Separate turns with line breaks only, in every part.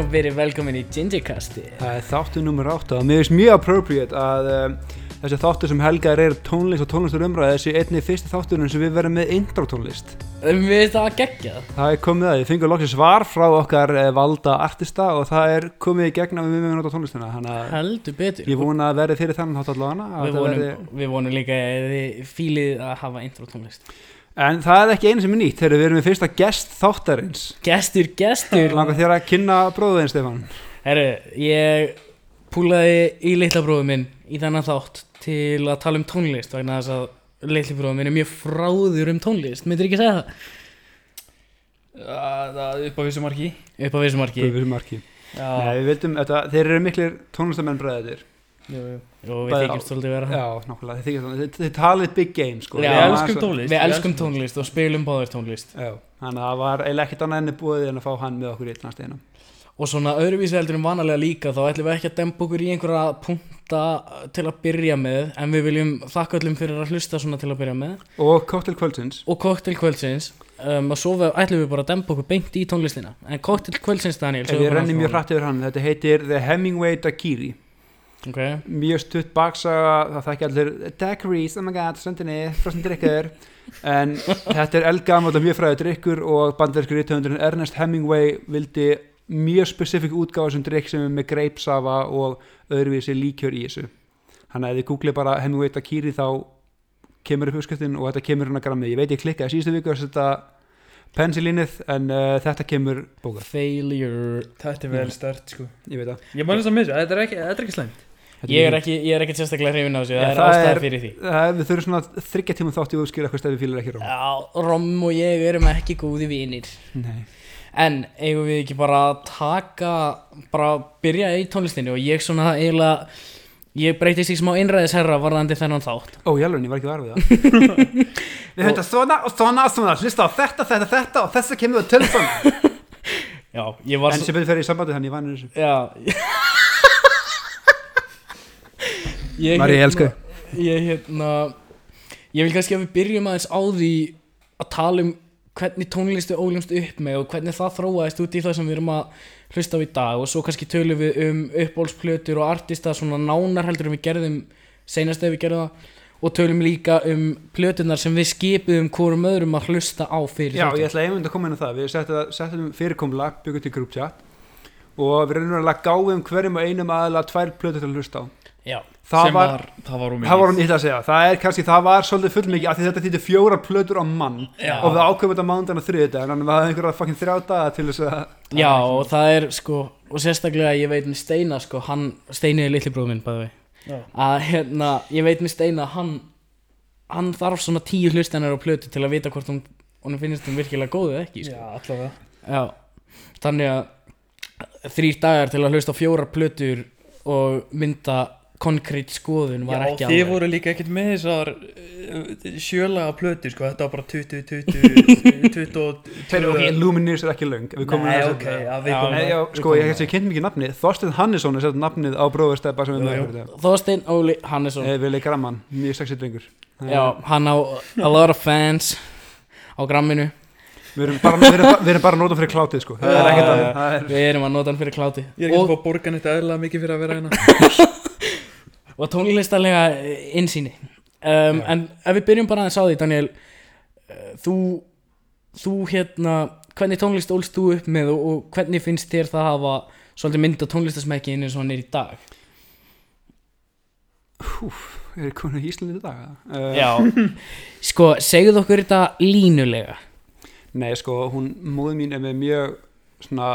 Og verið velkomin í Gingerkasti
Það er þáttu nummer 8 og mér finnst mjög appropriate að um, þessi þáttur sem helgar er tónlist og tónlistur umræði þessi einni fyrsti þátturinn sem við verðum með intro tónlist.
Við veist það að gegja
Það er komið að, ég fengur loksins svar frá okkar eh, valda artista og það er komið í gegn að við mögum nota að
Heldur betur.
ég vona að verði fyrir þannig þátt allavega
Við vonum,
verði
við vonum líka að þið fílið að hafa intro tónlist
En það er ekki einu sem er nýtt þegar við erum með fyrsta gest þáttarins.
Gestur, gestur.
Langar þér að kynna bróðin Stefán.
Herru, ég púlaði í litla bróðum minn í þennan þátt til að tala um tónlist vegna þess að litli bróðum minn er mjög fráður um tónlist. Myndir ekki segja það?
Það er upp á vissu marki.
Upp á vissumarki
Guðfjörð Marki.
Já,
Nei, við vildum, þetta, þeir eru miklir tónlistamenn bræðir
jú, jú.
og við þykjumst svolítið vera.
Já, nákvæmlega, þið, þykir það. þið, þið talið big game sko.
Já,
Við
Við
elskum tónlist.
Við elskum tónlist og spilum báður tónlist.
Já, þannig að það var eiginlega ekkert annað enni búið en að fá hann með okkur í einnast einu
og svona öðruvísi heldur en vanalega líka þá ætlum við ekki að dempa okkur í einhverja punta til að byrja með en við viljum þakka öllum fyrir að hlusta svona til að byrja með.
Og Cocktail Kvöldsins.
Og koktel kvöldsins. Um, og svo við, ætlum við bara að dempa okkur beint í tónlistina. En koktel kvöldsins Daniel
Ef ég renni mjög hratt yfir hann, þetta heitir The Hemingway Daiquiri
okay.
Mjög stutt baksaga, það þekki allir Daiquiris, oh my god, söndinni, frostin drikkur En þetta er eldgamall og mjög fræður drikkur og bandarískur rítöfundurinn Ernest Hemingway vildi mjög spesifik útgáfa sem drikk sem er með greipsafa og öðruvísi líkjör í þessu Þannig að ef þið googlið bara Hemingway Daiquiri þá kemur upp uppskriftin og þetta kemur hérna grammið. Ég veit ég klikkaði síðustu viku að setja pensilínið en uh, þetta kemur bókað.
failure
Þetta er vel stört sko
Ég veit það.
Ég man þess að missa, þetta er ekki, þetta er ekki slæmt
Þetta
ég er ekki, ég er ekki sérstaklega hrifin á þessu það er
það er-
fyrir því
Það við þurfum svona þryggja tíma þátt í að skýra hvað stefið fílar ekki róm.
Já, Rom og ég erum ekki góði vinir
Nei.
En eigum við ekki bara að taka bara byrja í tónlistinni og ég svona eiginlega ég breytist í smá einræðisherra varðandi þennan þátt
Ó, jálfurinn, ég var ekki var við það. við höfum þetta svona og svona og svona, hlusta á þetta, þetta, þetta og þess að.
Já, ég var
En sem betur fyrir í sambandi þannig, ég vann þessu.
Já Ég
Mari, ég elska
Ég hérna Ég vil kannski að við byrjum aðeins á því að tala um hvernig tónlistu óljómst upp með og hvernig það þróaðist út í það sem við erum að hlusta á í dag og svo kannski tölum við um uppbólsplötur og artista svona nánar heldur en við gerðum seinast ef við gerðum það og tölum líka um plötunar sem við skipuðum hvorum öðrum að hlusta á fyrir
Já,
þáttinn.
ég ætla einmitt að koma inn á það. Við settum, settum fyrirkomlag, byggum til group chat og við reynum að gáum hverjum og einum aðalega tvær plötur til að hlusta á.
Já,
Það
Sem
var,
það var um
það var hún ítla að segja, það er kannski, það var svolítið fullmikið af því þetta þýttir fjóra plötur á mann.
Já.
og við ákveðum þetta mándan og þriðið en við hafðum einhverja fucking þrjá daga til þess að
Já, og það er sko og sérstaklega ég veit með Steina sko hann, Steini er litli bróður minn bæði að hérna, ég veit með Steina hann, hann þarf svona tíu hlustennar á plötu til að vita hvort hún, hún finnst hún virkilega góð eða ekki sko.
Já,
Já, þannig að þrýr dagar til að hlusta á fjórar plötur og mynda konkrétt skoðun var
Já,
ekki
þið voru líka ekkert með þessar uh, sjölaga plötur sko, þetta var bara 20, 20, 20 og
Þeir, ok, Lumineers er ekki löng. Við komum að
ok, já,
Já,
komum
Nei,
að-
já,
við
sko,
komum
ég
að-
held að ég kynnt mikið nafnið. Þorstein Hannesson er sett nafnið á bróðurstæpa sem við fyrir þetta
Þorstein Óli Hannesson.
Við leik Ramman, mjög sexy drengur.
Já, hann á a lot of fans á gramminu.
Við erum bara, við erum, bara- við erum bara að nota fyrir klátið sko. Það er
Já,
ekkert
já,
annað Það er-
Við erum að nota hann fyrir kláti
Ég er ekki
og,
búin að borga neitt eðlilega mikið fyrir að vera hérna
og tónlistalega insýni um, En ef við byrjum bara aðeins á því Daniel uh, Þú Þú hérna Hvernig tónlist ólst þú upp með og, og hvernig finnst þér það hafa Svolítið mynda tónlistasmekkin eins og hann er í dag?
Er komin í Íslandi í dag? Uh,
Já. Sko, segðu okkur þetta línulega.
Nei, sko, hún, móður mín er með mjög svona,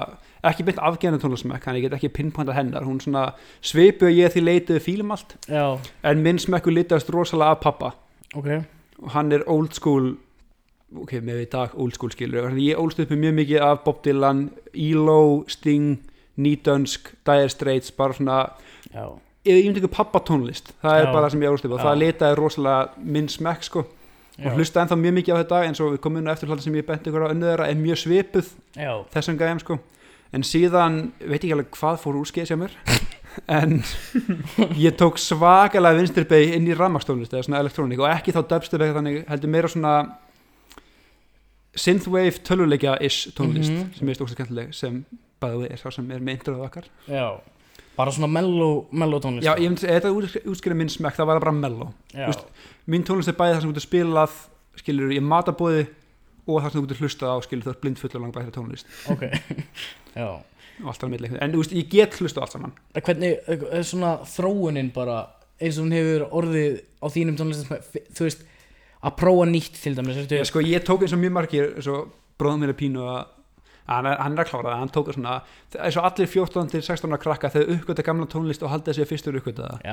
ekki beint afgerðan tónlismekk, hann ég get ekki pinpointað hennar, hún svona svipu að ég því leitið fílum allt,
Já,
en minn smekku litast rosalega af pappa.
Ok.
Og hann er old school ok, með í dag old school skilur Þannig ég ólst upp með mjög mikið af Bob Dylan ELO, Sting, Nýdönsk Dire Straits, bara svona
Já,
ég ég myndi ekki pappa tónlist það er
Já.
bara það sem ég ólst upp og það litaði rosalega minn smekk sko
já,
og hlusta ennþá mjög mikið á þetta eins og við komum inn á eftirhaldin sem ég benti ykkur á önnu þeirra er mjög svipuð
já,
þessum gæjum sko. En síðan, veit ekki alveg hvað fór úrskeið sem mér en ég tók svakalega vinstirbeg inn í rammarstónlist eða svona elektrónik og ekki þá dubstep eða þannig heldur meira svona synthwave töluleikja-ish tónlist
Mhm.
sem ég stókst skemmtileg sem bæði er sá sem er með introð okkar.
Já, bara svona mellow, tónlist
Já, ég myndi segja, þetta útskýra minn smekk, það var bara mellow. Mín tónlist er bæði það sem þú getur spilað skilur í matabóði og það sem þú getur hlustað á skilur þú ert blind full og langbæði tónlist.
Ok. Já.
Það en þú veist, ég get hlustað allt saman.
Hvernig, er svona þróunin bara eins og hún hefur orðið á þínum tónlistum þú veist, að prófa nýtt til dæmis
sko, ég tók eins og mjög margir bróðum mér er pínu að hann er, hann er að klára það, hann tók svona eins og allir 14 til 16 ára krakka þegar uppgöta gamla tónlist og halda þessi fyrstur uppgöta það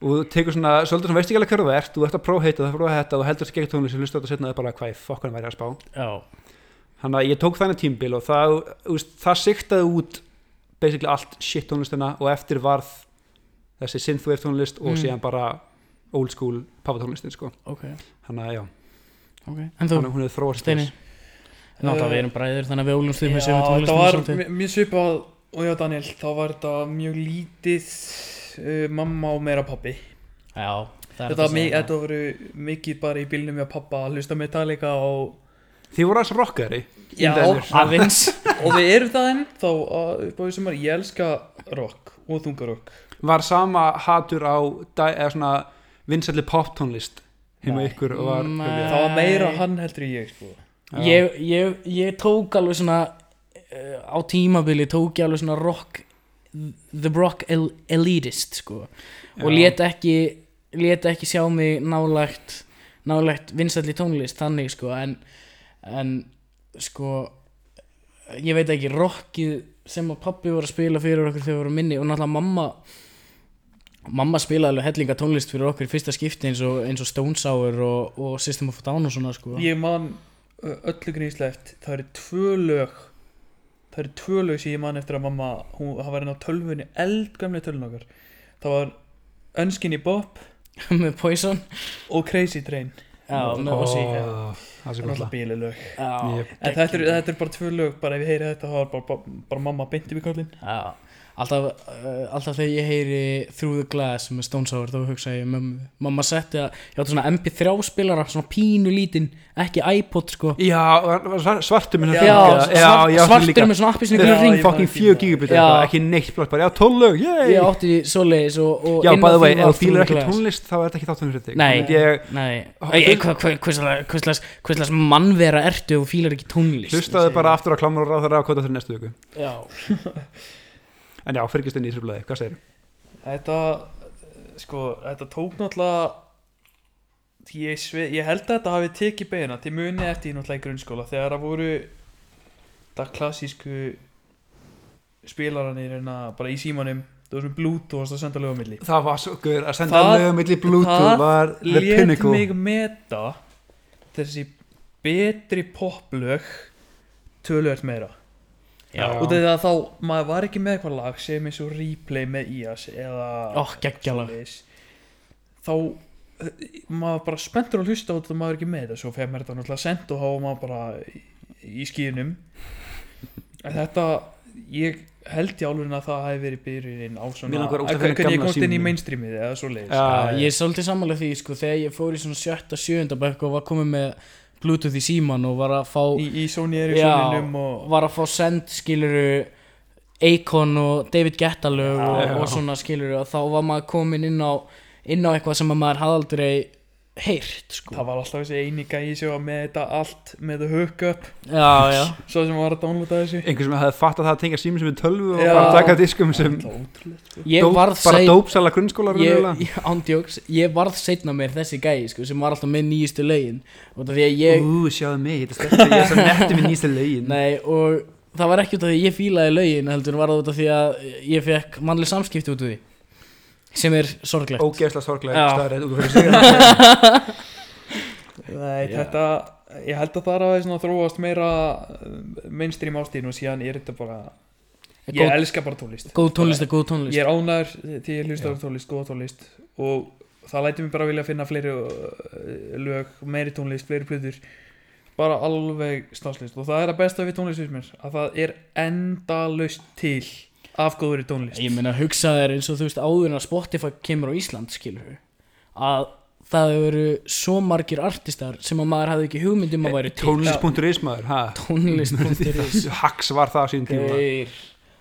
og þú tekur svona, svolítið svona veist ekki alveg hverju þú ert þú ert að prófa heita, það prófa þetta og heldur þessi gegn tónlist og hlusta þetta setna það bara hvað fokkan væri að spá?
Já,
þannig að ég tók þannig tímbil og það, veist, það siktaði út basically allt shit tónlistina og eftir varð þessi synthwave tónlist og
Mm.
síðan bara old school pavatónlistin sko.
ok,
þannig að já,
ok. En þú,
þannig að hún hefur þróast þess.
Náttúrulega við erum bræður þannig að við ólumst við með sem
þetta
tónlistum
var
svolítið.
mj- mjög svipað og já Daniel, þá var þetta mjög lítið uh, mamma og meira pappi
Já, það er
Þetta,
að
mi
segja
þetta voru mikið bara í bílnum með pappa að hlusta Metallica og,
þið voru aðeins rockari
Já,
Indæður.
Aðeins
og við erum það enn þá að- upp á því sem er, ég elska rock og þungarokk
var sama hatur á di- eða svona vinsalli pop tónlist heima
Nei.
ykkur og var
Nei.
Það var meira hann heldur en ég sko.
Ég, ég, ég tók alveg svona uh, á tímabili tók ég alveg svona rock the rock el elitist sko. Og lét ekki lét ekki sjá mig nálægt nálægt vinstalli tónlist þannig sko. En, en sko ég veit ekki rockið sem að pappi voru að spila fyrir okkur þegar við vorum minni og náttúrulega mamma mamma spilaði alveg hellinga tónlist fyrir okkur í fyrsta skipti eins og, eins og Stone Sour og, og System of a Down og svona sko.
Ég man ö, öllu gríslegt Það eru tvö lög Það eru tvö lög sem ég man eftir að mamma hún, Það var inn á tölvunni, eldgamlega tölvun okkar. Það var Unskinny Bop
með Poison.
Og Crazy Train.
Já, með Ozzy.
Það er
er alltaf
Já,
Yep.
En þetta er, þetta er bara tvö lög, bara ef ég heyri þetta þá er bara, bara, bara mamma beint í kallinn
já. Alltaf, uh, alltaf þegar ég heyri Through the Glass með Stone Sour þá hugsa ég Mamma setti að, ég átti svona MP3 spilara svona pínu lítinn, ekki iPod sko.
Já, var- var svartur með
Já,
svona
svartur með svona appisinu
Já,
ring.
ég man
fucking
ekki
4
það.
gigabit ekki neitt blott bara, já, 12 lög,
Ég átti svoleiðis og, og
já,
á
by the way, ef þú
the
ekki tónlist þá er þetta ekki þáttunum fyrir þig.
Nei.
Þannig að ég
Nei,
Ó,
Ei,
þú-
hva- hva- hvers slags- hvers slags- hvers slags mannvera ertu og fílar ekki tónlist?
Hlustaðu bara aftur að klámur og ráð þeirra á kóta til næstu viku.
Já,
en já, fyrkist inn í trúblaði, hvað segir
Þetta, sko, þetta tók náttúrulega ég, ég held að þetta hafi tekið beina til muni eftir náttúrulega í grunnskóla. Þegar það voru það klassísku spilaranir en bara í símanum það var svona bluetooth og senda lögum milli.
Það var svo guður að senda
Það-
lögum milli bluetooth
það
var the pinnacle.
mig meta þessi betri poplög tölvöld meira. Og þegar þá, maður var ekki með eitthvað lag sem eins og replay með IAS eða svoleiðis. þá maður bara spenntur að hlusta á þetta og maður er ekki með þetta svo fyrir mér þetta náttúrulega sent og þá var maður bara í, skýðunum en þetta ég held í álurinn að það hefði verið byrjunin á svona hvernig ég komst inn í mainstreamið eða svo leiðis
Já,
ég er svolítið sammála því sko þegar ég fór í svona sjötta, sjöunda bekk og var komið með bluetooth í síman og var að fá
í, í Sony Ericssonum og
var að fá send skiluru Akon og David Guetta lög og, og svona skiluru og þá var maður komin inn á inn á eitthvað sem að maður hafði aldrei heyrt sko.
Það var alltaf þessi eini gæi sem var með þetta allt með the hookup
já, já,
svo sem var að downloada þessu.
Einhver sem hefði fatt að það að tengja sími sem við tölvu og
Já.
bara taka diskum sem
sko.
varð
bara
sein
dópsala grunnskólar
ég, ándjóks, ég varð setna mér þessi gæi sko, sem var alltaf með nýjustu lögin. Og það því að ég
Ú, sjáðu mig, þetta er að ég er svo netti með nýsta lögin.
Nei, og það var ekki út af því að ég fílaði lögin heldur var það út af því að ég fekk mannleg samskipti út af því sem er sorglegt.
Ógeðslega sig.
Nei,
Já.
þetta ég held að það er að svona þróast meira uh, mainstream ástíðin og síðan er þetta bara ég
góð,
elska bara tónlist.
góð tónlist er góð tónlist.
Ég er ánæður því ég hlusta á tónlist, góða tónlist. Og það lætur mig bara vilja finna fleiri uh, lög, meiri tónlist, fleiri plöður bara alveg stanslist og það er að besta við tónlist mér að það er endalaust til af góðri tónlist.
Ég meina hugsa þér eins og þú veist áður en að Spotify kemur á Ísland skilur að það eru svo margir artistar sem að maður hafði ekki hugmyndum að væri til.
Tónlist.is maður, ha?
Tónlist.is
Hacks var það á sín tíma.
Þeir,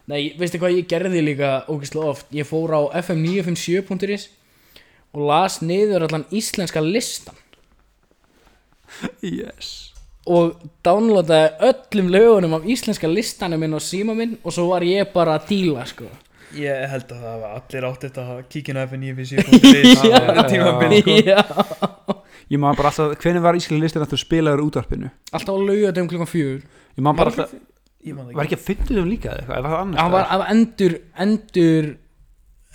Nei, veistu hvað ég gerði líka ógeðslega oft. Ég fór á fm957.is og las niður allan íslenska listan
yes
og downloadaði öllum lögunum af íslenska listanum minn á síma minn og svo var ég bara að díla sko
Ég held að það var allir átt þetta að kíkina F957.is
Já.
sko.
Já.
Ég maður bara alltaf, hvernig var íslenska listin aftur spilaður útvarpinu?
Alltaf á laugadum klukkan fjögur
Ég maður bara alltaf,
Ég man það
var
ekki
að fyndu líka eða eitthvað, það
var endur endur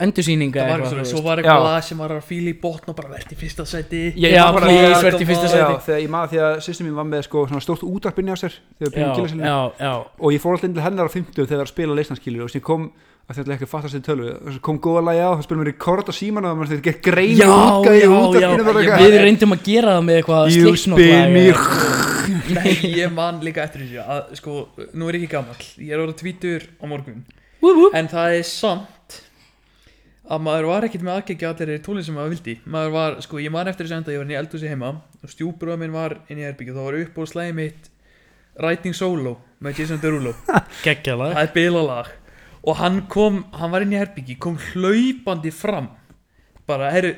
endursýninga
Það var
eitthvað, þú
svo var eitthvað
Já.
lag sem var að fíla í botn og bara verði í fyrsta sæti.
Ég-
Já,
ég man bara-
please, vertu í fyrsta
Já,
sæti
þegar ég maður því að sýstum mín var með sko svona stórt útarpinni á sér
Já, já, já.
Og ég fór alltaf inn til hennar á 50 þegar það var að spila leysnanskilur og sem kom að þetta ekki að fatta sér tölu kom góða lagi á, það spilum við rekord á síman og það
Já, já,
bara
já,
eitthvað.
við reyndum að gera það með eitthvað
You
Slipknot
spin me
lag.
Nei, ég man líka eftir þessu að sko, nú er ég ekki gamall. Ég er orðið tvítur á morgun. En það er samt að maður var ekkert með aðgengi að allir tónlist sem maður vildi. Maður var, sko, ég man eftir þessu enda ég var inn í eldhúsi heima og stjúbróða minn var inn í herbyggju það var upp og slæði mitt Writing Solo með Jason Derulo.
Geggjala
það er bilalag. Og hann kom, hann var inn í herbyggi kom hlaupandi fram. Bara, herru,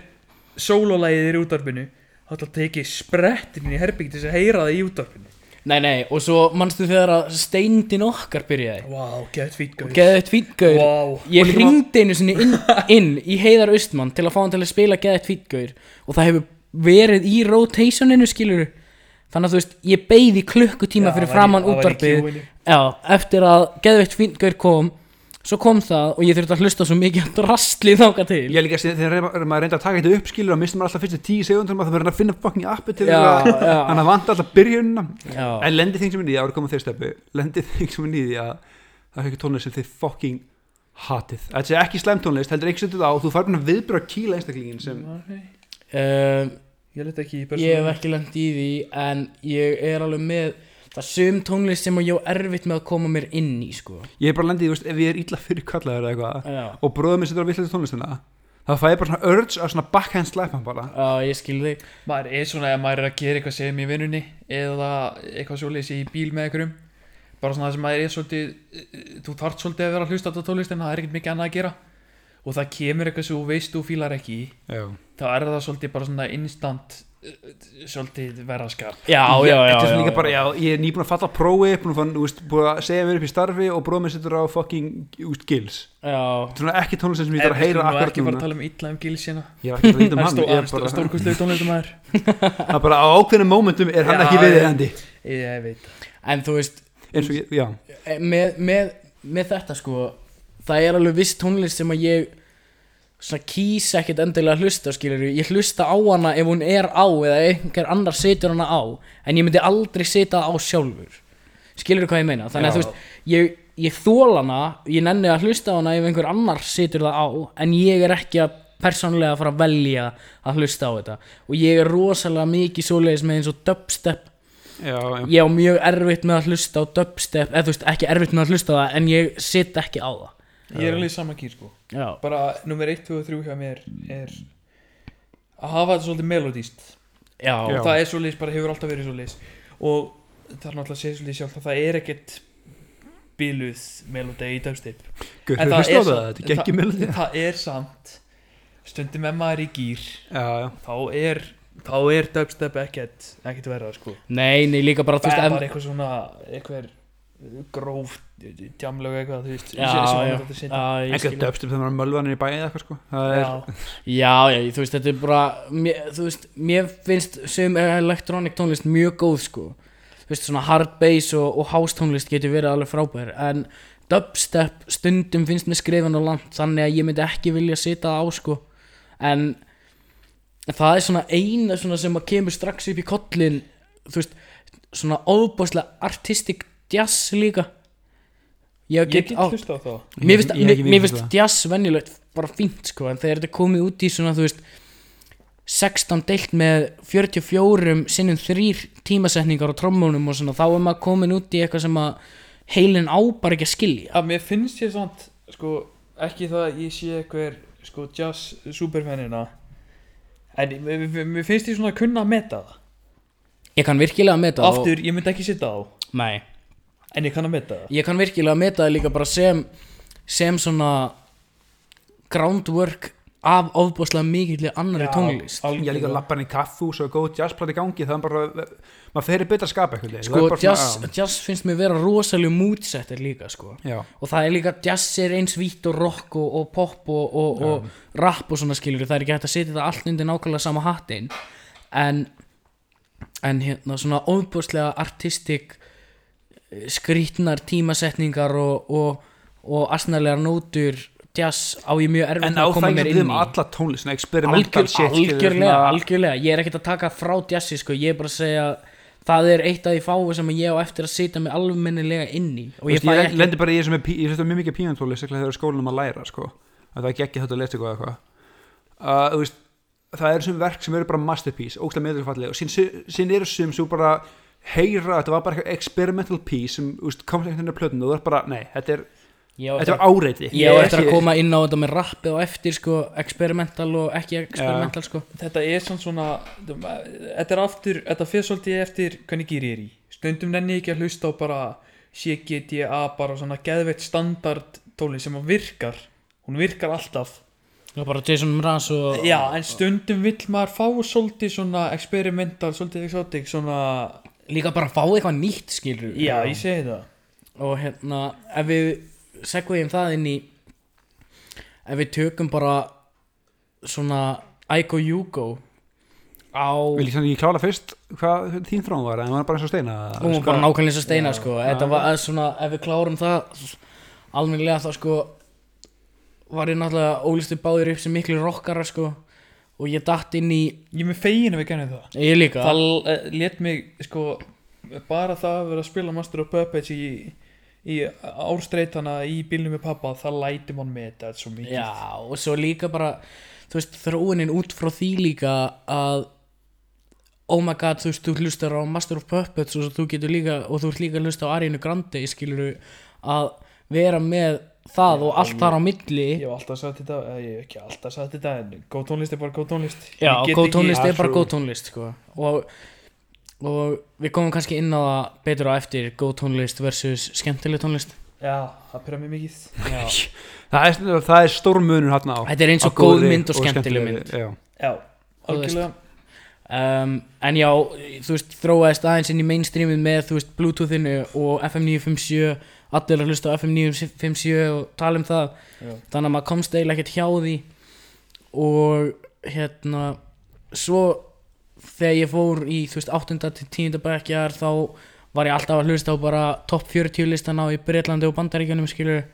sólólægið er í útvarpinu. Þá ætla að tekið sprettin í herbyggi til þess að heyra það í útvarpinu
Nei, nei, og svo manstu þegar að steindin okkar byrjaði?
Vá, gett fít gauð
Geðið tvítgaur
Vá,
Ég hringdi einu sinni inn, inn í Heiðar Austmann til að fá hann til að spila geðið tvítgaur og það hefur verið í rotationinu skilur þannig að þú veist, ég beið í klukkutíma fyrir framann útvarpið. Já, eftir að geðið tvítgaur kom svo kom það og ég þurfti að hlusta svo mikið að drastli þáka til.
Ég líka sé- þegar maður reynda að taka þetta upp skilur og mistum maður alltaf fyrstu tíu segundum að það verður að finna fucking appi til
Já,
þess að að vanta alltaf byrjunina.
Já,
en lendi þing sem er nýði, árið koma þeir steppi lendi þing sem er nýði að það er ekki tónlist sem þið fucking hatið. Þetta sé ekki slæm tónlist, heldur ekki setið á og þú fær bara viðbröð að kýla einstaklingin sem
um,
Ég
ég hef ekki lent í því en ég er alveg með það er sum tónlist sem ég á erfitt með að koma mér inn í sko.
Ég er bara lendið, þú veist, ef ég er illa fyrir kallaður eða eitthvað og bróðum minn setur á villandi tónlistina þá fæ ég bara svona urge að svona backhand slap hann bara.
Já ég skil þig.
Maður er svona ef maður er að gera eitthvað sem í vinnunni eða eitthvað svolítið í bíl með einhverjum bara svona það sem maður er svolítið eh, þú þarft svolítið að vera að hlusta á þetta tónlist en það er ekkert mikið annað að gera. Og það kemur eitthvað sem þú veist þú fílar ekki þá er það svolítið bara svona instant svolítið verða skap.
Já, já, já,
er
já,
bara, já, ég er nýbúin að falla á prófi búin að, fann, úst, búin að segja mér upp í starfi og bróðum minn setur á fucking úst, gills.
Já,
Þetta er svona ekki tónlist sem ég þarf að heyra
Við
akkurat
ekki fara
núna.
að tala um illa um gils hérna.
Ég er ekki að líta um
Það
hann
er
ég er bara,
stórkustlegu tónlistum maður
það er bara á ákveðnum momentum er hann
Já,
ekki
já.
viðeigandi
Ég veit
en þú veist
eins og ég, já.
Með, með, með þetta sko það er alveg viss tónlist sem að ég svona kýs ekkert endilega að hlusta skilur ég hlusta á hana ef hún er á eða einhver annar setur hana á en ég myndi aldrei setja á sjálfur. Skilur hvað ég meina? Þannig að
Já.
þú veist ég, ég þól hana ég nenni að hlusta á hana ef einhver annar setur það á en ég er ekki að persónlega að fara að velja að hlusta á þetta. Og ég er rosalega mikið svoleiðis með eins og dubstep.
Já, já,
ég á mjög erfitt með að hlusta á dubstep eða þú veist ekki erfitt með að hlusta á það en ég sitt ekki á það
Ég er alveg í sama kýr sko.
Já,
Bara nummer 1, 2 og 3 hjá mér er að hafa þetta svolítið melodíst
já,
Já.
það er svolítið, bara hefur alltaf verið svolítið og það er náttúrulega að segja svolítið sjálf að það er ekkert bíluð melodi í dubstep
Guð,
En
það,
samt-
þetta er með
það, það er samt. Stundum með maður í gýr
Já, já,
þá er þá er dubstep ekkert ekkert verða sko.
Nei, nei, líka bara þú
bara,
veist
bara eitthvað svona eitthvað gróf tjamlega eitthvað
skil
dubstep þegar maður er mölvanir í bæði eða eitthvað sko. Það er,
já,
já, já, þú veist, þetta er bara mér, þú veist, mér finnst sem elektronik tónlist mjög góð sko. Þú veist, svona hard bass og, og house tónlist getur verið alveg frábær en dubstep stundum finnst mér skrifan á land þannig að ég myndi ekki vilja sita á sko. En það er svona eina svona sem að kemur strax upp í kollin þú veist, svona óbáslega artistic jazz líka ég get
hlusta á það
mér finnst, mér, mér finnst jazz venjulegt bara fínt sko en þegar þetta komið út í svona þú veist 16 deilt með 44 sinnum þrýr tímasetningar á trommónum og svona þá er maður komin út í eitthvað sem að heilin á bara ekki að skilja.
Að mér finnst ég samt sko ekki það að ég sé eitthvað sko jazz superfannina en mér, mér- finnst ég svona að kunna að meta það.
Ég kann virkilega að meta það
aftur, ég myndi ekki sitta á.
Og, nei,
en ég kann að meta það.
Ég kann virkilega að meta það líka bara sem sem svona groundwork af ofbúslega mikill annari tónlist.
ég líka lappan í kaffús og góð jazzplat í gangi það er bara, maður fer í betra skap eitthvað
sko jazz, jazz finnst mér vera rosalega moodsetter líka sko.
Já.
og það er líka jazz er eins vítt og rock og, og pop og, og, og rap og svona skilur. Það er ekki hægt að setja það allt undir nákvæmlega sama hattin en en hérna svona ofbúslega artistik skrítnar tímasetningar og og asnælegar nótur jazz á ég mjög erfitt
en á
að koma
það
mér
ekki
inn
um
í.
alla tónlist experimental
Algjör,
shit skilur,
algjörlega,
svona-
algjörlega. Ég er ekkert að taka frá jazzi sko, ég er bara að segja það er eitt af því fáu sem ég á eftir að sitja mig almennilega inn í. Og ég
ég
ekki
lendi bara í þessu með pí- ég hlusta mjög mikið sérstaklega þegar skólanum að læra sko. að það er ekki þetta að lesa eitthvað eitthvað. Uh, þú veist, það eru sem verk sem eru bara masterpiece, ógstlega meðurfallega og sín, sín eru sem svo bara heyra, þetta var bara eitthvað experimental piece sem þú veist, komst einhvern veginn að plötinu og það er bara, nei, þetta er,
á
þetta er áreiti.
Ég á eftir að koma inn á þetta með rappið og eftir sko, experimental og ekki experimental sko.
þetta er svona svona þetta er aftur, þetta fyrir svolítið eftir hvernig gýr ég er í. Stundum nenni ég ekki að hlusta á bara CGDA bara svona geðveitt standard tóli sem virkar. Hún virkar alltaf.
Var bara Jason Mraz og
já en stundum vill maður fá svolítið svona experimental svolítið exotic svona
líka bara fá eitthvað nýtt skilur
já ég segi það.
Og hérna ef við segvegjum það inn í ef við tökum bara svona Aiko Yugo á
Vil ég ekki klála fyrst hvað þín þrón var, en það var bara eins og steina
hún var bara nákvæmlega eins og steina
Já.
sko. Þetta var að svona ef við klárum það almennilega þá sko var ég náttúrulega ólistu báðir upp sem miklu rockara sko og ég datt inn í
ég er með fegin ef við gennum það.
Ég líka.
Það uh, let mig sko bara það að vera að spila Master of Puppets í, í árstreitana í bílnum með pappa það læti mann með þetta svo mikið.
Já, og svo líka bara þú veist, þróunin út frá því líka að oh my god, þú veist, þú hlustar á Master of Puppets og þú getur líka, og þú ert líka að hlusta á Ariana Grande, skilur að vera með það og allt þar á milli.
ég hef alltaf sagt þetta eða ég hef ekki alltaf sagt þetta en góð tónlist er bara góð tónlist.
Já, góð tónlist
Ja,
er bara góð tónlist sko. og, og við komum kannski inn á það betur á eftir góð tónlist versus skemmtileg tónlist.
Já, það pyrra mér mikið.
Það er, það er stór munur hann á.
Þetta er eins og góð mynd og skemmtileg mynd.
já.
já, algjörlega.
Um, en já, þú veist, þróaðist aðeins inn í mainstreamið með, þú veist, bluetoothinu og FM 957 allir að hlusta á FM 957 og tala um það
Já.
þannig að maður komst eiginlega ekkert hjá því og hérna svo þegar ég fór í, þú veist, 8. til 10. bekkjar þá var ég alltaf að hlusta á bara topp 40 listana á í Breitlandi og Bandaríkjunum skilur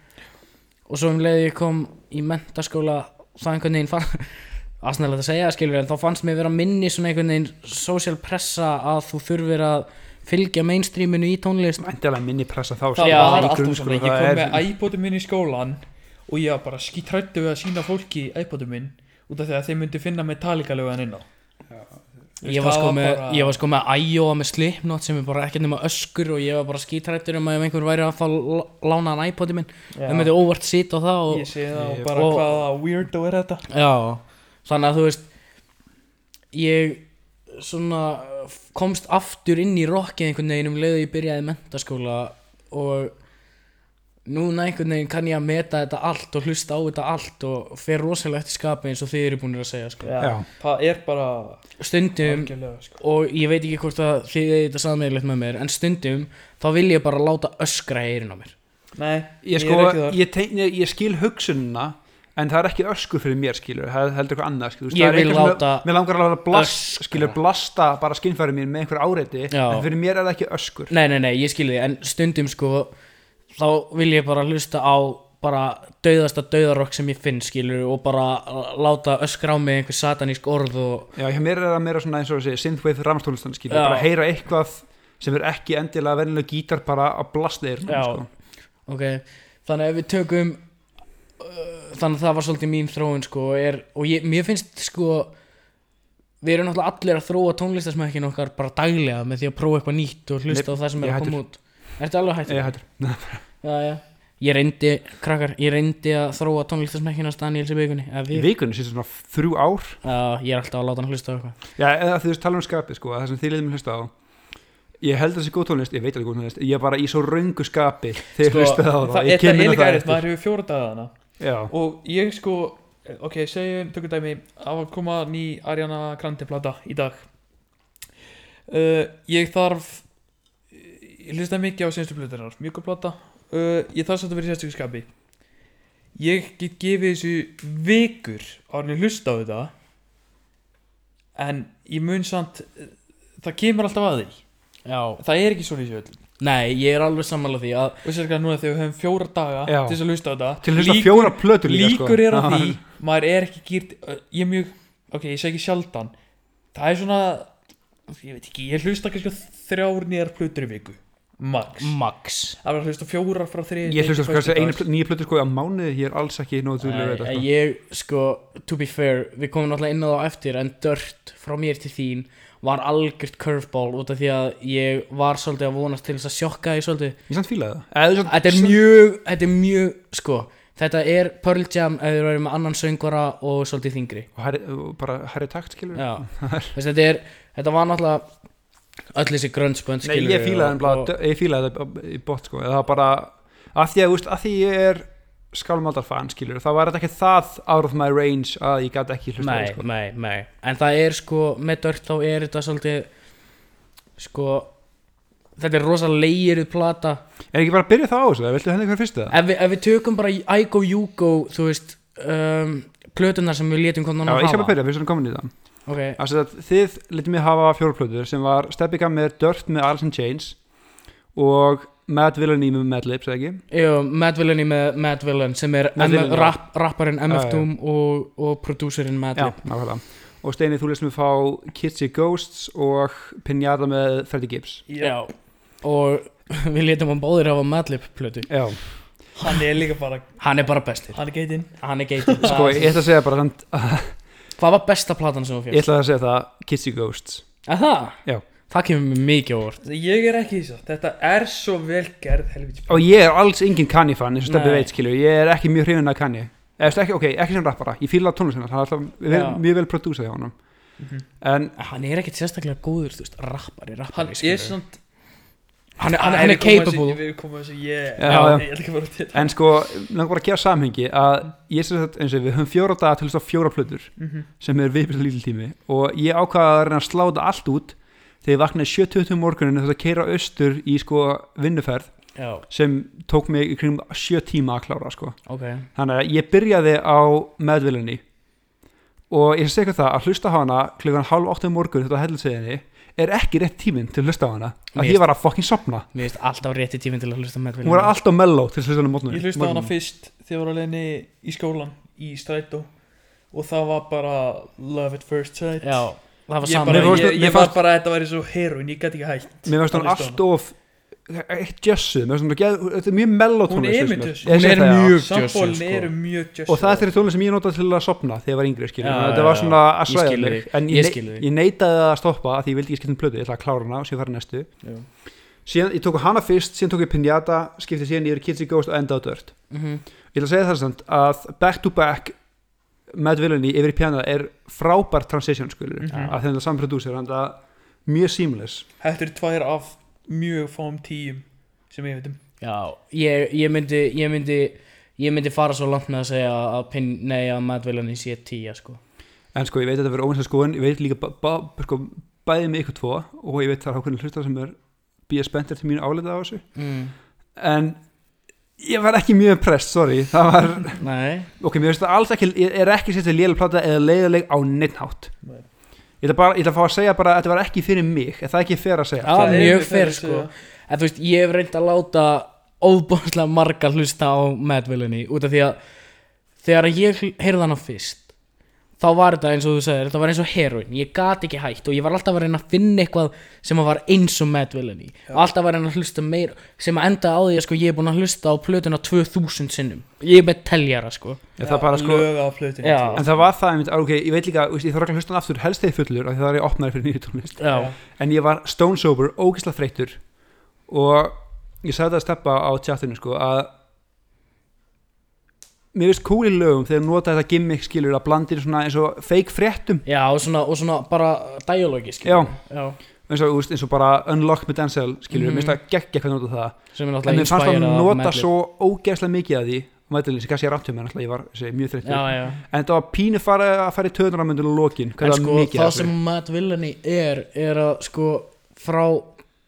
og svo um leið ég kom í mentaskóla það einhvern veginn fann aðsnæðilegt að segja skilur en þá fannst mér vera minni svona einhvern veginn social pressa að þú þurfir að fylgja mainstreaminu í tónlist.
Væntanlega minni pressa þá
það
sko,
Já,
var alltaf svona, ég
það
kom
er-
með iPodum minn í skólan og ég var bara skítrættu við að sína fólki iPodum minn út af því að þeir myndi finna Metallica lögðan inn á.
Ég var, sko
Það
með,
bara-
ég var sko með Iowa með Slipknot sem er bara ekkert nema öskur og ég var bara skítrættur um að ef einhver væri að fá lána hann iPodi minn. Það myndi óvart sita á það og,
ég segi það og bara
og-
hvaða weirdo er þetta?
Já, þannig að þú veist ég svona komst aftur inn í rockið einhvern veginn um leið og ég byrjaði mentaskóla og núna einhvern veginn kann ég að meta þetta allt og hlusta á þetta allt og fer rosalega eftir skapi eins og þið eru búin að segja sko.
Já.
það er bara
stundum
sko.
og ég veit ekki hvort að þið eigið þetta sammeðilegt með mér en stundum þá vil ég bara láta öskra í eyrun á mér
nei,
ég,
er
sko,
ekki þar
ég, ég, ég skil hugsunna en það er ekki öskur fyrir mér skilur það heldur eitthvað annað skilur
Ég vil láta
mér langar alveg að blast, skilur blasta bara skinnfæri mín með einhver áreiti
Já.
en fyrir mér er það ekki öskur
Nei, nei, nei, ég skilði því, en stundum sko þá vil ég bara hlusta á bara dauðasta dauðarokk sem ég finn skilur og bara láta öskra á mig einhver satanísk orð og
já, hjá mér er það meira svona eins og þessi synthwave ramstónlistan skilur,
Já.
bara heyra eitthvað sem er ekki endilega vennilega gítar bara að blasta þér
Já.
sko.
ok, þannig að ef við tökum þannig að það var svolítið mín þróun sko er, og ég, mér finnst sko við erum náttúrulega allir að þróa tónlistasmækkin okkar bara daglega með því að prófa eitthvað nýtt og hlusta
Nei,
á það sem er að koma út. Ertu alveg hættur?
ég hættur.
Já, já. Ég reyndi, krakkar, ég reyndi að þróa tónlistasmækkin hans Daniels í vikunni
í
við
vikunni síðan svona þrjú ár?
Já, ég er alltaf að láta hann hlusta á eitthvað.
Já, eða þú veist tala um skapið sko, það sem þið liðum hlusta á. Ég held að þessi góð tónlist, ég veit alveg góð tónlist ég er bara í svo röngu skapi þegar
Sko,
ég hlustaði á það,
það
ég kemur með
líka
það eftir.
maður hefur fjóra daga þarna
já,
og ég sko ok, segjum, tökum dæmi. Að koma ný Ariana Grande plata í dag. Uh, ég þarf ég hlusta mikið á senstu plötunar mjög plata. Uh, ég þarf samt að vera í sérstöku skapi. Ég get gefið þessu vikur árið að hlusta á þetta en ég mun samt það kemur alltaf að því.
Já,
það er ekki svona í öll
nei, ég er alveg sammála því að
og sérstaklega núna þegar við höfum fjóra daga
Já.
til þess að hlusta á þetta
til að hlusta
Líkur-
fjóra plötur líka sko.
líkur er á
Já.
því maður er ekki gýrt ég er mjög, ok, ég segi ekki sjaldan það er svona ég veit ekki, ég hlusta kannski á þrjár nýjar plötur í viku, max
max
það var að hlusta á fjórar frá þrið
ég hlusta sko þessi einu nýja plötur sko á mánuði ég er alls ekki nógu þúlega þetta sko.
ég, sko, to be fair við komum náttúrulega inn á það eftir en dört frá mér til þín var algjört curveball út af því að ég var svolítið að vonast til þess að sjokka því svolítið.
Ég samt fílaði það. Eða,
þetta er mjög, þetta er mjög, sko þetta er Pearl Jam ef þið verður með annan söngvara og svolítið þingri
og herri, bara herri takt skilur
Já, Þess, þetta er, þetta var náttúrulega öll þessi grönnspönd
Nei, ég fílaði það bara, ég fílaði það í bótt sko, það var bara að því að, úst, að því ég er skálmaldar fan, skilur, þá var þetta ekki það out of my range að ég gæti ekki hlusta
Nei,
sko.
nei, nei. En það er sko, með dört þá er þetta svolítið Sko Þetta er rosa legiruð plata.
Er ekki bara að byrja það á þessu, viltu henni hver fyrstu það?
ef við, ef við tökum bara You Go Þú veist um, Plötunar sem við letum hvernig
Já,
hann
ég skal
hafa.
bara byrja, fyrst að komin í það.
Ok,
Þannig að þið letum mig hafa fjóra plötur sem var Stepika með Dirt með Alice in Chains og Mad Villainy með Mad Lips, eða ekki?
Jú, Mad Villainy með Mad Villain sem er
já.
rap, rapparinn MF
Já, já.
Doom og, og prodúserinn Mad
Já,
Lip
nákvæmlega Og Steini, þú lesum við fá Kitsy Ghosts og Pinata með Freddie Gibbs
Já Og við letum hann báðir hafa Mad Lip plötu
Já,
hann er líka bara,
Hann er bara bestur
hann er geitinn
Hann er geitin
sko, ég ætla að segja bara samt,
Hvað var besta platan sem þú
ég
fyrst?
ætla að segja það Kitsy Ghosts
Er það?
Já.
Það kemur mér mikið á orð
ég er ekki þess að þetta er svo vel gerð helviti
og ég er alls engin Kanye fan eins og Steppi
Nei.
veit skilur, ég er ekki mjög hrifin af Kanye eða veist, ekki, ok, ekki sem rappara, ég fíla tónlistina hann er alltaf vel,
Já.
mjög vel prodúsað hjá honum en
Hann er ekkert sérstaklega góður, þú veist, rappari,
hann
rappari
er
skilurðu.
svona
hann, er- hann, hann er capable
við komum að þessu ég
Já, já.
ég ætla ekki að fara út í þetta
en sko, langar bara að gera samhengi að ég sem sagt, eins og við höfum fjóra daga til að hlusta á fjóra plötur
Mhm.
sem er viðbyrð lítil tími og ég ákvaða að reyna að sláta allt út þegar ég vaknaði 7.20 morgunin þess að keira austur í sko vinnuferð
Já,
sem tók mig í kringum 7 tíma að klára sko.
Ok.
Þannig að ég byrjaði á meðvilinni og ég sé ekki það að hlusta á hana klukkan halv 8 um morgun þetta helliseginni er ekki rétt tíminn til að hlusta á hana að ég var að fokkin sopna
Mér finnst alltaf rétti tíminn til að hlusta með
hún var alltaf mellow til að hlusta á hana mótnum
ég hlusta á hana fyrst þegar ég var alveg í skólan í strætó og það var bara love at first sight.
Já, það var
ég,
saman
ég,
mér
ég var bara þetta væri svo heroin, ég gæti ekki hægt
mér finnst hún
að hlusta á
allt of eitt geð- þetta er mjög mellow
Hún er
mér.
jössuð.
Ég
Hún er mjög- Jössu, sko.
mjög
og það er þeirri tónlist sem ég notaði til að sopna þegar ég var yngri þetta var svona að
Ég
svæða mig. en
Ég
ég, ég neitaði að stoppa að því ég vildi ekki skipta um plötu, ég ætla að klára hana og síðan fara næstu.
Já.
síðan, ég tók hana fyrst, síðan tók ég Pinata skipti síðan yfir Kids Ghost og enda á Dirt.
Mhm.
ég ætla að segja það samt að back to back Mad Villainy yfir í piano er frábær transition skulur mm
Mhm.
að þeim það saman prodúsir þannig að mjög seamless
Þetta eru tvær af mjög fáum tíum sem ég veit um
Já, ég, ég myndi ég myndi ég myndi fara svo langt með að segja að pin, nei að Mad Villainy sé tíja sko
en sko ég veit að þetta verður óvinslega skoðun ég veit líka ba ba sko, bæði með ykkur tvo og ég veit það er ákveðin hlusta sem er býja spenntir til mínu álita á þessu
mm.
en ég var ekki mjög prest, sorry. Það var,
Nei,
ok, mér finnst það alls ekki ég er ekki sér til lélega plata eða leiðileg á neittnátt
Nei.
ég ætla bara, ég ætla að fá að segja bara að þetta var ekki fyrir mig, er það ekki fer að segja?
Það er
mjög
að
sko. En þú veist, ég hef reynd að láta óbúðslega marga hlusta á Mad Villainy út af því að þegar ég heyrði hana fyrst þá var þetta eins og þú segir, þetta var eins og heroin ég gat ekki hægt og ég var alltaf að reyna að finna eitthvað sem að var eins og Mad Villainy og alltaf að reyna að hlusta meir sem að enda á því að sko ég er búin að hlusta á plötuna 2000 sinnum. Ég er með teljara sko.
Ég það bara sko
lög af plötunni.
Já.
En það var það, einmitt, ok, ég veit líka, veist, ég þarf ekki að hlusta hann aftur helst þegar fullur, af því það er ég opnaði fyrir nýju tónlist.
Já,
en ég var stone sober, ógislega þreyttur og ég sagði það að steppa á tjattinu sko að mér finnst cool í lögum þegar nota þetta gimmick skilur að blandir svona eins og fake fréttum
já og, svona, og svona bara dialogi
Já.
já.
eins og, eins og bara Unlock með Denzel skilur,
Mhm.
mm -hmm. það geggja hvað nota það
sem er
en mér fannst það
af
nota svo ógeðslega mikið af því sem kannski er en alltaf ég var þessi, mjög þreyttur en þetta var pínu fara, að fara í töðunar á myndinu lokin
en
það
sko það sem. Matt Villani er er að sko frá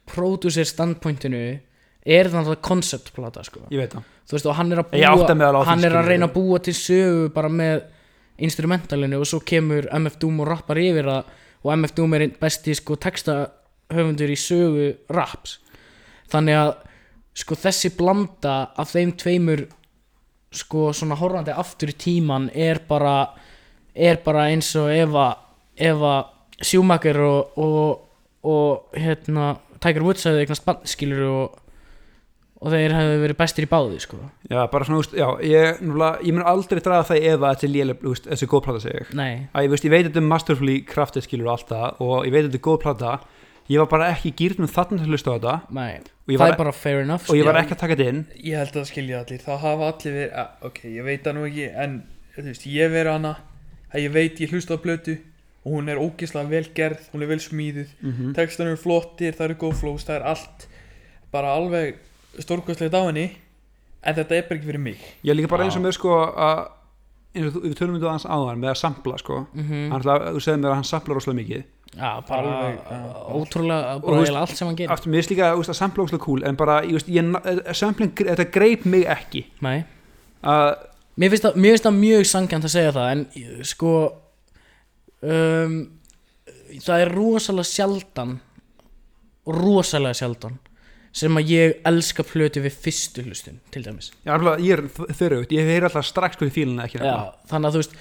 pródúsir standpointinu er þannig að konceptplata sko
ég veit það
þú veist og hann er að búa hann er að reyna að búa til sögu bara með instrumentalinu og svo kemur MF Doom og rappar yfir það og MF Doom er einn besti sko textahöfundur í sögu raps þannig að sko þessi blanda af þeim tveimur sko svona horfandi aftur í tíman er bara er bara eins og ef að ef að Schumacher og, og, og hérna Tiger Woods hefði eignast bandskilur og og þeir hefðu verið bestir í báði sko.
já, bara svona, þú veist, já, ég, núlega, ég mun aldrei draga það ef að þetta er léleg, þessi er góð plata
nei,
að ég veist, ég veit þetta er masterfully kraftið skilur og allt það og ég veit þetta er góð plata ég var bara ekki gýrnum þarna til að hlusta á þetta.
Nei.
Og ég
það
var,
er bara fair enough
og ég var ekki að taka þetta inn.
Ég held að skilja allir. Það hafa allir verið, að, ok, ég veit það nú ekki en veist, ég verið hana. Að ég veit, ég hlusta á blötu og hún er ógeðslega vel gerð, hún er vel smíðuð.
Mm -hmm.
textan eru flottir, það eru góð flows það er allt. Bara alveg stórkostlegt á henni en þetta er bara ekki fyrir mig.
Ég er líka bara eins og með sko að eins og þú- við tölum um þetta aðeins áðan með að sampla sko.
Mm -hmm.
hann, þú segir mér að hann sampla rosalega mikið.
Já, bara
já.
ótrúlega
Og
bara eiginlega allt sem hann gerir.
aftur, mér finnst líka að sampla rosalega cool en bara, ég veist, ég, na- sampling, þetta greip mig ekki.
Nei.
Að
Mér finnst það, mér finnst það mjög sangjant að segja það en sko um, það er rosalega sjaldan rosalega sjaldan sem að ég elska plötu við fyrstu hlustun til dæmis.
Já, alveg, ég er þörrugt, ég heyri alltaf strax hvað fílina ekki
Já, þannig að þú veist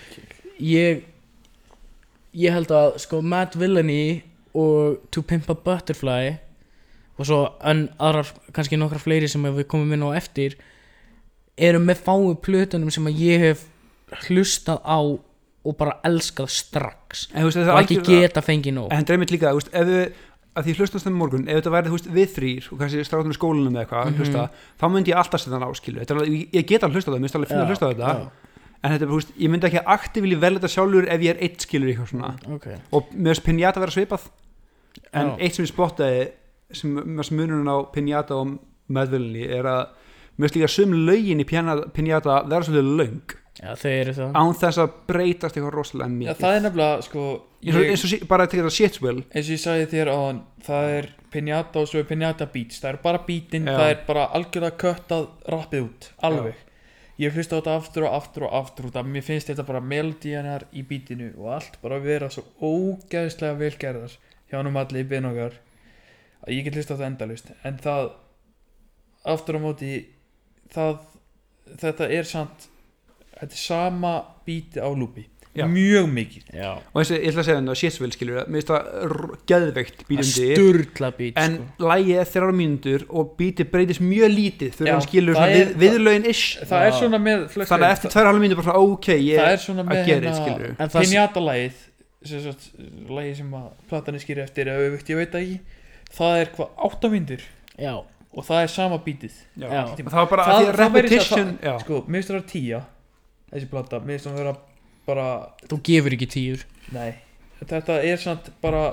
ég ég held að sko Matt Villani og To Pimp a Butterfly og svo en aðrar kannski nokkrar fleiri sem við komum inn á eftir eru með fáu plötunum sem að ég hef hlustað á og bara elskað strax.
En veist, það
og
er
ekki geta fengið nóg.
En dreymið líka, þú veist, ef við að því hlustast þeim morgun, ef þetta væri þú veist, við þrýr og kannski stráðum í skólanum eða eitthvað
Mhm.
hlusta, þá myndi ég alltaf setja hann á skilu þetta er alveg, ég, ég get alveg hlusta á það, mér finnst alveg finna að hlusta á þetta.
já,
en þetta er, veist, ég myndi ekki aktífili vel þetta sjálfur ef ég er eitt skilur í eitthvað svona.
Ok.
Og mér finnst Pinjata vera svipað. En
Já.
eitt sem ég spottaði sem með mununum á Pinjata og meðvölinni er að mér finnst líka sum lögin í Pinjata, vera svolítið löng.
Já, það.
Án þess að breytast eitthvað rosalega
Já,
mikið.
það er nefnilega, sko
eins og, bara til þetta shitswill
eins og ég sagði þér á það er pinjata og svo er pinjata beats. Það er bara beatin,
Já.
það er bara algjörlega köttað rappið út, alveg. Ég hef hlustað á þetta aftur og aftur og aftur út af mér finnst þetta bara melodíanar í beatinu og allt bara vera svo ógæðislega velgerðar hjá hann um allir í byrn okkar. Að ég get hlustað á þetta endalust en það aftur á móti það þetta er samt þetta er sama beati á lúpi
Já.
mjög mikið.
Já,
og eins og ég ætla að segja þetta shitswill skilur mér finnst það geðveikt bítandi
sturla bít
en
sko.
lægið er þrjára mínútur og bítið breytist mjög lítið
Já,
hann skilur
er-
við, viðlaugin ish
það er svona með
þannig að eftir tvær halv mínútur bara svona ok
það
ég
er svona með
að gera
hérna
skilur
En það-
Pinjata-lægið sem sagt, lagið sem að platan er skýri eftir eða öfugt, ég veit ekki það er hvað, áttamindur
já,
og það er sama bítið.
Já.
Já.
Og það var bara að að
að-
repetition
sko, mér finnst það að vera tíja þessi plata, mér finnst það að vera bara,
þú gefur ekki tíur.
Nei. Þetta er samt bara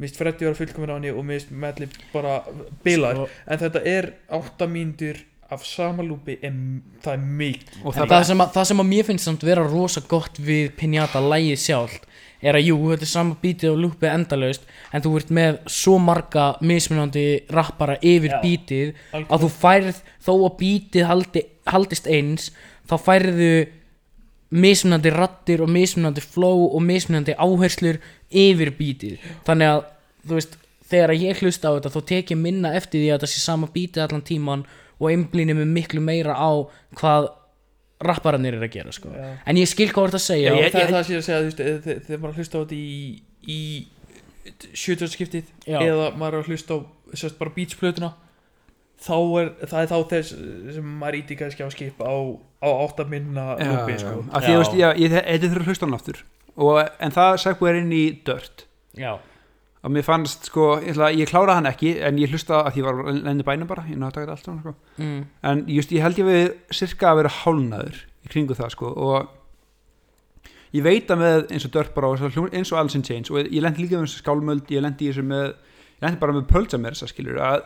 mér finnst Freddy vera fullkomin á henni og finnst Melli bara bilar
Sko,
en þetta er áttamindur af sama lúpi en það er mikið
og það,
það, sem að, það sem að mér finnst samt vera rosa gott við Pinjata lægið sjálft er að jú, þetta er sama bítið og lúpið endalaust en þú ert með svo marga mismunandi rappara yfir
Já.
bítið að þú færð þó að bítið haldi, haldist eins þá færðu mismunandi rattir og mismunandi flow og mismunandi áherslur yfir bítið þannig að þú veist þegar ég hlusta á þetta þá tek ég minna eftir því að þetta sé sama bítið allan tíman og einblýni mig miklu meira á hvað rappararnir er að gera sko.
Já.
en ég skil hvað þú ert að segja
Já, ég-
það er það sem ég er að segja, þú veist, eða þe- þegar maður hlusta á þetta í, í 70 skiptið eða maður að hlusta á sérst bara beatsplötuna þá er, það er þá þess sem maður íti kannski á skip á, á áttaminna lúpi, sko.
að því að
já,
ég þetta þurfa að hlusta hann aftur. Og, en það segðu er inn í dört
já,
og mér fannst sko, ég, ætla, ég klára hann ekki en ég hlusta að því ég var lenni bænum bara ég taka þetta allt saman sko.
mm,
en just, ég held ég við cirka að vera hálnaður í kringu það sko og ég veit að með eins og dörp bara eins og Alice in Chains og ég lendi líka með skálmöld ég lendi með ég bara með pölsa mér þess að skilur að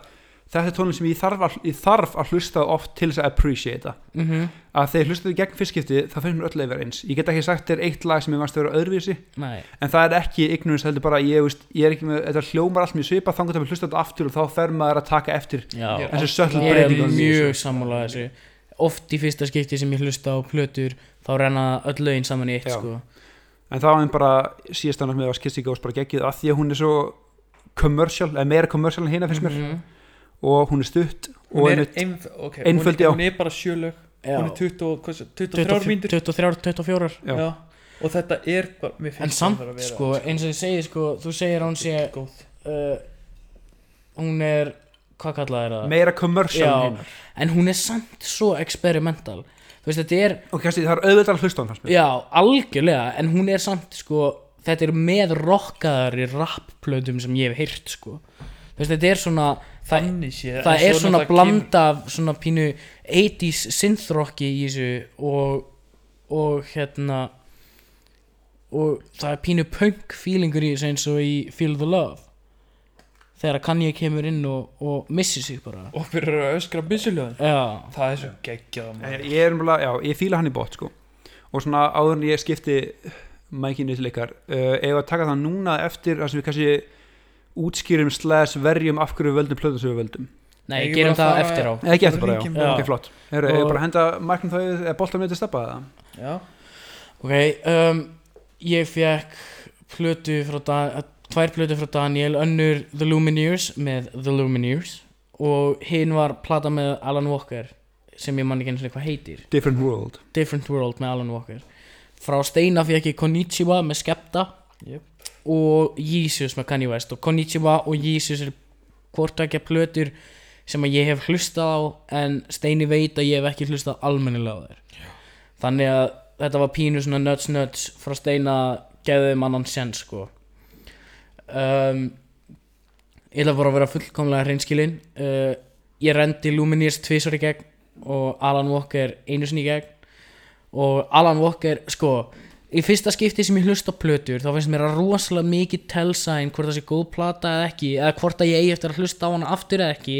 þetta er tónlist sem ég þarf að, ég þarf að hlusta oft til þess að appreciate
mm -hmm.
að þegar ég hlustaði gegn fyrstskipti þá finnst mér öll að vera eins. Ég get ekki sagt þér eitt lag sem ég varst að vera öðruvísi
Nei,
en það er ekki ignorance heldur bara ég, veist, ég er ekki með, þetta hljómar allt mjög svipa þannig að við hlusta þetta aftur og þá fer maður að taka eftir
já.
þessu
er
breytingar
mjög sammála þessu. Oft í fyrsta skipti sem ég hlusta á plötur þá renna öll lögin saman í eitt sko.
en þá er bara síðast annars með að Kissy Ghost bara geggið að því að hún er svo commercial, eða meira commercial en hérna finnst mér.
Mhm.
Og hún er stutt og
hún er, einf okay,
einföld,
hún, er- hún er bara sjölög
Já.
hún er 20, hvað sé- 23 mínútur
23, 24
Já.
Já. og þetta er bara,
En samt
það að vera
sko, eins og ég segi sko Þú segir hún sé uh, Hún er, hvað kallað er það?
meira commercial en
hún er samt svo experimental Þú veist, þetta er
og kannski það er auðvitað að hlusta á hann fannst mér.
Já, algjörlega, en hún er samt sko, þetta er með rockaðari rapplöðum sem ég hef heyrt sko. Þú veist, þetta er svona
þannig sé
það er
svo
svona blanda af svona pínu 80s synthrocki í þessu og, og hérna og það er pínu punk feelingur í þessu eins og í Feel the Love. Þegar Kanye kemur inn og, og missir sig bara.
Og fyrir að öskra byssuljóðin.
Já,
það er svo geggjað
ég er já, ég fíla hann í bótt sko. og svona áður en ég skipti mækinu til ykkar uh, ef að taka það núna eftir það sem við kannski útskýrum slash verjum af hverju völdum plöðum sem við völdum.
Nei, gerum það eftir á.
Nei, ekki eftir bara, já,
bara.
ok, flott. Heru,
Og-
bara að henda mæknum þá eða boltan með til steppa það
já,
Ok, um, ég fekk plötu frá Dan tvær plötu frá Daniel, önnur The Lumineers með The Lumineers og hinn var plata með Alan Walker sem ég man ekki eins og hvað heitir.
Different World.
Different World með Alan Walker. Frá Steina fekk ég Konnichiwa með Skepta.
Jep.
Og Jesus með Kanye West. Og Konnichiwa og Jesus er hvort ekki plötur sem að ég hef hlustað á en Steini veit að ég hef ekki hlustað almennilega á þær. Þannig að þetta var pínu svona nuts nuts frá Steina geðum annan sens sko. Um, ég ætla bara að vera fullkomlega hreinskilinn. Uh, ég rendi Lumineers tvisar í gegn og Alan Walker einu sinni í gegn. Og Alan Walker sko í fyrsta skipti sem ég hlusta á plötur þá finnst mér að rosalega mikið tellsæn hvort það sé góð plata eða ekki eða hvort að ég eigi eftir að hlusta á hana aftur eða ekki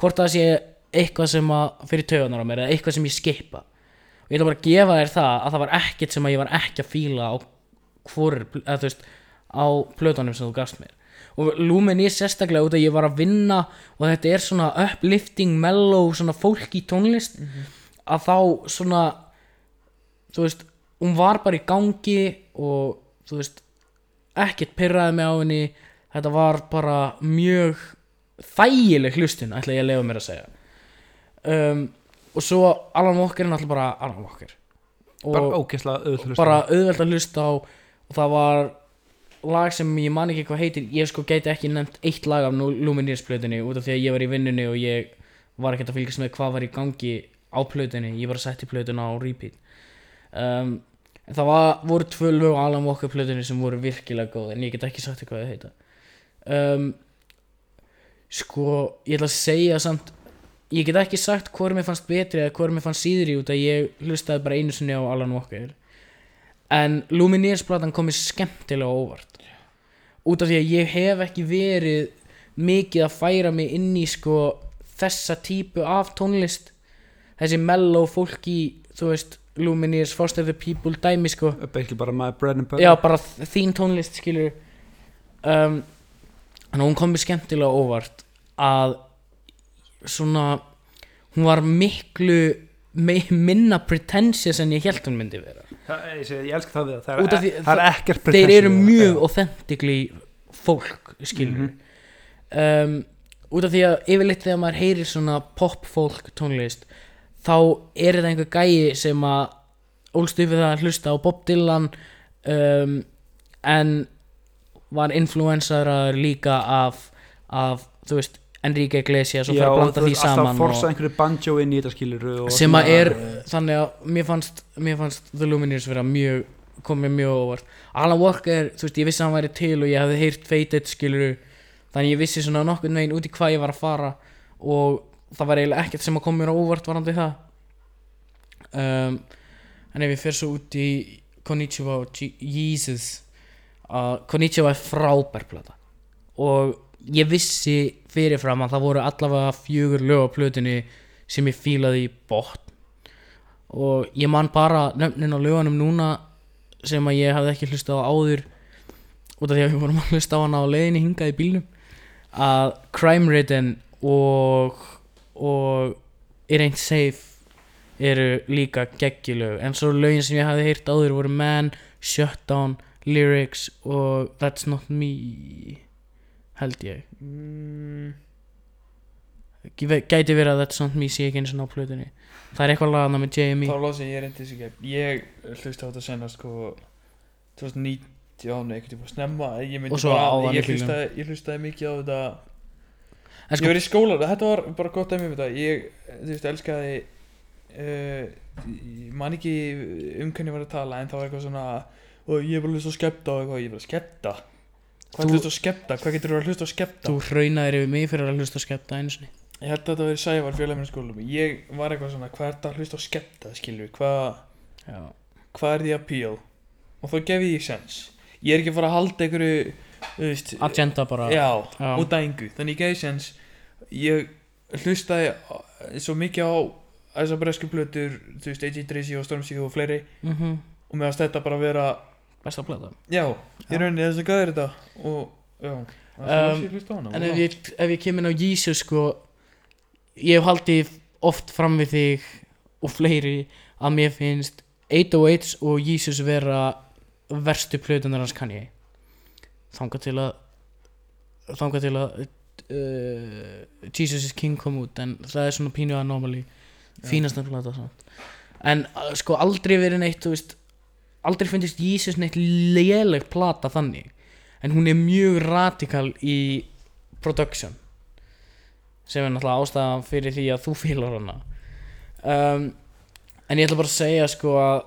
hvort það sé eitthvað sem að fyrir tauganar á mér eða eitthvað sem ég skipa. Og ég ætla bara að gefa þér það að það var ekkert sem að ég var ekki að fíla á hvor, eða þú veist á plötunum sem þú gafst mér. Og Lumen er sérstaklega út að ég var að vinna og þetta er svona uplifting mellow, svona fólki tónlist að þá svona þú veist, hún var bara í gangi og þú veist ekkert pyrraði mig á henni. Þetta var bara mjög þægileg hlustun ætla ég að lefa mér að segja. Um, og svo Alan Walker er náttúrulega bara Alan Walker.
Bara
og
ógeðslega
bara auðvelt að hlusta á. Og það var lag sem ég man ekki hvað heitir. Ég sko gæti ekki nefnt eitt lag af Lumineers plötunni út af því að ég var í vinnunni og ég var ekkert að fylgjast með hvað var í gangi á plötunni, ég var að setja plötuna á repeat um, það var, voru tvö lög á Alan Walker plötunni sem voru virkilega góð en ég get ekki sagt hvað þau heita. Um, sko ég ætla að segja samt ég get ekki sagt hvort mér fannst betri eða hvort mér fannst síðri út að ég hlustaði bara einu sinni á Alan Walker. En Lumineers platan kom mér skemmtilega óvart. Út af því að ég hef ekki verið mikið að færa mig inn í sko þessa típu af tónlist. Þessi mellow fólk í þú veist Lumineers, Foster the People dæmi sko.
Basically bara my bread and butter.
Já bara þín tónlist skilur um, en hún kom mér skemmtilega óvart að svona hún var miklu me, minna pretentious en ég held hún myndi vera.
Það- ég, segi, ég elska það við það.
Út
það
af
er,
því-
það er ekkert
þeir
pretentious
eru
við það.
mjög authentically fólk skilur
Mhm.
um, út af því að yfirleitt þegar maður heyrir svona pop fólk tónlist þá er þetta einhver gæi sem að ólst upp við það að hlusta á Bob Dylan um, en var influensaður líka af, af þú veist Enrique Iglesias og fyrir að blanda því
veist, alltaf
saman
forsa einhverju banjo inn í þetta skilur
sem að er þannig að mér fannst, mér fannst The Lumineers vera mjög komið mjög óvart. Alan Walker, þú veist, ég vissi að hann væri til og ég hafði heyrt Faded skiluru þannig ég vissi svona nokkurn veginn út í hvað ég var að fara og það var eiginlega ekkert sem að koma mér á óvart varandi það. Um, en ef ég fer svo út í Konnichiwa og Je- Jesus að Konnichiwa er frábær plata. Og ég vissi fyrirfram að það voru allavega fjögur lög á plötunni sem ég fílaði í botn. Og ég man bara nöfnin á lögunum núna sem að ég hafði ekki hlustað á áður út af því að við vorum að hlusta á hana á leiðinni hingað í bílnum að Crime Ridden og og It Ain't Safe eru líka geggjulög en svo lögin sem ég hafði heyrt áður voru Man, Shutdown, Lyrics og That's Not Me held ég.
Mm,
Gæ- gæti verið að That's Not Me sé ekki eins og á plötunni. Það er eitthvað lagana með JME
þá lási ég reyndi þessi gegn ég hlusta á þetta senna sko 2019 eitthvað snemma ég myndi bara, ég, hlustaði, ég hlustaði mikið á þetta
en
ég
sko,
var í skóla, þetta var bara gott um þetta. Ég, þú veist, elskaði uh, ég man ekki um hvernig ég var að tala en það var eitthvað svona og ég var að hlusta á skepta og eitthvað, ég var að skepta? Hvað
Þú-
er hlusta á skepta, hvað getur þú að hlusta á skepta?
Þú hraunaðir yfir mig fyrir að hlusta að skepta einu sinni.
Ég held að þetta verið sævar fjöla minn skólum ég var eitthvað svona, hvað er þetta að hlusta á skepta skilur, hvað hvað er því appeal og þá gef ég sens. Ég er ekki að fara að halda einhverju veist,
agenda bara.
Já,
Já.
út af engu þannig ég gef sens ég hlustaði á- svo mikið á þessar bresku plötur þú veist, AJ Tracy og Stormzy og fleiri.
Mm
og mér varst þetta bara að vera
besta plata
já, í
Já.
rauninni þess að gæði þetta. Og já, það
Um,
ég á hana
en
og
ef ég, ef ég kemur á Jesus sko ég hef haldið oft fram við þig og fleiri að mér finnst 808s og Jesus vera verstu plötunar hans kann ég þanga til að þanga til að uh, Jesus is King kom út en það er svona pínu anomaly fínasta plata samt. En uh, sko aldrei verið neitt veist, aldrei finnist Jesus neitt léleg plata þannig en hún er mjög radikal í production sem er náttúrulega ástæðan fyrir því að þú fílar hana. Um, en ég ætla bara að segja sko að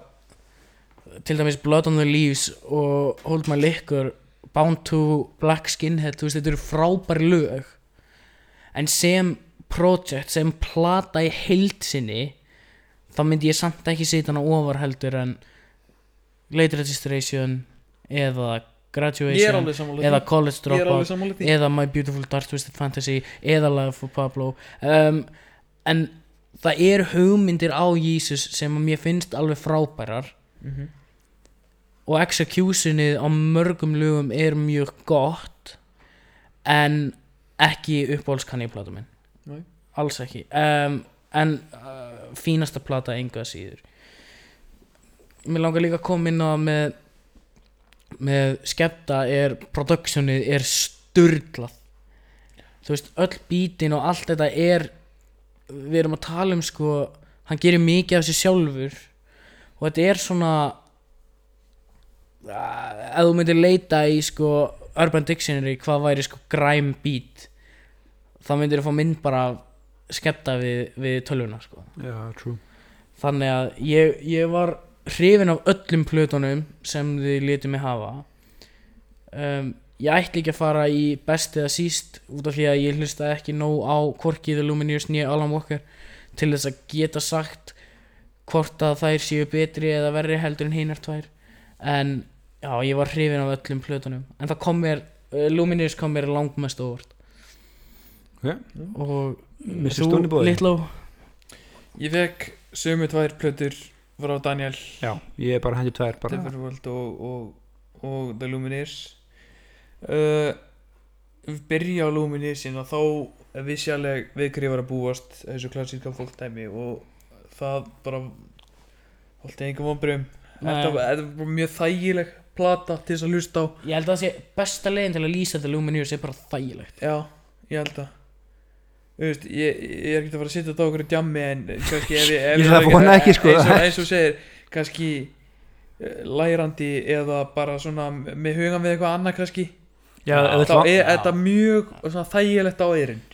til dæmis Blood on the Leaves og Hold My Liquor Bound to Black Skinhead þú veist þetta eru frábæri lög. En sem project sem plata í heild sinni þá myndi ég samt ekki setja hana ofar heldur en Late Registration eða Graduation eða College Dropout eða My Beautiful Dark Twisted Fantasy eða Life for Pablo. Um, en það er hugmyndir á Jesus sem að mér finnst alveg frábærar.
Mhm.
Og executionið á mörgum lögum er mjög gott en ekki uppáhaldskanni í plata minn.
Nei.
alls ekki. Um, en uh, fínasta plata enga síður. Mér langar líka að koma inn á með með skepta er productionið er sturglað þú veist öll bítin og allt þetta er við erum að tala um sko hann gerir mikið af sér sjálfur. Og þetta er svona ef þú myndir leita í sko Urban Dictionary hvað væri sko grime beat þá myndir þú fá mynd bara af skepta við, við tölvuna sko.
True.
Þannig að ég, ég var hrifin af öllum plötunum sem þið létu mig hafa. Um, ég ætli ekki að fara í best eða síst út af því að ég hlusta ekki nóg á Korki The Lumineers nýja Alan Walker til þess að geta sagt hvort að þær séu betri eða verri heldur en hinar tvær. En já, ég var hrifin af öllum plötunum en það kom mér, uh, Lumineers kom mér langmest óvart
Ok.
og
boði?
Litló
ég fekk sömu tvær plötur frá Daniel
já, ég er bara hendur tvær bara
og, og, og The Lumineers uh, við byrja á Lumineersin og þá við hverju ég var að búast þessu klassíska fólkdæmi og það bara engum vonbrum
Nei.
þetta var mjög þægileg plata til þess að hlusta á.
Ég held að það sé besta leiðin til að lýsa The Lumineers er bara þægilegt.
Já, ég held að. Þú veist, ég, ég er ekki að fara að setja þetta á okkur djammi en kannski ef ég, ef
Ég það vona ekki, sko.
eins og, eins og segir, kannski eh, lærandi eða bara svona með hugan við eitthvað annað kannski.
Já,
þá er þetta mjög svona, þægilegt á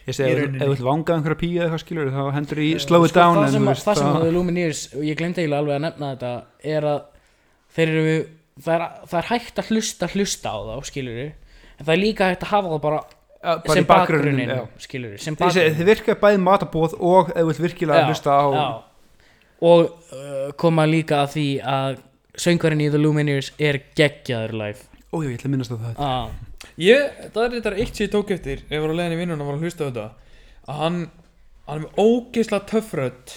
Ég
í
ef þú-
rauninni.
ef þú vilt vanga einhverja píu eða eitthvað skilur þá hendur í slow it
Sko,
down
það
en
sem, að, Lumineers og ég glemdi eiginlega alveg að nefna þetta er að þeir eru það er, það er hægt að hlusta hlusta á þá skilur en það er líka hægt að hafa það bara,
Ja, bara
sem
í bakgrunnin
skilur sem
Þið virka bæði matabóð og ef þú vilt virkilega
Já,
hlusta á
Já. og uh, koma líka að því að söngvarinn í The Lumineers er geggjaður live.
Ó, já, ég ætla að minnast á það.
Ah,
Ég, það er þetta eitt sem ég tók eftir Ef ég var að leiðin í vinnuna og var að hlusta á þetta Að hann, hann er með ógeðslega töffrödd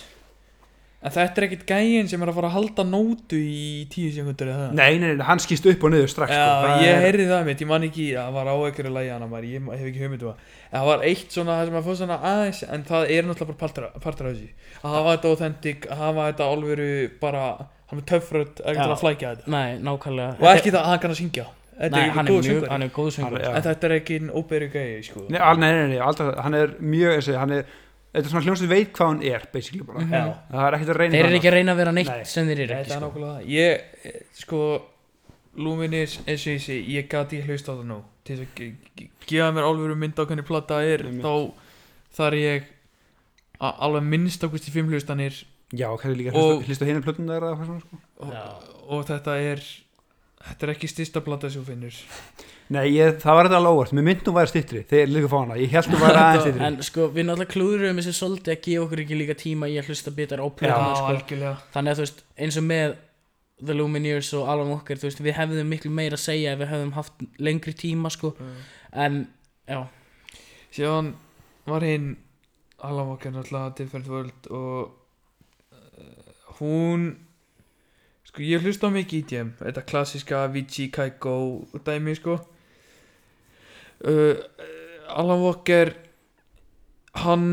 En þetta er ekkit gæin sem er að fara að halda nótu í tíu sekundur eða? Það
Nei, nei, nei, hann skýst upp og niður strax
Já,
sko. Það
ég heyrði það mitt, ég man ekki Það var á einhverju lægi hana maður, ég hef ekki hugmyndu það. En það var eitt svona, það sem að fá svona aðeins En það er náttúrulega bara partur, af þessu. Að hafa þetta authentic, að hafa þetta alvöru bara, hann er töffrödd Ekkert að flækja þetta.
Nei, nákvæmlega.
Og ekki það að hann kann að syngja. Þetta
Nei,
er
hann er mjög, hann er góð söngur
Hann er-
En þetta er ekki en óberi gæi, sko.
Nei, nei, nei, nei, aldrei, hann er mjög þessi, hann er, þetta er svona hljómsveit veit hvað hann er basically bara,
Mhm.
Já.
það er ekkert að reyna
Þeir eru
það.
ekki að reyna að vera neitt
Nei.
sem þeir eru
Þetta
ekki
er
sko.
nákvæmlega það Ég, eh, sko Luminis, eins og ég sé, ég gati ekki hlust á það nú Til þess að ge- ge- gefa mér alvöru mynd á hvernig plata er
Einmitt.
Þá þarf ég a- alveg minnst á hvernig fimm hlustanir
Já, kannski líka
Og-
hlýst á hinu plötun þar eða hvað svona sko.
og,
Já.
og þetta er Þetta er ekki styrsta plata sem þú finnur.
Nei, ég, það var þetta alveg óvart, mér mynd nú væri stittri þegar líka fá hana, ég held þú væri aðeins stittri
En sko, við náttúrulega klúðurum þessi svolítið að gefa okkur ekki líka tíma í að hlusta bitar á plöðuna sko.
algjörlega.
Þannig að þú veist, eins og með The Lumineers og Alan Walker Þú veist, við hefðum miklu meira að segja ef við hefðum haft lengri tíma sko. En, já,
Síðan var hinn Alan Walker náttúrulega Different World og uh, hún sko ég hlusta mikið í EDM þetta klassiska Avicii, Kygo dæmi sko. Uh, Alan Walker hann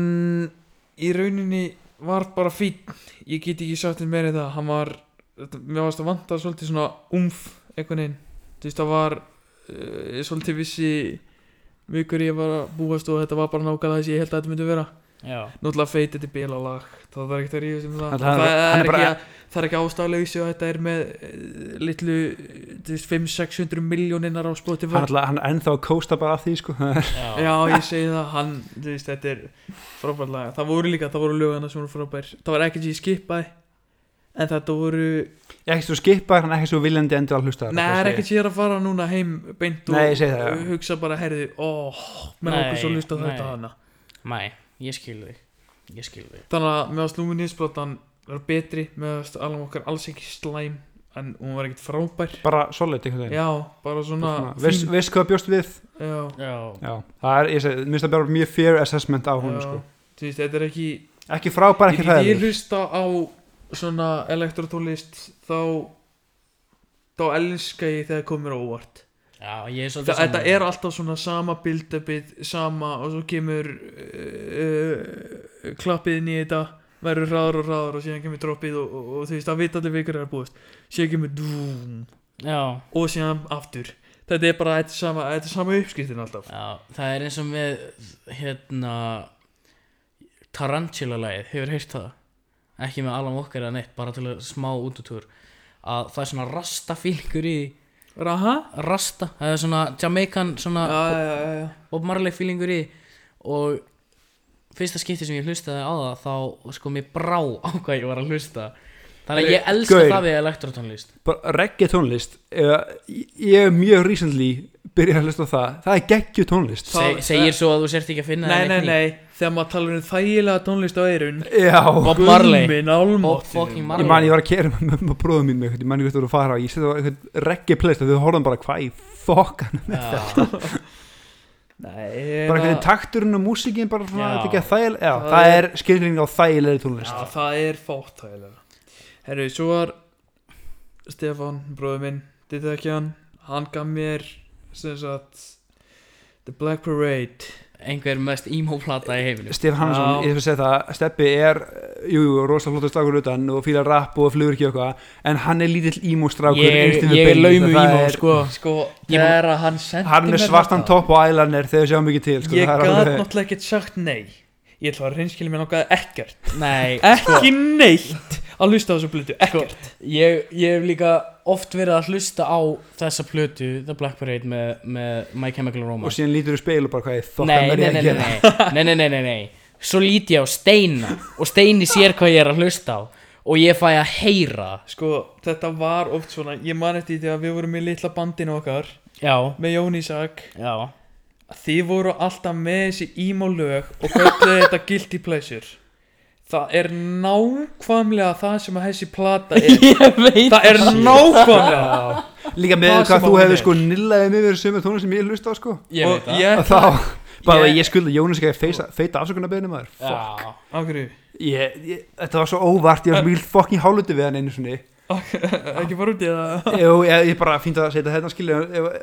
í rauninni var bara fín ég get ekki sagt þér meira það hann var, þetta- mér varst að vanta svolítið svona umf einhvern veginn. Þú veist það var uh, svolítið vissi vikur ég var að búast og þetta var bara nákvæmlega þess að ég held að þetta myndi vera náttúrulega feit þetta er bíla lag það er ekkert að ríða sem það. Það, er,
er bara-
ekki, það er ekki ástæðlausi og þetta er með eh, litlu þú veist, 500-600 miljóninnar á Spotify.
Hann, er ennþá að kósta bara af því sko.
Já,
já ég segi það hann, veist, þetta er frábært lag það voru líka, það voru lögana sem voru frábær. Það var sem ég skipaði en þetta voru,
ekki svo skipar, hann er ekki svo viljandi endur að hlusta
neða, er ekkert sem ég er að fara núna heim beint og
Nei, það,
hugsa bara, herði, óh menn
Nei,
okkur svo lusta
nei.
þetta hana.
Mæ, ég skil þig. Ég skil þig.
Þannig að með að slúminisplatan var betri, með að alveg okkar alls ekki slæm en hún var ekkert frábær.
Bara solid einhvern veginn.
Já, bara svona
veist,
fín-
veist hvað bjóst við?
Já,
Já,
já, það er, ég segi, minnst að bara mjög fair assessment á hún
já.
sko.
þú veist, þetta er ekki
ekki frábær,
ég,
ekki
ég
hræður
hlusta á svona elektrotólist þá þá elska ég þegar komur óvart
já, ég er svolítið
þetta er alltaf svona sama build-upið sama og svo kemur uh, uh, klappið inn í þetta verður hraður og hraður og síðan kemur droppið og, og, og þú veist, það veit allir vikur er að búast. Síðan kemur dúm
Já,
og síðan aftur. Þetta er bara, þetta sama, sama uppskriftin alltaf.
Já, það er eins og með hérna Tarantula-lagið, hefur heyrt það? Ekki með Alan Walker eða neitt bara til að smá útutúr að það er svona rasta fílingur í
Raha?
rasta, það er svona Jamaican svona
já, já, já.
Bob Marley fílingur í. Og fyrsta skipti sem ég hlustaði á það þá sko mér brá á hvað ég var að hlusta. Þannig að ég elska
Gaur.
það við elektrotónlist
reggae tónlist ég er mjög recently byrjað að hlusta á það, það er geggju tónlist
Se, segir svo að þú sért ekki að finna
Nei, nei,
neitt
nei, þegar maður talar um þægilega tónlist á eirun
já,
Bob Marley.
Guð minn
Bob
almáttugur.
fucking
ég
Marley.
Man ég var að kera með, með bróðum mín ég man ég veit að þú að fara. Á ég setja á eitthvað reggae playlist og þau horfðum bara hvað í fokkan
Já,
Nei,
bara
það,
eitthvað takturinn og músíkin bara svona,
Já.
þetta ekki að þægileg já,
Það
það
er-
er skilgring á þægilegri tónlist.
Já, það er fátt þægilega Herru, svo var Stefán, bróður minn Þetta ekki hann, hann gaf mér sem sagt The Black Parade
einhver mest emo plata í heiminu
Stefán Hannesson, ég þarf að segja það Steppi er, jú, jú, rosalega flottur slagur utan og fílar rapp og flugur ekki eitthvað en hann er lítill ímústrákur
ég, ég er laumu emo sko.
Sko,
Ég-
þegar hann sendi
hann er
mér
svartan
þetta,
topp og eyeliner þegar sjáum ekki til sko,
Ég
er alveg-
náttúrulega ekkert sagt nei. Ég ætla að reynskilja mér nokkaði ekkert.
Nei,
Ekki neitt að hlusta á þessu blötu, ekkert.
ég, ég hef líka oft verið að hlusta á þessa plötu The Black Parade með, með My Chemical
og
Romance
síðan lítur þú speil og bara hvað ég er
nei,
ég að gera?
nei, nei, nei, nei, nei, svo líti ég á Steina og Steini sér hvað ég er að hlusta á og ég fæ að heyra.
Sko, þetta var oft svona Ég man eftir því þegar við vorum í litla bandinu okkar
já,
Með Jón Ísak.
Já,
Þið voru alltaf með þessi emo lög Og kölluðu þetta guilty pleasure það er nákvæmlega það sem að þessi plata er. Það er nákvæmlega
líka með
Það
hvað þú
er.
sko nillaðið mig verið sömu tónum sem ég hlusta á sko.
Ég
og
veit það.
ég
þá, bara
Ég-
ég skulda Jónas ekki að feita afsökunarbeðinu maður. Ég, þetta var svo óvart, ég var svo mikil fokking háluti við hann einu svona
ekki bara út í það.
Jú, ég, ég bara fínt að setja þetta skilja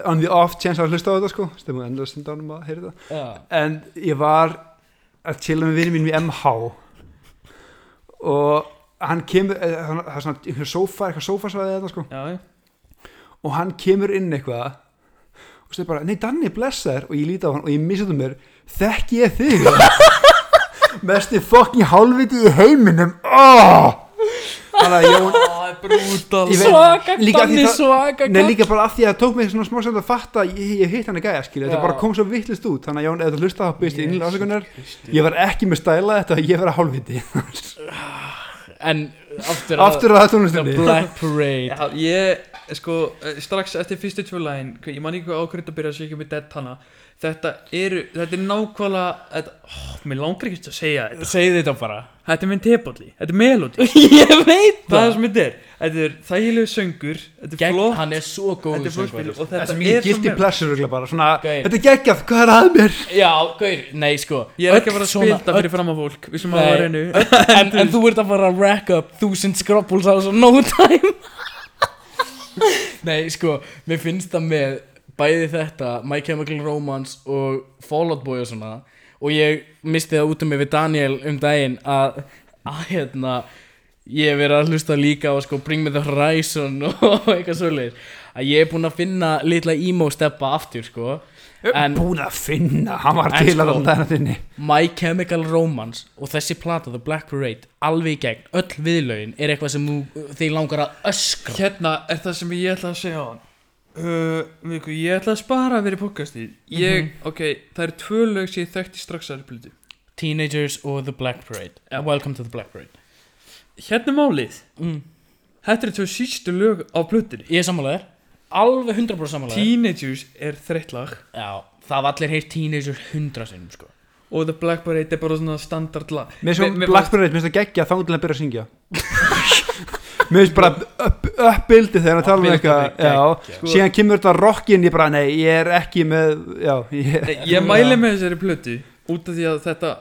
on the off chance að hlusta á þetta sko. Stemmu endur að stunda ánum að heyra þetta en ég var að chilla með vinið mínum í MH og hann kemur eh, það er svona einhver sófa, eitthvað sófasvæði þetta sko.
Já, já.
og hann kemur inn eitthvað og segir bara, nei Danni blessaður og ég líti á hann og ég missi þetta mér. Þekki ég þig? Mesti fokking hálfviti í heiminum. Oh! Þannig að Jón
það er brútal.
Svaka
það-
svaka
Nei líka bara af því að það tók mig svona smá sem að fatta að ég, ég hitt hann að gæja skilja, þetta bara kom svo vittlist út. Þannig að Jón, ef þú hlusta þá byrst ég innlega ásökunar ég var ekki með stæla þetta ég var að hálfviti.
En aftur að
aftur að það tónlistinni
Black Parade.
Já, ég, sko, eh, strax eftir fyrstu tvö lægin, ég man ekki hvað ákveðið að byrja að segja með Dead Hanna Þetta eru, þetta er nákvæmlega, þetta, ó, mér langar ekki að segja þetta.
Segðu þetta bara.
Þetta er minn tepalli, þetta er melodi
Ég veit
Það er sem þetta er, þetta er þægilegu söngur, þetta er
Gegn,
flott,
Hann er svo góð
þetta er flott spil og
þetta
þetta
er
er
mikið
svo
guilty
mel
pleasure örugglega bara svona,
Gauir.
þetta er geggjað, hvað er að mér?
Já, gaur, nei sko.
Ég er ekki að fara að
svona-
spilta fyrir fram á fólk, við sem að
Nei.
reynu
öll- en, en þú ert að fara að rack up Þúsund skropples á svo no time. Nei, sko Mér finnst það með Bæði þetta My Chemical Romance og Fall Out Boy og svona Og ég misti það út um mig við Daniel um daginn Að, að hérna Ég hef verið að hlusta líka á sko Bring Me The Horizon og eitthvað svoleiðis. Að ég er búinn að finna litla emo steppa aftur sko En-
búin að finna, hann var til
sko-
að landa hennar þinni
My Chemical Romance og þessi plata The Black Parade alveg í gegn, öll viðlaugin er eitthvað sem þú, þig langar að öskra.
Hérna er það sem ég ætla að segja á hann uh, Ég ætla að spara að vera í podcastið. Ég, ok, það eru tvö lög sem ég þekkti strax að replutu
Teenagers og The Black Parade.
Já.
Welcome to the Black Parade.
Hérna málið.
Mm.
Þetta eru tvö sístu lög á plutunni
Ég er sammálaðir, alveg 100% sammálaðir
Teenagers er þreytt lag.
Já, það var allir heyrt Teenagers 100 sinnum sko.
Og The Black Parade er bara svona standard lag.
Mér finnst
mér
Blackberry, mér finnst það geggja þá til að byrja að syngja Mér finnst bara uppbildi þegar hann tala um eitthvað síðan kemur þetta rockin ég bara, nei, ég er ekki með já, ég,
Ég mæli með þessari plötu út af því að þetta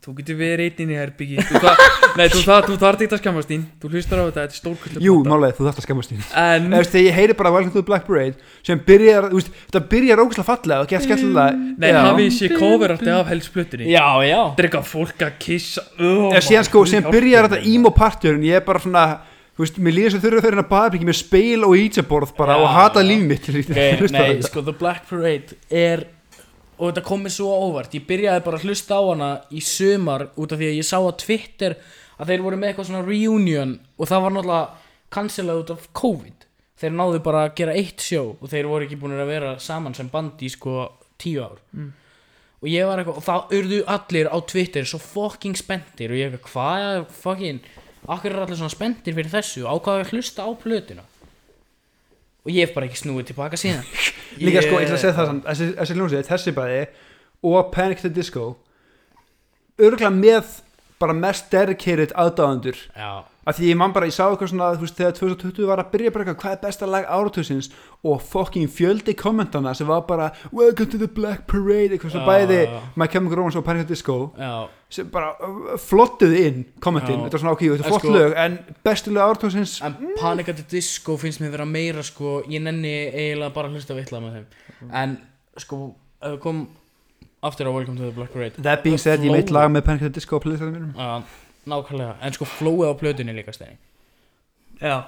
þú getur verið inn í herbyggi þú, þar, nei, þú, þar, þú þarf ekki að skammast þín. Þú hlustar á þetta, þetta er stórkvöldu
jú, málega, þú þarft að skammast þín.
En
þegar ég heyri bara Welcome to the Black Parade sem byrjar, þú veist, þetta byrjar ógæslega fallega og gett skemmtilega.
Nei, hafið sé coverarti af helst plötunni
Já, já.
Eitthvað fólk að kissa oh,
síðan sko, sem byrjar þetta emo partjörn ég er bara svona, þú veist, mér líður svo þurfa fyrir að baðbyggi með speil og ítsjaborð bara
Já,
og hata
já.
líf mitt að
okay, Nei, sko, The Black Parade er og þetta kom mér svo óvart. Ég byrjaði bara að hlusta á hana í sumar út af því að ég sá á Twitter að þeir voru með eitthvað svona reunion og það var náttúrulega cancelað út af COVID. Þeir náðu bara að gera eitt sjó og þeir voru ekki búin að vera saman sem band í sko tíu ár.
Mm.
og ég var eitthvað og þá urðu allir á Twitter svo fucking spenntir og ég eitthvað hvað fucking akkur er allir svona spenntir fyrir þessu? Ákvaðu að hlusta á plötuna? Og ég hef bara ekki snúið tilbaka síðan.
Líka sko, ég ætla að segja það samt, þessi, þessi hljómsveit, þessi bæði og Panic! the Disco örgulega með bara mest dedicated aðdáðandur
Já,
af því ég man bara, ég sá eitthvað svona þú veist, þegar 2020 var að byrja bara eitthvað hvað er besta lag áratusins og fucking fjöldi kommentana sem var bara Welcome to the Black Parade, eitthvað svona
Já,
bæði. My Chemical Romance og Panic! at the Disco
já,
sem bara uh, flottuðu inn kommentin,
Já.
þetta var svona ok, þetta
En
er flott
sko-
lög en bestu lög áratusins
en Panic at the Disco finnst mér vera meira sko, ég nenni eiginlega bara að hlusta vitla með þeim en sko, ef við kom aftur á Welcome to the Black Parade
that being said, ég veit lag með Panic! at the Disco á playlistanum mínum
Já, nákvæmlega, en sko flóið á plötunni líka stein
já,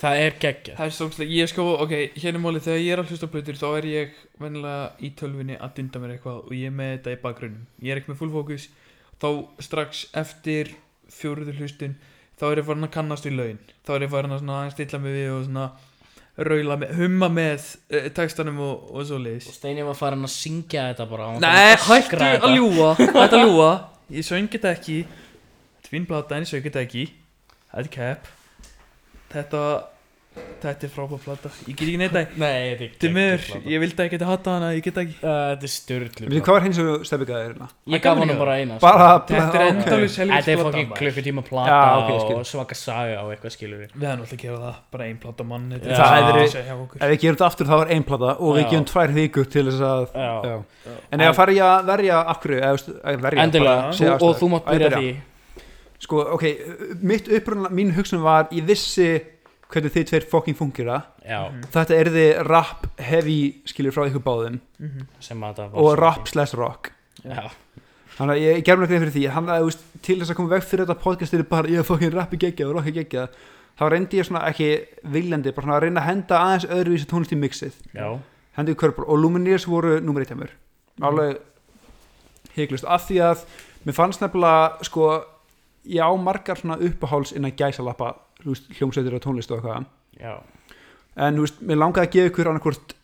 Það er geggja
það er stókslega ég sko, ok, hérna málið þegar ég er að hlusta plötur þá er ég vennilega í tölvunni að dunda mér eitthvað og ég er með þetta í bakgrunnum. Ég er ekki með full focus þá strax eftir fjóruður hlustun þá er ég farin að kannast við laun. Þá er ég farin að svona stilla mig við og svona raula með, humma með uh, textanum og, og svo leiðis
og Steini var farin að syngja þetta bara
Nei, hættu að ljúa Hættu að ljúa Ég söng þetta ekki Tvinn plata en ég þetta ekki Þetta er cap. Þetta Þetta er frábæð plata. Ég get ekki neitt að
Nei, þetta er geggjuð plata.
ég vildi ekki hata hana Ég get ekki.
Uh, Þetta er styrlu
Við hvað var hins og stefikaðir hérna?
Ég gaf honum bara eina.
Bara,
Þetta er
ok.
endalaus
Þetta er fokkin
plata,
klukkutíma plata
ok, skil.
og svaka saga og eitthvað skilur við.
Við hefum alltaf að gefa það Bara ein plata mann er það
Það er-
að okkur.
Ef við gerum þetta aftur þá var ein plata og við
Já.
gefum tvær vikur til þess að
Já.
já. En ef að fara ég að verja akkur Sko, ok, mitt upprunna, mín hugsun var ég vissi hvernig þið tveir fucking fungera.
Já,
Þetta er þið rap heavy skilur frá ykkur báðum.
Mhm.
sem að það var
og rap slash rock.
Já,
Þannig að ég gerði mér greið fyrir því hann að, þú veist, til þess að koma veg fyrir þetta podcast er bara ég er fucking rappi geggjað og rocki geggjað. Þá reyndi ég svona ekki viljandi bara svona að reyna að henda aðeins öðruvísi tónlist í mixið.
Já,
hendi í körpur og Lumineers voru nummer eitt hjá mér. Alveg hygglust af því að mér fannst nefnilega sko ég á margar svona uppáháls innan gæsalappa hljómsveitir og tónlist og eitthvað.
Já.
En þú veist, mér langaði að gefa ykkur annarkvort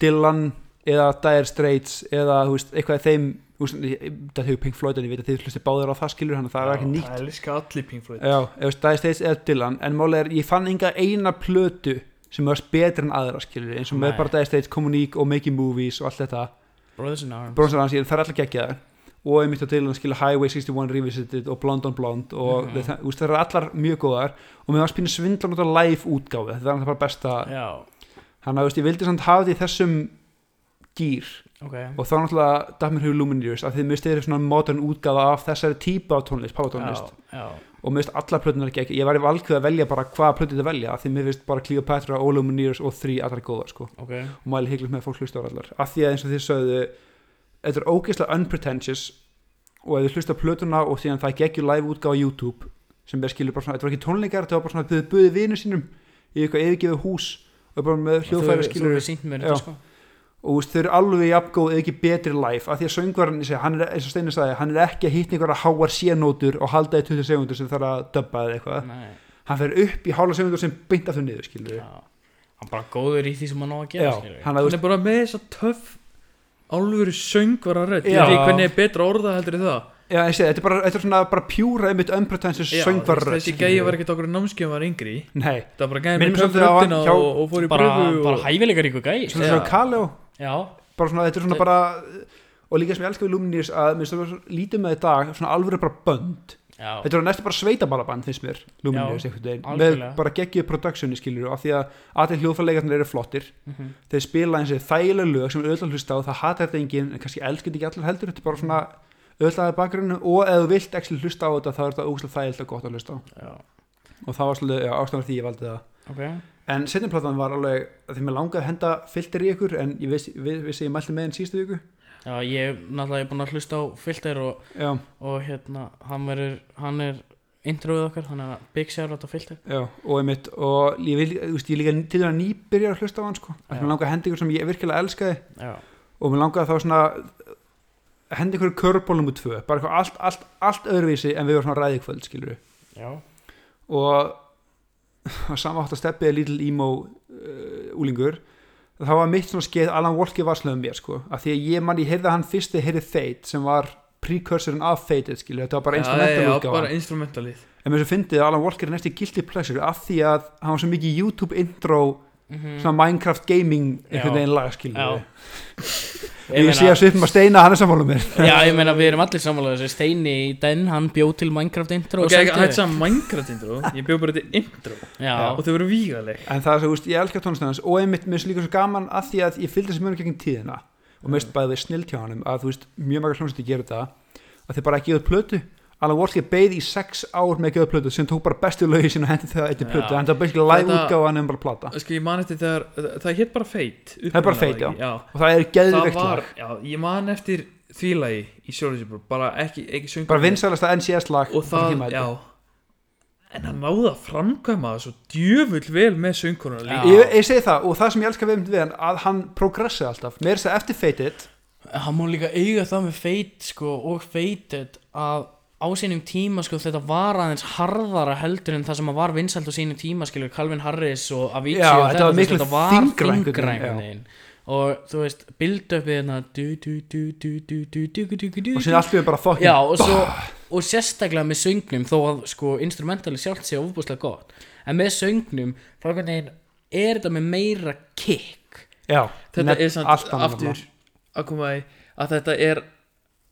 Dylan eða Dire Straits eða þú veist, eitthvað þeim ég- þetta hefur Pink Floyd en ég veit að þið hlusti báður á það skilur hann það er
Já,
ekki nýtt.
Það elska allir Pink Floyd.
Já, veist, Dire Straits eða Dylan en málega er, ég fann enga eina plötu sem var betri en aðra skilur eins og með
Nei.
bara Dire Straits, Communique og Making Movies og allt þetta.
Brothers in Arms.
Bronson Arms, það er allir geggjaðar og einmitt á Dylan skilur Highway 61 Revisited og Blonde on Blonde og mm -hmm. það, er allar mjög góðar og mér var spínu svindlan út á live útgáfi þetta er alltaf bara besta þannig að ég vildi samt hafa því í þessum gýr
ok.
Og þá náttúrulega Daft mér hefur Lumineers af því mér styrir svona modern útgáfa af þessari típa af tónlist,
já,
og mér finnst allar plötunar ekki ég væri valkveð að velja bara hvaða plötu þetta velja því mér finnst bara Cleopatra, All Lumineers og þrý allar góðar sko.
Ok.
Og mæli hygglis með að fólk hlusta á allar. Af því að eins og þið sögðu þetta er ógeðslega unpretentious og ef þið hlusta plötuna og síðan það geggjur live útgáfa á YouTube sem er skilur bara svona, þetta var ekki tónleikar þetta var bara svona buðið buði vinu sínum í eitthvað yfirgefið hús og bara með hljóðfæri skilur
þetta sko.
Og þau eru alveg jafngóð eða ekki betri live af því að söngvarinn, hann er eins og Steinir sagði hann er ekki að hitta einhverja háar sénótur og halda í 20 segundur sem þarf að dubba eða eitthvað.
Nei,
hann fer upp í hálfa segundur sem beint aftur niður skilur
Hann bara góður í því sem hann á að gera
hann að,
er bara með þessa töff Álfuru söngvara rödd. Ég veit ekki hvernig er betra orða heldur í það.
Já, ég segi, þetta er bara, þetta er svona bara pjúra einmitt unpretentious
Já,
söngvar
þú veist, Þessi gæja var ekkert okkur námskjöfum var yngri.
Nei,
Það var bara
Minnum
með töff
svolítið á hann
röddina
hjá-
og, og fór í
bara,
pröfu
bara
og,
hæfilegar ykkur gæi.
Svona
Já.
svona Kaleo.
Já,
bara svona, þetta er svona bara og líka sem ég elska við Lumineers að mér stóður lítið með í dag svona alveg bara bönd
já,
þetta er næstu bara sveitaballaband finnst mér Lumineers einhvern veginn. Með bara geggið productioni skilur af því að allir hljóðfæleikarnir eru flottir.
Mhm,
þeir spila eins og þægilega lög sem auðvitað að hlusta á það hatar þetta enginn en kannski elskir þetta ekki allir heldur þetta er bara svona auðvitað bakgrunnu og ef þú vilt ekki hlusta á þetta þá er þetta ógæslega þægilega gott að hlusta á.
Já,
og það var svolítið ástæðan því ég valdi það.
Ok.
En setjumplatan var alveg því mér langaði að henda filter í ykkur en ég vissi, vissi ég mælti með henn síðustu viku
Já, ég náttúrulega er búin að hlusta á filter og, og hérna, hann verður, hann er introið okkar, þannig að big shout out á filter.
Já, og einmitt og ég vil, þú veist, ég líka til að nýbyrja að hlusta á hann sko, að
Já.
mér langaði að henda ykkur sem ég virkilega elskaði
Já,
og mér langaði þá svona að henda ykkur körbólum úr tvö, bara eitthvað allt, allt, allt öðruvísi en við varum svona ræði kvöld skilur
já,
og á sama átt að steppiði lítil emo uh, úlingur þá var mitt svona skeið Alan Walker var slöðum mér sko. Af því að ég man ég heyrði hann fyrsti heyrði Fate sem var precursorinn af Fate skilur, þetta var bara instrumental
instrumentalið.
En mér svo fyndið að Alan Walker er næstu guilty pleasure af því að hann var svo mikið YouTube intro
mhm.
svona Minecraft gaming einhvern veginn lag skilur. ég, ég sé að svipum að steina hann er sammála mér.
Já, ég meina við erum allir sammála þessu. Steini í den, hann bjó til Minecraft intro
Ok,
sendi
hætt saman Minecraft intro. Ég bjóð bara til intro.
Já,
Og þau voru vígaleg
en það er svo, úst, ég elska tónlistinans og einmitt mér er svo líka svo gaman að því að ég fylgdi þessi mjög gegn tíðina. Og mér finnst bæðið snill hjá hann að þú veist, mjög margar hljómsveitir gera þetta að þeir bara ekki Alan Walker beið í sex ár með að út plötu sem tók bara bestu lögi sín og hendi það eitt í plötu.
Já.
en það var basically live útgáfa en bara plata.
Sko, ég man eftir þegar Það, það hétt bara Fate
Það er bara Fate,
ekki? já.
og það er
Það
geðveikt
var,
lag.
já, ég man eftir því lagi í Sjólisibur Bara ekki, ekki söngur
bara vinsælasta NCS lag
Og það, já. En hann náði að framkvæma það svo djöfull vel með söngkonuna
Já.
líka.
Ég, ég segi það og það sem ég elska við, við hann að hann progressi alltaf, mér er þess að eftir Fate
hann má líka eiga það með feit sko, og feited að á sínum tíma sko þetta var aðeins harðara heldur en það sem var vinsælt á sínum tíma skilur Calvin Harris og Avicii
já,
og
þetta,
þetta var miklu
þingra
einhvern veginn og þú veist build-upið hérna
og sér alltaf bara fokkin
já og, svo, og sérstaklega með söngnum þó að sko instrumentali sjálft sé ofbúslega gott en með söngnum þá er þetta með meira kick
já,
þetta er samt aftur að koma í að þetta er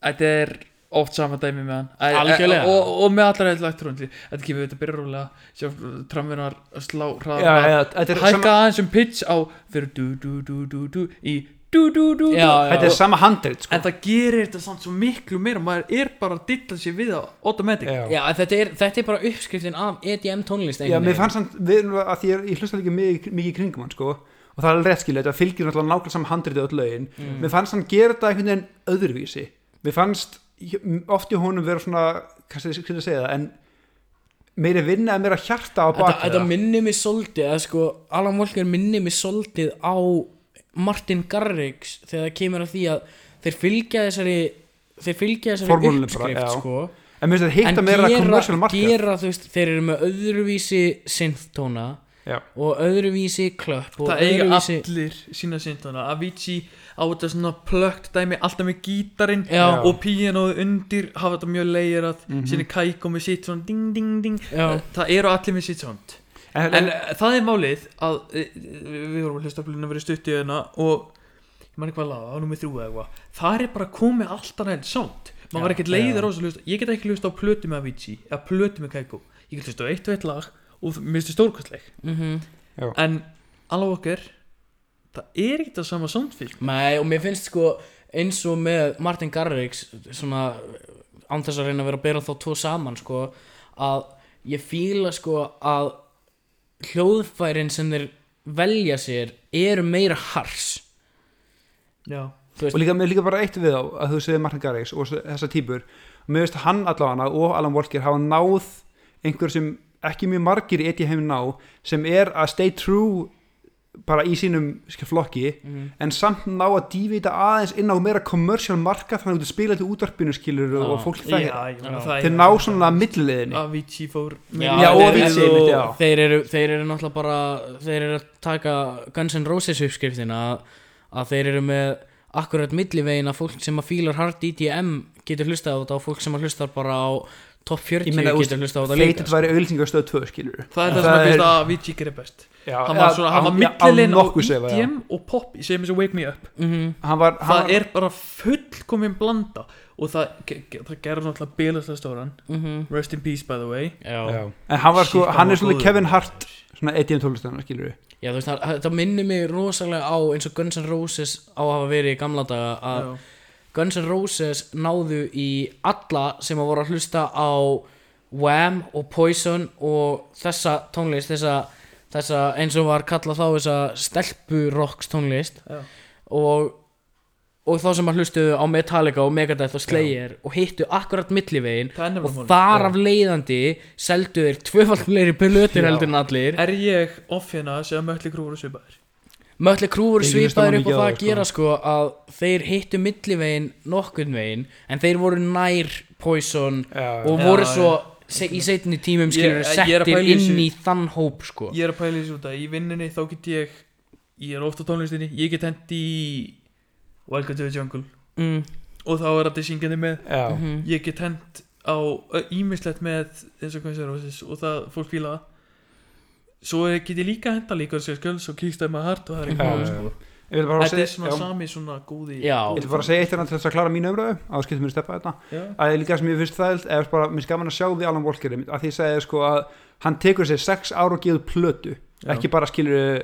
þetta er oft sama dæmi með hann Æ,
Algjörlega.
e, og, og með allar elektrónli þetta kemur við þetta byrja rólega sjá tramvinar slá
já,
hraða
já, þetta er
hækka
sama,
aðeins um pitch á fyrir du du du du du í du du du du
Já, já.
þetta er sama handrit sko.
en það gerir þetta samt svo miklu meira maður er bara að dilla sér við á automatic
já.
Já, en þetta er, þetta er bara uppskriftin af EDM tónlist
Já, mér fannst hann, við, erum að því ég, ég hlusta líka mikið, í kringum hann sko og það er alveg rétt skilja, þetta fylgir náttúrulega nákvæmlega saman handritið öll lögin,
Mm.
mér fannst hann gera þetta einhvern veginn öðruvísi mér fannst oft í honum vera svona kannski þess að segja það, en meiri vinna en meira hjarta á
þetta,
bak
þetta minnir mig svolítið að sko, Alan Walker minnir mig svolítið á Martin Garrix þegar það kemur að því að þeir fylgja þessari þeir fylgja þessari uppskrift sko,
en mér
en gera, gera þú veist, þeir eru með öðruvísi synthtóna
Já.
og öðruvísi klöpp og
það eiga
öðruvísi
allir sína syndana Avicii á þetta svona plögt dæmi alltaf með gítarinn
Já.
og píanóðu undir hafa þetta mjög leirað mm
Mhm.
sína kæko með sitt svona ding ding ding.
Já.
það eru allir með sitt svona
en,
en uh, það er málið að uh, við vorum að hlusta að verið stutt í hérna og ég man ekki hvað laga, á nummer þrjú eða eitthvað. Það er bara komið alltaf nælt sánt maður var ekkert leiður á þessu ég get ekki hlusta á plötu með Avicii eða plötu með Kaiko. Ég get hlusta á eitt og eitt lag og mér finnst það stórkastleg
mm
en Alan Walker það er ekkert það sama soundfilm
Nei, og mér finnst sko eins og með Martin Garrix svona án þess að reyna að vera að bera þá tvo saman sko að ég fíla sko að hljóðfærin sem þeir velja sér eru meira hars.
Já.
Veist,
og líka, líka bara eitt við á að þú segir Martin Garrix og þessar típur og mér finnst hann allavega og Alan Walker hafa náð einhver sem ekki mjög margir í heim ná sem er að stay true bara í sínum flokki
Mhm.
en samt ná að dívita aðeins inn á meira commercial marka þannig að þú spila til útvarpinu skilur
Já.
og fólk
það
þeir ná svona millileginni
Avicii fór
Já,
Já, og
þeir-
Avicii,
og-
einmitt, já.
þeir eru, þeir eru náttúrulega bara þeir eru að taka Guns N' Roses uppskriftina að, að þeir eru með akkurat millivegin að fólk sem að fílar hard EDM getur hlustað á þetta og fólk sem að hlustar bara á top 40
Ég meina,
getur hlustað á þetta líka
feitit væri auðlýsingarstöð 2 skilur
það er það sem að finnst að Avicii gerir best
já,
hann var, svona, hann var millilinn á
já.
EDM og pop í sem þessu Wake Me Up
Mhm.
hann var, hann
það er bara fullkomin blanda og það, það gerur náttúrulega bilaslega stóran
Mhm.
Rest in Peace by the way
Já.
Já. en hann var sko,
hann var
er svona. Kevin Hart svona EDM tónlistarnar skilur
Já, þú veist, það, þetta minnir mig rosalega á eins og Guns N' Roses á að hafa verið í gamla daga að
Já.
Guns N' Roses náðu í alla sem að voru að hlusta á Wham og Poison og þessa tónlist þessa, þessa eins og var kallað þá þessa stelpurocks tónlist.
Já.
og, og þá sem að hlustuðu á Metallica og Megadeth og Slayer og hittu akkurat millivegin og þar af leiðandi seldu þeir tvöfald fleiri plötur
Já.
heldur en allir.
Er ég off að segja Mötli Krúur og svipaðir
Mötli
hlusta
svipaðir
nú
upp á það að gera sko. að þeir hittu millivegin nokkurn veginn en þeir voru nær Poison
já,
og
Já,
voru
já.
svo se, í setni tímum skilur
er
settir inn í þann hóp sko.
Ég er að pæla þessu út að í vinninni þá get ég ég er ofta á tónlistinni ég get hendi í Welcome to the Jungle.
Mm,
og þá er þetta syngjandi með.
Já.
mhm.
ég get hend á ímislegt með eins og N' Roses og það fólk fíla það svo get ég líka henda líka sér skjöls og kíkstæð með hart og það er eitthvað sko.
Ég vil bara
þetta
segja-
er svona
já.
sami svona góði
Já.
Ég vil bara segja eitt hérna til þess að klara mínu umröðu á skiptum mér steppa þetta
Já.
að líka sem ég finnst það eða bara, mér gaman að sjá því Alan Walker að því segi sko að hann tekur sér sex ára og gefur plötu
Já.
ekki bara skilur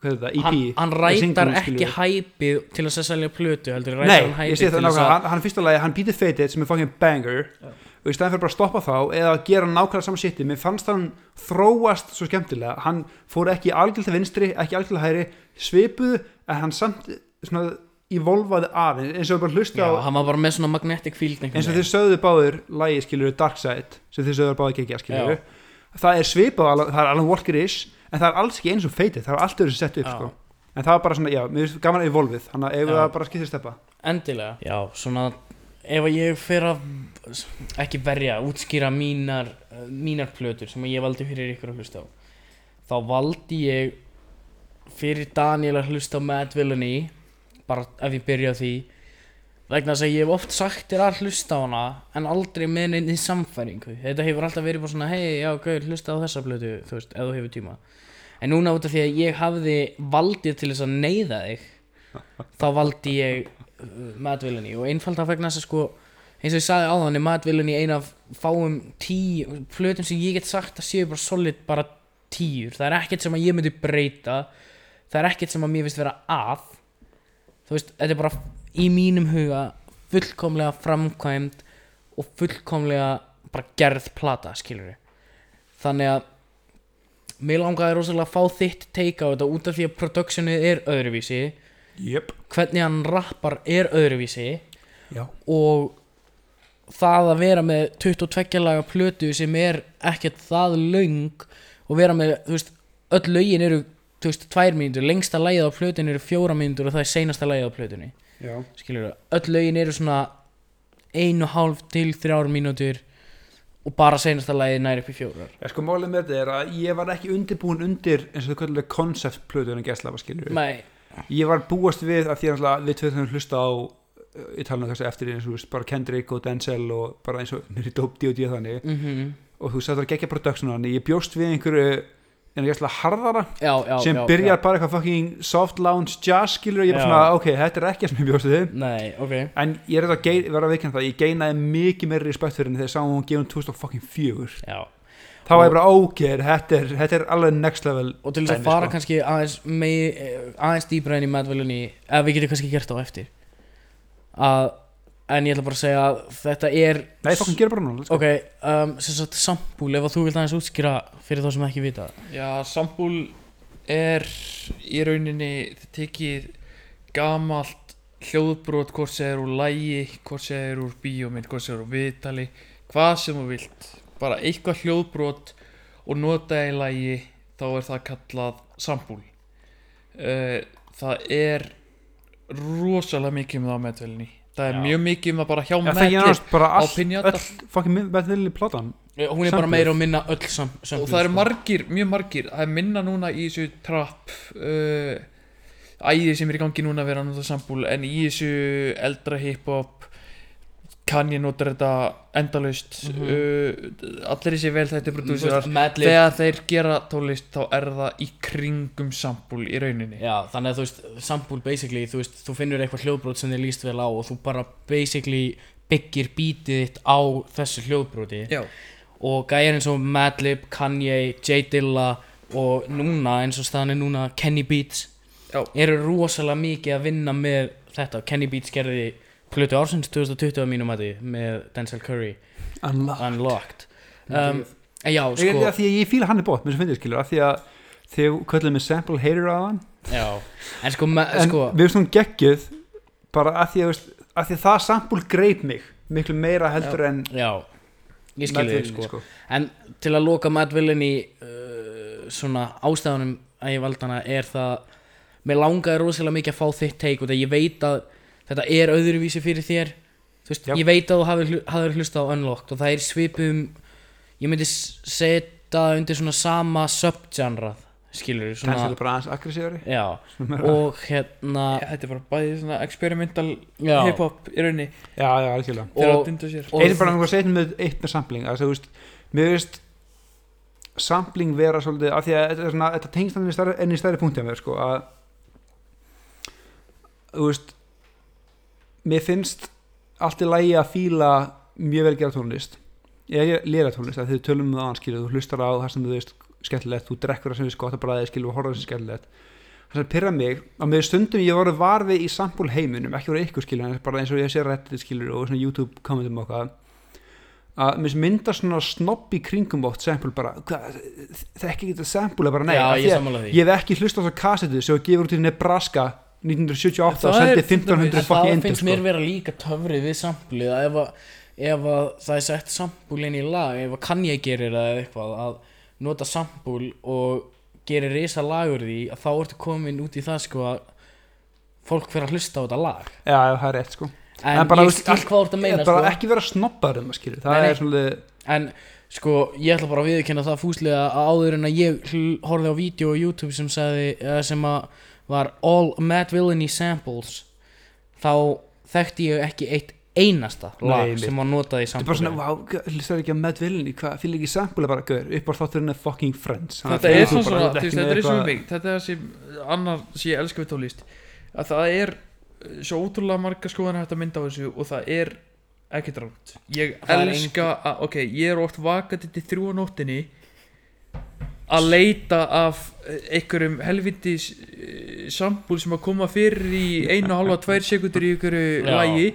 hvað er þetta, EP
hann, hann rætar ekki hæpið til að selja plötu heldur
Nei,
hann
ég sé það nákvæmlega,
að
hann, hann fyrsta lagi, hann býtir feitit sem er fucking banger
Já.
Og í stæðan fyrir bara að stoppa þá eða að gera nákvæmlega saman shiti, mér fannst hann þróast svo skemmtilega, hann fór ekki algjörð til vinstri, ekki algjörð til hæri svipuð, en hann samt svona evolvaði aðeins eins og við bara hlusta
Já,
á,
hann var bara með svona magnetic field
eins og þið sögðu báður lagi skilur Dark Side, sem þið sögðu báður ekki skilur, það er svipað það er Alan Walker-ish, en það er alls ekki eins og feitit, það er allt öðru sett upp
Já.
sko. en það var bara svona, já, mér finnst gaman að evolvið þannig að ef
Já.
það bara skiptir steppa
endilega já, svona ef að ég fer að ekki verja, útskýra mínar mínar plötur sem ég valdi fyrir ykkur að hlusta á. Þá valdi ég fyrir Daniel að hlusta á Mad Villainy bara ef ég byrja á því vegna þess að ég hef oft sagt þér að hlusta á hana en aldrei með neinni samfæringu þetta hefur alltaf verið bara svona hei, já, gauð, hlusta á þessa plötu þú veist, ef þú hefur tíma. En núna út af því að ég hafði valdið til þess að neyða þig þá valdi ég uh, Mad Villainy. Og einfalt af vegna þess að sko eins og ég sagði áðan er Mad Villainy ein af fáum tíu plötum sem ég get sagt að séu bara solid bara tíur. Það er ekkert sem að ég myndi breyta. Það er ekkert sem að mér finnst vera að. Þú veist, þetta er bara í mínum huga fullkomlega framkvæmd og fullkomlega bara gerð plata, skilur þannig að mér langaði rosalega að fá þitt take á þetta út af því að productionið er öðruvísi.
Jöp
hvernig hann rappar er öðruvísi.
Já.
Og það að vera með 22 laga plötu sem er ekkert það löng og vera með, þú veist, öll lögin eru þú veist, tvær mínútur, lengsta lagið á plötunni eru fjóra mínútur og það er seinasta lagið á plötunni.
Já.
Skilur öll lögin eru svona einu hálf til þrjár mínútur og bara seinasta lagið næri upp í fjórar.
Já, sko, málið með þetta er að ég var ekki undirbúin undir eins og þau kallar konceptplötu en gæslafa skilur
Nei,
Ég var búast við að því að við tveit höfum hlusta á ég tala um þessu eftir eins og veist, bara Kendrick og Denzel og bara eins og nýri Dope D.O.D. þannig.
Mhm.
Og þú sagði það var geggja production þannig. Ég bjóst við einhverju en ég ætla harðara
Já, já,
sem
já,
byrjar bara eitthvað fucking soft lounge jazz skilur og ég er svona ok, þetta er ekki það sem ég bjóst við.
Nei, ok.
En ég er þetta að vera að veikna það ég geinaði mikið meiri respekt fyrir henni þegar ég sá hún gefum 2004
Já.
Þá var ég bara ok, þetta er, þetta er alveg next level
Og til þess að fara
sko.
kannski aðeins, mei, aðeins dýbra enn í Villainy ef við getum kannski gert á eftir að, en ég ætla bara að segja að þetta er
nei, fucking gera bara núna let's go.
ok, um, sem sagt sambúl ef að þú vilt aðeins útskýra fyrir þá sem ekki vita.
Já, sambúl er í rauninni tekið gamalt hljóðbrot hvort sem er úr lægi, hvort sem er úr bíómynd, hvort sem er úr viðtali hvað sem þú vilt bara eitthvað hljóðbrot og nota í lægi þá er það kallað sambúl uh, það er rosalega mikið um það á meðvelinni það er
Já.
mjög mikið um það bara hjá
Já, það er
meðvel
náttúrulega bara
á
all,
Pinata.
öll fucking með villi platan
hún er bara
Samplið.
meira og minna öll sam, sam
og það eru margir, mjög margir það er minna núna í þessu trap uh, æði sem er í gangi núna að vera að nota sambúl en í þessu eldra hip-hop kann ég nota þetta endalaust
Mhm.
uh, allir þessi vel þetta prodúsar
Madlib
þegar þeir gera tónlist þá er það í kringum sambúl í rauninni
Já, þannig að þú veist, sambúl basically, þú veist, þú finnur eitthvað hljóðbrot sem þið líst vel á og þú bara basically byggir bítið þitt á þessu hljóðbroti
Já.
og gæjar eins og Madlib, Kanye, J Dilla og núna eins og staðan er núna Kenny Beats
Já.
eru rosalega mikið að vinna með þetta Kenny Beats gerði plötu ársins 2020 að mínum að því með Denzel Curry
Unlocked.
Unlocked. Um, en já,
Ég,
sko
að því að ég fíla hann í bótt, mér sem finnir skilur að því að þið kölluðu mig sample hater á hann.
Já, en sko,
en
sko
við erum geggjuð bara að því því að það sample greip mig miklu meira heldur en
já, ég skil þig
Madvillainy,
sko. En til að loka Mad Villainy uh, svona ástæðanum að ég valda hana er það mér langaði rosalega mikið að fá þitt take og það ég veit að þetta er öðruvísi fyrir þér. Þú veist,
Já.
ég veit að þú hafið, hlu- hafðir hlustað á Unlocked og það er svipum ég myndi s- setja undir svona sama subgenre skilur
kannski
svona,
það bara aðeins aggressívari.
Já, og hérna
Já, þetta er bara bæði svona experimental
já,
hip-hop í rauninni.
Já, já, algjörlega.
Til að
og,
dynda sér.
og
einu bara einhver setjum með eitt með sampling. Að þú veist, mér veist sampling vera svolítið af því að þetta, er svona, þetta tengst hann enn í stærri punkti að mér sko að þú veist mér finnst allt í lægi að fíla mjög vel gera tónlist. Ég lera tónlist að þið tölum um það anskilur þú hlustar á það sem þú veist skemmtilegt þú drekkur það sem við gott að bræði skilur og horfður það sem skemmtilegt. Það sem pyrra mig að með stundum ég voru varfið í sampul heiminum ekki voru ykkur skilur bara eins og ég sé reddit skilur og svona YouTube kommentum og okkar að mynda svona snobb í kringum oft sample bara hvað, það ekki geta sample bara nei
já, ég
að ég hef ekki hlust á kassetu sem gefur út í Nebraska 1978 og
Það
sendi
til dæmis-
1500
En
fucking
það
endur
finnst
sko.
mér vera líka töfrið við samplið að ef, að, ef að það er sett sampúl inn í lag ef að kann ég gerir það eða eitthvað að nota sampúl og gerir risa lagur því að þá ertu komin út í það sko að fólk fyrir að hlusta á þetta lag
já, það er rétt sko
en,
En bara,
ég skil hvað þú ert að meina sko
ekki vera snobbar um að skilja það
Nei, nei.
er svona
en sko ég ætla bara að viðurkenna það fúslega að áður en að ég horfði á vídeo á YouTube sem sagði eða sem að var All Mad Villainy Samples þá þekkti ég ekki eitt einasta lag
Nei,
sem var notað í
Þetta er bara svona, vá, hlustar ekki að Matt Villainy hvað, fylgir ekki sampúli bara, gaur, upp á þátturinn er fucking friends.
Þetta er svona svona, þetta er svona mig þetta er sem annar sem ég elska við tónlist að það er svo ótrúlega marga skoðan hægt að mynda á þessu og það er ekki drátt ég elska að, ok, ég er oft vakandi til þrjú á nóttinni að leita af eh, einhverjum helvitis uh, sambúl sem að koma fyrir í einu og halva, tvær sekundur í einhverju
Já.
lægi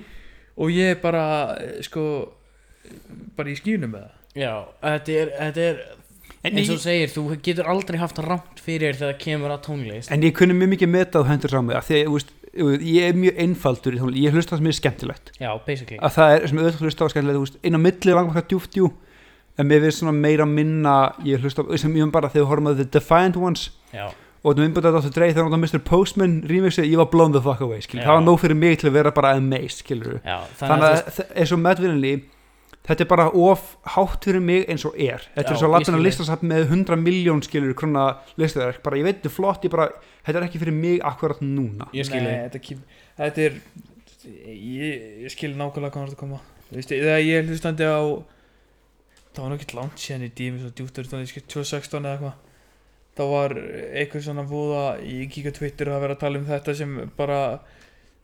og ég er bara, eh, sko bara í skýnum með það.
Já, þetta er, þetta er
En
eins og þú segir, þú getur aldrei haft rámt fyrir þegar kemur að tónlist.
En ég kunni mjög mikið metað hendur saman af því að þú veist, ég er mjög einfaldur í tónlist, ég hlusta það sem er skemmtilegt.
Já, basically.
Að það er sem auðvitað hlusta á skemmtilegt þú veist, inn á milli langar hvað djúft djú en mér finnst svona meira minna ég hlusta á, sem ég um bara þegar við horfum að The Defiant Ones.
Já,
og þetta myndbúið Dr. Dre þegar hann á Mr. Postman remixi, ég var blown the fuck away það var nóg fyrir mig til að vera bara amazed
já
þannig
að,
að þ- eins og medvinni þetta er bara of hátt fyrir mig eins og er. Þetta
Já,
er svo latin að
þig.
listasafn með 100 miljón skilur krona listaverk, bara ég veit þetta er flott ég bara, þetta er ekki fyrir mig akkurat núna.
Ég skil
Nei, þetta, kem, þetta er ég, ég skil nákvæmlega hvað það er að koma. Þú veist, þegar ég hlustandi á það var nokkið langt síðan í dími svo djúptur tónlist, skil, 2016 eða eitthvað. Það var eitthvað svona búða ég kíka á Twitter að vera að tala um þetta sem bara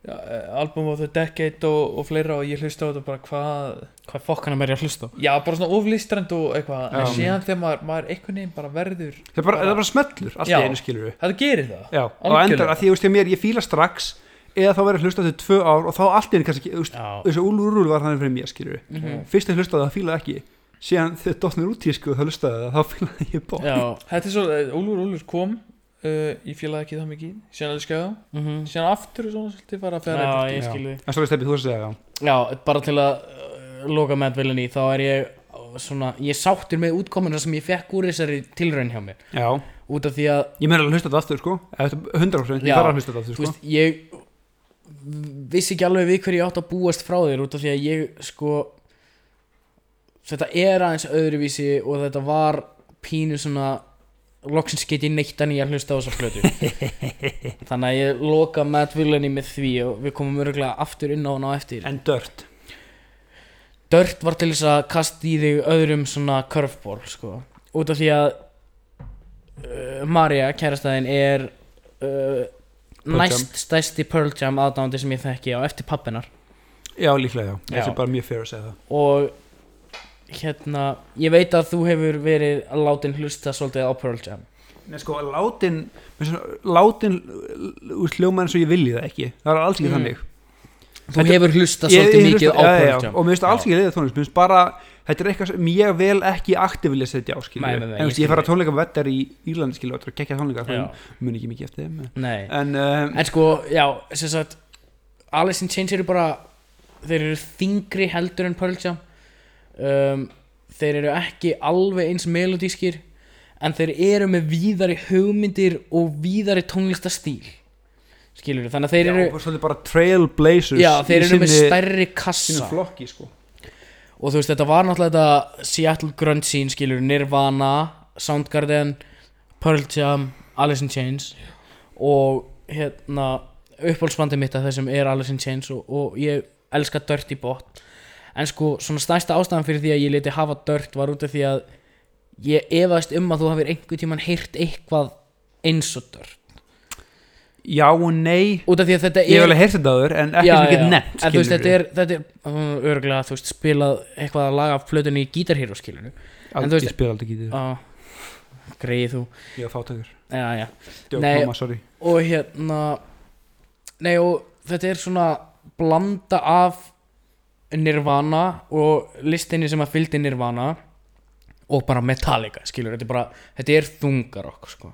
ja, album of the decade og, og fleira og ég hlusta á þetta bara hvað
Hvað fokkana mér ég að hlusta á?
já bara svona oflistrand og eitthvað en síðan þegar maður, maður einhvern veginn bara verður
það er bara, það er bara smellur, allt í einu skilur
þetta gerir það.
Já, og endar að því, hjá mér, ég fíla strax eða þá verður hlusta til tvö ár og þá allt einu kannski, þessu úlur úlur var þannig fyrir mér skilur
Mhm.
fyrst síðan þegar dotnir út í sko þá hlustaði það, þá fílaði ég bótt
já.
Þetta er svo, eh, Úlfur Úlfur kom uh, ég fílaði ekki það mikið síðan elskaði það
mhm.
síðan aftur og svona svolítið fara að færa
Já, ég
Já.
skil þig.
En svo er stefið þú að segja það
Já, bara til að uh, loka með Villainy þá er ég uh, svona, ég sáttur með útkomuna sem ég fekk úr þessari tilraun hjá mér.
Já,
út af því að,
ég meira að hlusta þetta aftur sko. Eða 100% ég
Já.
þarf að hlusta þetta aftur
þú
sko.
veist, ég vissi ekki alveg við hverju ég átt að búast frá þér út af því að ég sko þetta er aðeins öðruvísi og þetta var pínu svona loksins get ég neitt að nýja að hlusta á þessa flötu þannig að ég loka Matt Villainy með því og við komum örgulega aftur inn á hann á eftir.
En dört
Dört var til þess að kasta í þig öðrum svona curveball sko. út af því að uh, Marja, kærastæðin er uh, næst stæsti Pearl Jam aðdándi sem ég þekki á eftir pappinar
já líklega já, þetta er bara mjög fair að segja það.
Og hérna, ég veit að þú hefur verið að látin hlusta svolítið á Pearl Jam.
Nei, sko, látin látin úr hljóma eins og ég vilji það ekki. Það er alls ekki
Mm.
þannig.
Þú
Þetta-
hefur hlusta svolítið mikið
hlusta-
á
já, já,
Pearl
já,
Jam.
Og mér finnst alls
Já.
ekki leiðið tónlist mér finnst bara, þetta er eitthvað sem ég vel ekki aktiv vilja setja á skilju en
ég
ég fara tónleika vettar í Írlandi skilju og gekkja tónleika
Já.
það mun ekki mikið eftir þeim
Nei,
en um,
en sko, já, sem sagt Alice in Chains eru bara þeir eru þingri heldur en Pearl Jam um, þeir eru ekki alveg eins melodískir en þeir eru með víðari hugmyndir og víðari tónlistastíl skilur þannig að þeir
já,
eru
bara trailblazers
já, þeir eru með stærri kassa.
flokki sko.
Og þú veist þetta var náttúrulega þetta Seattle grunge scene skilur Nirvana, Soundgarden Pearl Jam, Alice in Chains og hérna uppbólsbandi mitt af þessum er Alice in Chains og, og ég elska Dirty Bot en sko svona stærsta ástæðan fyrir því að ég leti hafa Dirt var út af því að ég efaðist um að þú hafir einhvern tíman heyrt eitthvað eins og Dirt
já og nei,
út af því að þetta
ég hef
er
alveg heyrt þetta áður en ekki
Já,
sem
já.
get nefnt
en þú veist þetta er, þetta er uh, örgulega þú veist spilað eitthvað að laga af plötunni í en þú
Aldrei-
veist-
ég spila aldrei
uh, greið þú.
Var fátökur
já, já.
Djók,
Nei.
sorry.
og hérna nei og þetta er svona blanda af Nirvana og listinni sem að fylgdi Nirvana og bara Metallica skilur, þetta er bara, þetta er þungarokk sko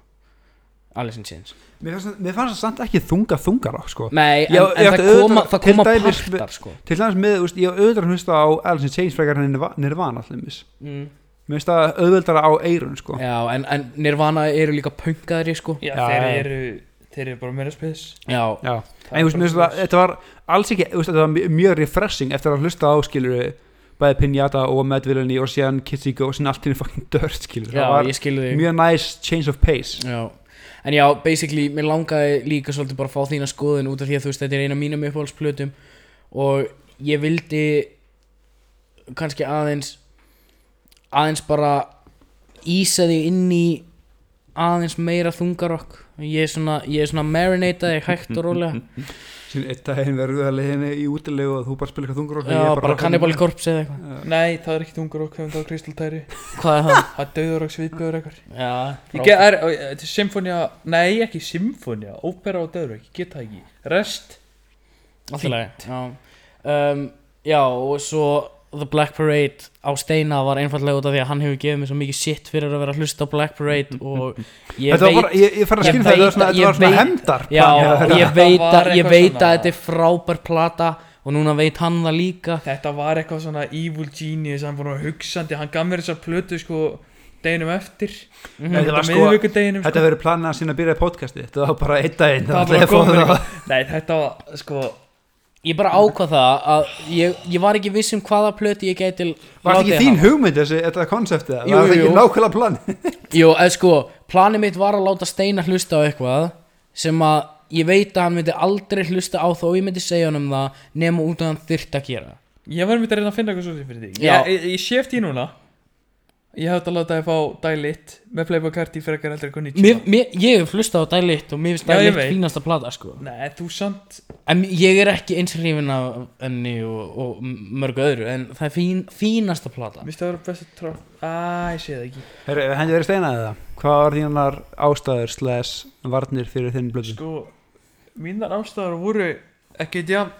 Alice in Chains
Mér fannst, það samt ekki þunga þungarokk sko.
Nei, en,
Já,
en
ég
það koma,
auðvitað-
það koma
dæmis
partar sko
Til dæmis með, úst, ég auðvitað að hlusta á Alice in Chains frekar en Nirva- Nirvana allir
mm.
Mér finnst það auðvöldara á eirun sko.
Já, en, en Nirvana eru líka punkaðri sko
já,
Já,
þeir eru þeir eru bara meira spes.
Já,
Já, en þú veist, mér það, þetta var alls ekki, þú veist, þetta var mjög- refreshing eftir að hlusta á, skilur bæði Pinata og Mad Villainy og síðan Kitsy Go og síðan allt henni fucking dirt, skilur
já
það var mjög nice change of pace.
Já, en já, basically, mér langaði líka svolítið bara að fá þína skoðun út af því að þú veist, þetta er eina mínum uppáhaldsplötum og ég vildi kannski aðeins aðeins bara ísa þig inn í aðeins meira þungarokk. Ég er svona, ég er svona marinataði hægt og rólega.
Sín eitt daginn verður það leiðinni í útilegu og þú bara spila eitthvað þungur
já, bara kannibal korps eða eitthvað.
Nei, það er ekki þungur okk, hefum það á kristaltæri
hvað er það?
Það er döður okk sviðbjöður eitthvað Ég er, er symfónia, nei ekki symfónia, ópera og döður ég get það ekki. Rest,
alltaf. Um, já, og svo The Black Parade á Steina var einfallega út af því að hann hefur gefið mér svo mikið shit fyrir að vera að hlusta á Black Parade og ég
Þetta var
veit
bara, ég, ég fara að skilja það, þetta
að-
þetta var
ég
svona hendar
Já, ég
Þetta
veit, að, ég
eitthvað
veit
svona-
að þetta er frábær plata og núna veit hann það líka.
Þetta var eitthvað svona evil genius, hann var nú hugsandi, hann gaf mér þessar plötu sko deginum eftir.
Þetta var
þetta
sko-
miðvikudeginum
Þetta verður planið að sína að byrja í podcasti Þetta var bara einn daginn.
Það
ætlaði
var. Nei, þetta var sko
Ég bara ákvað það að ég, ég var ekki viss um hvaða plöti ég gæti
Var þetta ekki þín
hafa.
hugmynd þessi, þetta konseptið?
Jú,
Var þetta
jú,
ekki nákvæmlega planið?
Jú, eða sko, planið mitt var að láta Steina hlusta á eitthvað sem að ég veit að hann myndi aldrei hlusta á þó ég myndi segja hann um það nema út að hann þyrft að gera
ég var myndið að reyna að finna eitthvað svo fyrir þig
Já.
ég, ég, ég sé eftir því núna ég hafði að láta þið fá dælit með Playboy Carti frekar heldur eitthvað nýtt
mér, mér, Ég hef hlustað á Dælitt og mér finnst Dælitt
veit.
fínasta plata sko.
Nei, þú samt
En ég er ekki eins hrifin af henni og, og mörgu öðru en það er fín, fínasta plata.
Vist það vera bestu trá Æ, ég sé það ekki.
Henni verið steinaði það Hvað var þínar ástæður slash varnir fyrir þinn blödu?
Sko, mínar ástæður voru ekkert jafn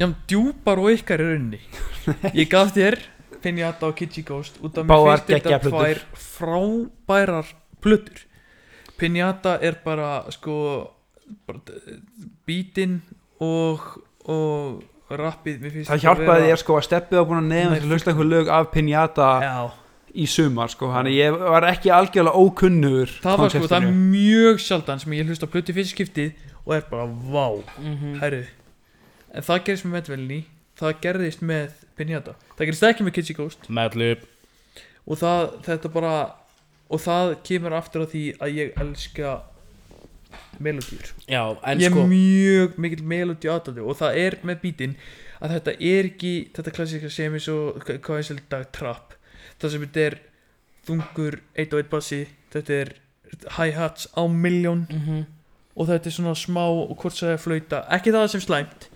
jafn djúpar og ykkar í rauninni. Ég gaf þér Pinjata og Kitschy Ghost út af mér fyrst þetta tvær frábærar plötur. Pinjata er bara sko bara, bítinn og og rappið mér finnst
Það hjálpaði
vera-
þér sko að steppið á búin að nefna
Nei,
til að hlusta einhver lög af Pinjata
Já,
í sumar sko Þannig ég var ekki algjörlega ókunnugur
það var sko, það er mjög sjaldan sem ég hlusta á plötu fyrst skiptið og er bara, vá
mm
Herru, en það gerðist með Medvelni Það gerðist með Pinjata Það gerðist ekki með Kitschy Ghost.
Madlib
Og það, þetta bara Og það kemur aftur á því að ég elska Melodýr
Já, en
Ég er
sko
mjög mikill melodí aðdaldi Og það er með bítinn Að þetta er ekki Þetta klassíska sem er svo Hvað er selda trap Það sem þetta er Þungur 1 og 1 bassi Þetta er hi-hats á miljón
mm
og þetta er svona smá og hvort það er flauta. Ekki það sem slæmt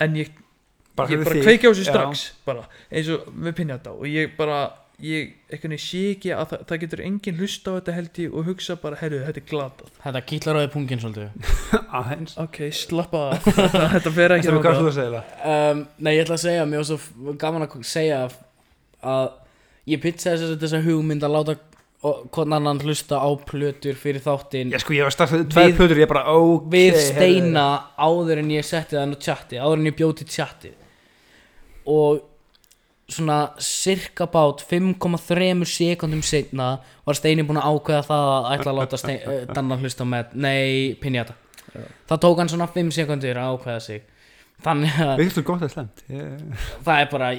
en ég,
Bara
ég
fyrir
bara kveiki á þessu strax bara, eins og með pinjata og ég bara ég eitthvað niður sé ekki að það, það getur enginn hlusta á þetta held ég og hugsa bara herru þetta er glatað.
Þetta kýtlar á því pungin svolítið.
Ok slappa það þetta, þetta fer ekki
Þetta
um, Nei, ég ætla að segja, mér var svo gaman að segja að ég pizzaði þess að þessa hugmynd að láta hvern annan hlusta á plötur fyrir þáttinn.
Já sko ég var startað tvær
Við-
plötur Ég bara ok
við steina áður en ég setti það á chatti áður en ég bjóti chatti og svona cirka bát 5,3 sekundum setna var Steini búinn að ákveða það að ætla að láta Stein, uh, Danna hlusta með nei, Pinjata það tók hann svona 5 sekundur að ákveða sig. Þannig að
Ég-
það er bara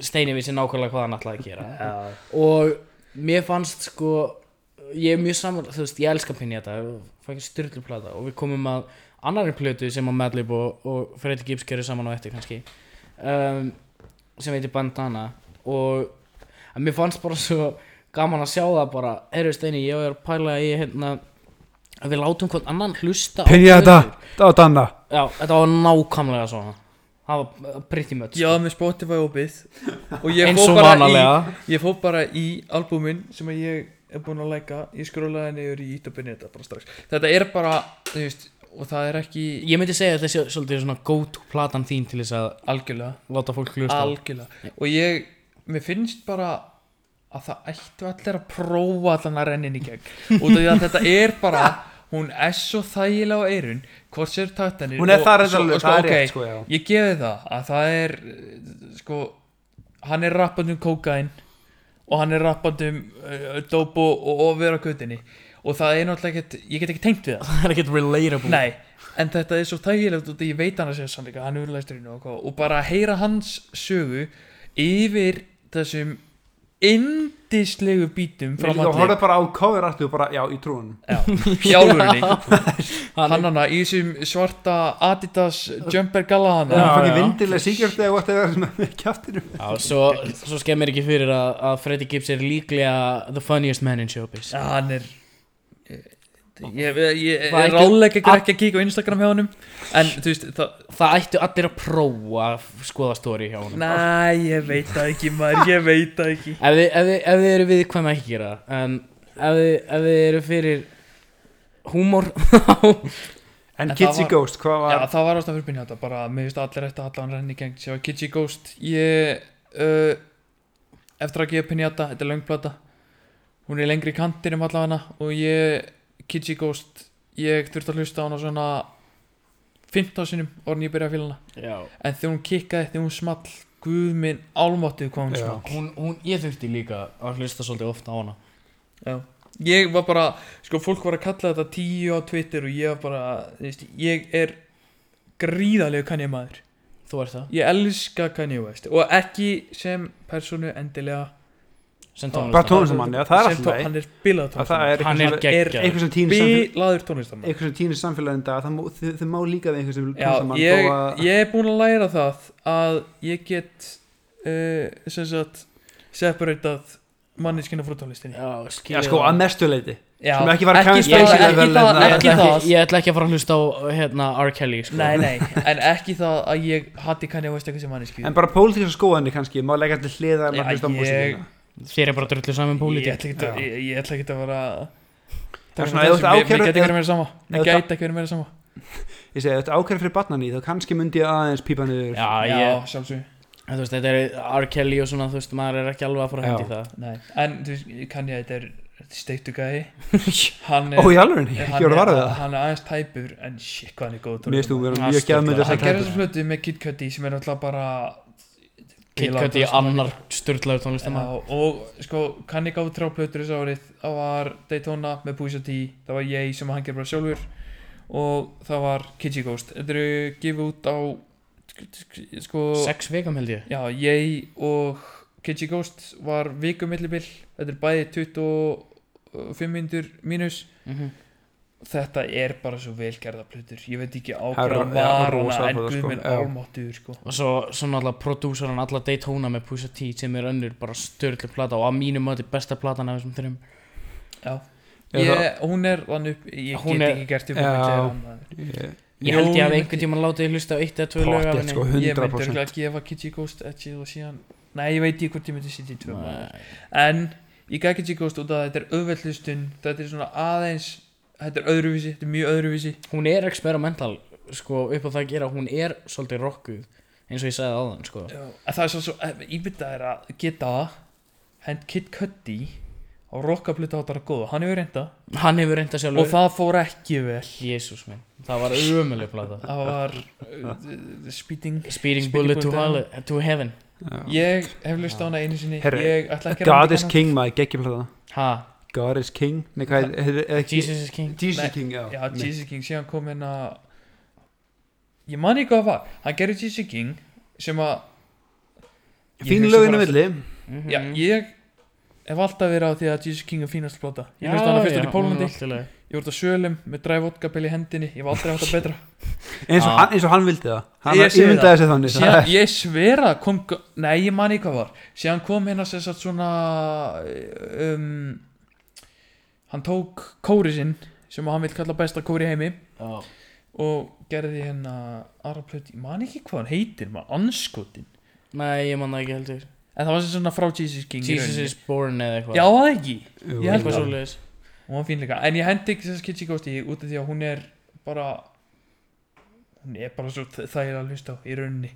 Steini vissi nákvæmlega hvað hann ætlaði að gera. Og mér fannst sko ég er mjög saman, þú veist, ég elska Pinjata og við komum að annari plötu sem að Madlib og, og Freddy Gibbs gerir saman á eftir kannski um, sem heitir Bandana. Og mér fannst bara svo gaman að sjá það bara, heyrðu Steini, ég er að pæla í hérna að við látum hvern annan hlusta á
Pinjata,
plötur.
það var Danna.
Já, þetta var nákvæmlega svona. Það var uh, pretty much
já með Spotify opið. Og ég
og
bara í ég fór bara í albúmin sem að ég er búinn að læka ég skrólaði niður í ít og pinjata bara strax. Þetta er bara þú veist og það er ekki
Ég myndi segja að þetta svolítið svona go to platan þín til þess að
algjörlega.
láta fólk hlusta
algjörlega. Og ég, mér finnst bara að það ættu allir að prófa allan að rennin í gegn. Út af því að þetta er bara hún er svo þægilega á eirun hvort sér taktanir
Hún er
og
alveg,
og sko,
er
ok,
rétt sko
ég gefi það að það er sko hann er rappand um kókain og hann er rappand um uh, dóp og, og, og vera á kutinni og það er náttúrulega ekkert, ég get ekki tengt við það.
Það er ekkert relatable.
Nei, en þetta er svo tægilegt út af ég veit hann að segja sannleika, hann er urlæsturinn og, hvað, og bara að heyra hans sögu yfir þessum indislegu bítum frá
Þú horfði bara á cover artu og bara, já, í trúin
Já, í álfurinni
Hann
Hann hana í þessum svarta Adidas Jumper Galla
Það
hana
er
Já,
fannig
já.
vindilega síkjörti eða whatever sem er með kjáttinu
Já, svo, svo skemmir ekki fyrir að, að Freddie Gibbs er líklega the funniest man in showbiz.
Já, hann er Ég, ég, ég
Það ætti-
ráðleik ekki ekki að kíka á Instagram hjá honum En þú veist það,
Það ættu allir að prófa að skoða story hjá honum.
Næ, ég veit það ekki maður Ég veit það ekki.
Ef þið, ef, þið, ef þið eru viðkvæm ekki gera það en ef þið, ef þið eru fyrir húmor
En
En það
Kitsy
var-
Ghost, hvað
Já,
var
það var ástæðan fyrir minni þetta Bara, mér finnst allir eftir að allan renni í geng Sjá, Kitschy Ghost Ég, uh, eftir að gefa Pinata Þetta er löngplata Hún er lengri í kantinum allavega Og ég, Kitschy Ghost Ég þurfti að hlusta á hana svona 15 sinum orðin ég byrja að fíla hana
Já.
En þegar hún kikkaði, þegar hún small Guð minn, álmáttið hvað hún
Já.
small
hún, hún, ég þurfti líka að hlusta svolítið ofta á hana
Já. Ég var bara, sko, fólk var að kalla þetta tíu á Twitter og ég var bara, veist, ég er gríðalegu Kanye maður.
þú ert það
Ég elska Kanye West og ekki sem personu endilega.
Sem
tónlistamann, það er.
Hann er bilað
að það er
hann er
eitthvað sem-
geggjaður
eitthvað
bilaður tónlistamann.
eitthvað sem týnir samfélagin dag það má- þau má líka við einhver sem tónlistamann
ég,
þó að-
ég er búinn að læra það að ég get, uh, sem sagt, separatað manneskina frá tónlistinni.
já,
sko, að mestu leiti
Já,
Sem ekki fara að
ekki það, ekki það, ekki
ætla,
það.
ekki, ég ætla ekki að fara að hlusta á hérna, R. Kelly sko.
Nei, nei, en ekki það að ég hati Kanye West eitthvað sem manneski
en bara pólitíska skoðanir kannski má leggja til hliðar
Já,
að hlusta á músíkina
þér er bara drullu saman
Ég
pólitík
ekki að- ég- ég ætla ekki að vera
Það er svona, ef þú ert
Mér
ákærður-
gæti verið meira sama.
þú-
gæti ekki verið meira sama.
Ég segi, ef þetta ákveður fyrir barnan í þá kannski myndi ég aðeins pípa niður.
Já,
Já,
ég,
sjálfsög
þú veist, þetta er R. Kelly og svona, þú veist, maður er ekki alveg að fara að hendi
Já.
það.
Nei, en þú veist, kann ég, þetta er steiktu Hann
ó, í alveg,
hann
ekki voru
er,
varðið það?
hann er aðeins tæpur En shit, hvað hann er góð
mér
tónlistarmaður.
vera
Já,
mjög
sturlað.
gæðmyndir
Hann gerir þessa plötu með Kid Cudi
annar styrlaður
Já,
tónlistamann
og sko, kann ég gáði þrjá plötur þessu árið. Það var Daytona með Pusha T Það var ég sem hann gerir bara sjálfur Og það var Kitschy Ghost. Þetta eru gefið út á Sko
sex vikam held ég.
Já, ég og Kitschy Ghost var vikumillibill Þetta er bæði 25 minnur mínus.
Mhm.
Þetta er bara svo velgerða plötur. Ég veit ekki á
Það er-
hvað
já,
var
rosa
hana En
plata,
guð
sko,
sko.
og svo, svo náttúrulega prodúsaran alla Daytona með Pusha T sem er önnur bara störlu plata og að mínum mati besta platan af þessum þrjum
Já.
Er
ég, Hún er þannig upp Ég
Hún
get
er-
ekki gert upp.
Ég-
ég held ég að
ég
einhvern tímann látið hlusta á eitt eða tvö lög af
Pottþétt,
henni
sko,
Ég myndi
100%
örugglega að gefa Kitschy Ghost síðan Nei, ég veit ekki hvort ég myndi sitja í tvö. En ég gæti Kitschy Ghost út af að þetta er auðveldlustun Þetta er svona aðeins Þetta er öðruvísi, þetta er mjög öðruvísi.
Hún er experimental sko upp á það að gera hún er svolítið rockuð eins og ég sagði áðan sko.
Það er svo, svo íbyrta er að geta hend Kid Cudi á rockapluta átara góða, hann hefur reynda
hann hefur reynda
og
sjálfur.
Það fór ekki vel.
Jésús minn, það var umulig plata.
Það var uh, speeding
Speeding
Speeding
Bullet to, hell, to Heaven.
Já.
ég hef lust á hana einu sinni. Að
God is. King maður, geggjum plata.
Ha,
God is King. Nei, hvað er- er er ekki
Jesus is King.
Jesus
Nei,
is King, já.
Já,
Nei.
Jesus King, síðan kom hérna ég man ekki hvað var. Hann gerði Jesus King sem að ég
Fín löginu
bara-
milli.
Mhm.
já, ég hef alltaf verið á því að Jesus King er fínast plata. Ég á hana
já,
fyrstur í Pólandi. Ég voru á sölum með í hendinni. Ég var aldrei átt að betra.
Eins og, hann, eins og hann vildi það. Hann
Ég
það.
Síðan, Ég svera kom, Nei, ég man ekki hvað var. Síðan kom hérna sem sagt svona um, Hann tók kóri sinn Sem hann vil kalla besta kóri heimi
Já.
Og gerði hérna Aðra plöti, man ekki hvað hann heitir Maður anskotin
nei, ég man það ekki heldur
En það var sem svona frá Jesus King í
Jesus
rauninni.
is born eða eitthvað
Já, það ekki
Jú,
Ég held
eitthvað
það.
svoleiðis
Hún var fín líka En ég hendi ekki þess að Kitty Ghost í Út af því að hún er bara Hún er bara svo þægilega að hlusta á Í rauninni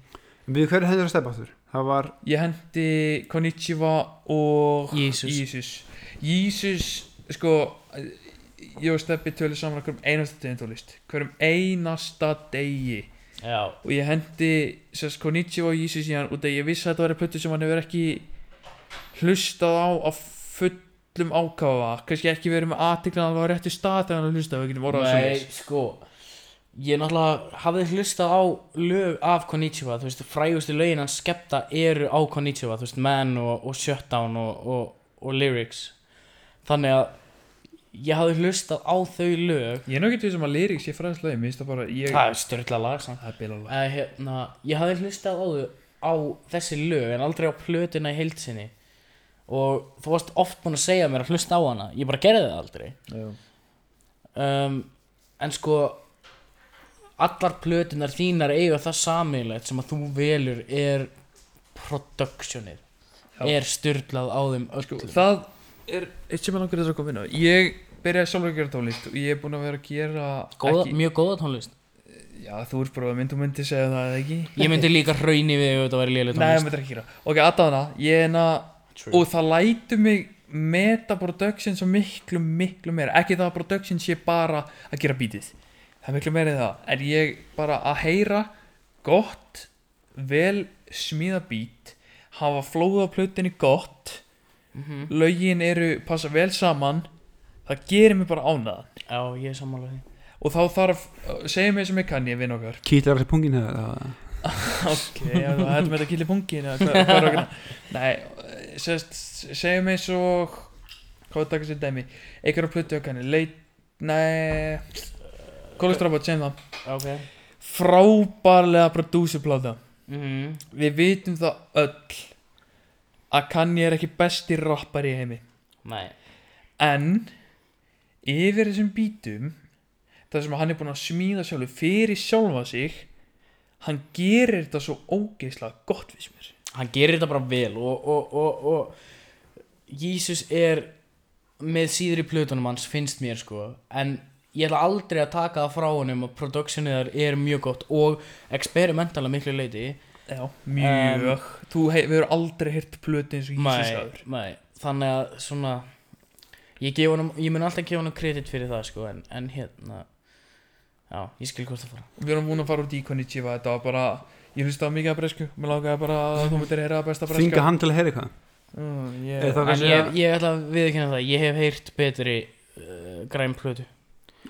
Við hverju hendur að stefna áttur? Það var
Ég hendi Konnichiwa og
Jesus.
Jesus Jesus Sko Ég og Steppi tölum saman hverjum einasta degin tólist Hverjum einasta degi.
Já,
Og ég hendi sérst Konnichiwa og Jesus í hann Út af ég vissi að þetta var plötu sem hann hefur ekki Hlustað á Á fullum ákafa. Kannski ekki verið með aðtiklan alveg á réttu stað Þegar hann hlustað Við getum orðað
nei, sko ég náttúrulega hafði hlustað á lög af Konnichiwa, þú veist, frægustu lögin hans skepta eru á Konnichiwa, þú veist, Man og, og Shutdown og, og, og Lyrics. Þannig að ég hafði hlustað á þau lög.
Ég er náttúrulega ekki sem að lyrics ég fræðast lögum, ég það
er störtla lag.
Það er
að, hérna, ég hafði hlustað á þau á þessi lög en aldrei á plötuna í heilsinni og þú varst oft búin að segja mér að hlusta á hana. Ég bara gerði það aldrei. Um, en sko allar plötunar þínar eiga það samilegt sem að þú velur er productionið.
Já.
er styrlað á þeim öllum.
Það er eitt sem ég langar að koma inn á. Ég byrjaði sjálfur að gera tónlist og ég er búinn að vera að gera
góða,
ekki,
mjög góða tónlist.
Já, þú ert bara að myndu myndi segja það eða ekki?
Ég myndi líka hrauni við ef þetta væri lélega
Nei, ég
tónlist
myndi ekki gera. Ok, aðdáðana, ég er að
True.
og það lætur mig meta production svo miklu, miklu meira. Ekki það að production sé bara að gera bítið það er miklu meira en það. En ég bara að heyra gott vel smíða bít hafa flóða plötinni gott
Mhm.
lögin eru passa vel saman. Það gerir mig bara ánæðan
já, ég er sammála því.
Og þá þarf, segja mér sem ég kann ég vinn okkar.
Kýtlar þessi pungin hefur
ok, já, þetta með þetta kýli pungin eða hvað, hvað er okkur nei, sérst, segja mig svo hvað er það að segja dæmi einhverja plötu okkar leit, nei Kólestrafat, segjum það.
Ok.
Frábærlega prodúsupláta
mm
við vitum það öll að Kanye er ekki besti rappari í heimi.
Nei.
En yfir þessum bítum það sem hann er búinn að smíða sjálfur fyrir sjálfa sig hann gerir þetta svo ógeðslega gott við mér.
Hann gerir þetta bara vel og, og, og, og Jísus er með síður í plötunum hans finnst mér sko. En ég ætla aldrei að taka það frá honum að productionið þar er mjög gott og experimentala miklu leiti
já, mjög. Þú hef, við erum aldrei heyrt plötu eins og Jísus
nei,
aður
nei, þannig að svona ég, honum, ég mun alltaf gefa honum kredit fyrir það sko en, en hérna já, ég skil hvort það fara.
Við erum múin að fara út í Konnichiwa þetta var bara, ég hlusti á mikið að bresku. Mér langaði bara að þú myndir heyra besta breska.
Þvinga hann til að heyra eitthvað?
Mm, ég,
það
en ég,
að
ég ætla að viðkynna það ég hef heyrt betri uh, græn plötu.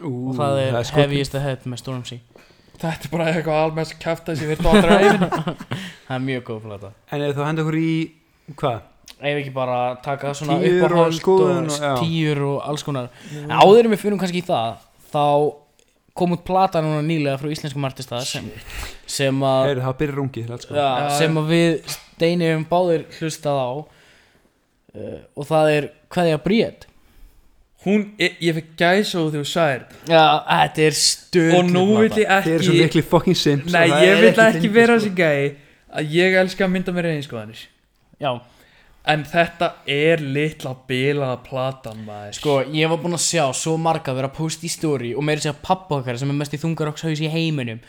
Ú,
og það er. Heaviest Ahead með Stormzy
þetta er bara eitthvað almennt kæft að ég verði aldrei að eyfin
það er mjög góð plata.
En er það henda okkur í Hvað?
ef ekki bara taka svona
Tíur og
uppáhald
skoðun
og,
og- já.
tíur og alls konar. En áður en við fyrir kannski í það þá kom út plata núna nýlega frá íslenskum artista sem, sem að
Heyrðu, það byrjar rungið let's go.
já,
Já,
sem að við Steini hefum báðir hlustað á uh, og það er Kveðja Bríet
hún, ég, ég fekk gæsa og þú sagðir.
Já, þetta er stöð
og nú vil ég
Þið eru svo
ekki
mikli fucking simps
nei, ég
er
vil ekki
fyndið,
vera
sko.
þessi gæi að ég elska að mynda mér einskoðanir
já,
en þetta er litla bilaða platan maður.
Sko, ég var búinn að sjá svo marga vera að posta í story og meira segja pappa okkar sem er mest í þungarokkshaus í heiminum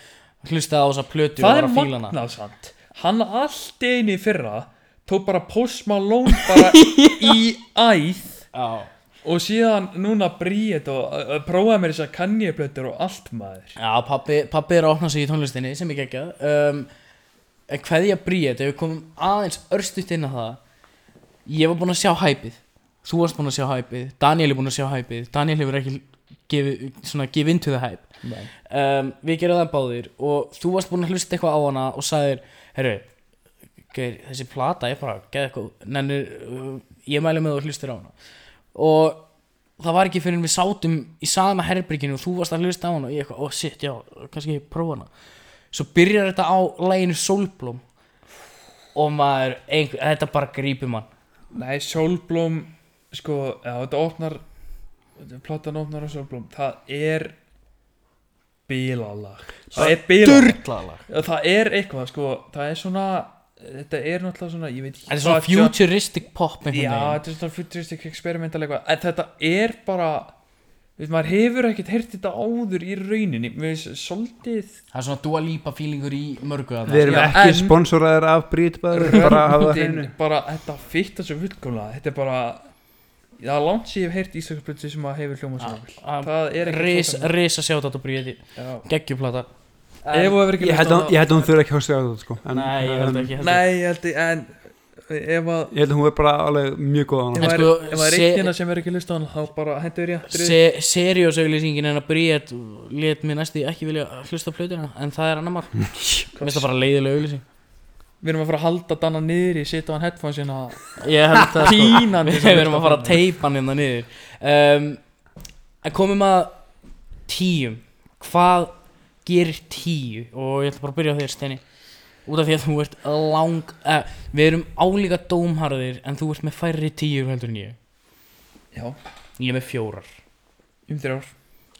hlustaði á þessa plötu
það er
að fíla hana.
magnað sant hann allt einu í fyrra tók bara Post Malone bara í æð.
Já
og síðan núna bríet og prófaði mér þess að kannjöplötur og allt maður.
Já, pappi, pappi er að opna sig í tónlistinni sem ég geggjað. Um, En hverja bríet, ef við komum aðeins örstutt inn á það. Ég var búinn að sjá hæpið Þú varst búinn að sjá hæpið Daniel er búinn að sjá hæpið Daniel hefur ekki gefið, into the hype. Um, Við gerum það báðir Og þú varst búinn að hlusta eitthvað á hana Og sagðir, herru þessi plata er bara, geð eitthvað Nennir, uh, ég mæli með þú hlustir á hana Og það var ekki fyrir en við sátum í sama herbyrginu og þú varst að hlusta á hana og ég eitthvað, oh shit, já, kannski ég prófa hana. Svo byrjar þetta á læginu Solblóm og maður, einhver, þetta bara grípur mann.
Nei, Sólblóm sko, já, þetta opnar platan opnar á Sólblóm. Það er bílalag það er bílalag það er eitthvað, sko, það er svona þetta er náttúrulega svona, ég veit ekki
Þetta er svona futuristic pop
Já, þetta er svona futuristic experimental eitthvað. En þetta er bara við, maður hefur ekkert heyrt þetta áður í rauninni. Við veist, svolítið
Það er svona Dua Lipa feelingur í mörgu.
Við erum
Já,
ekki sponsoraðir af Brít bara bara að hafa hreinu
bara þetta fitta svo fullkomlega. Þetta er bara það er langt sem ég hef heyrt íslenskuplötu sem að hefur hljóma svona vel.
Ah,
það er ekki
Ris, Risa sjátt á Bríði
Já. Ekki
Ég held að- ég held að hún þurfi ekki að á það sko. En-
Nei, ég held ekki
Nei, ég held ég, en ef að
Ég held að hún er bara alveg mjög góð á
sko,
ef það er
se-
eitt hérna sem er ekki hlust á hann þá bara hendur ég
Se Seriós-auglýsingin en að Bríett let mér næstu ekki vilja hlusta á plötuna en það er annar mál. Mér finnst það bara leiðilega auglýsing.
Við erum að fara að halda Danna niður í setja á hann
Ég held það sko.
Pínandi
Við erum að fara að teipa hann hérna niður. Um, En komum að tíum. Hvað gerir tíu? Og ég ætla bara að byrja á þér Steini. Út af því að þú ert lang eh, Við erum álíka dómharðir En þú ert með færri tíu heldur en ég.
Já,
Ég er með fjórar.
Um þrjár.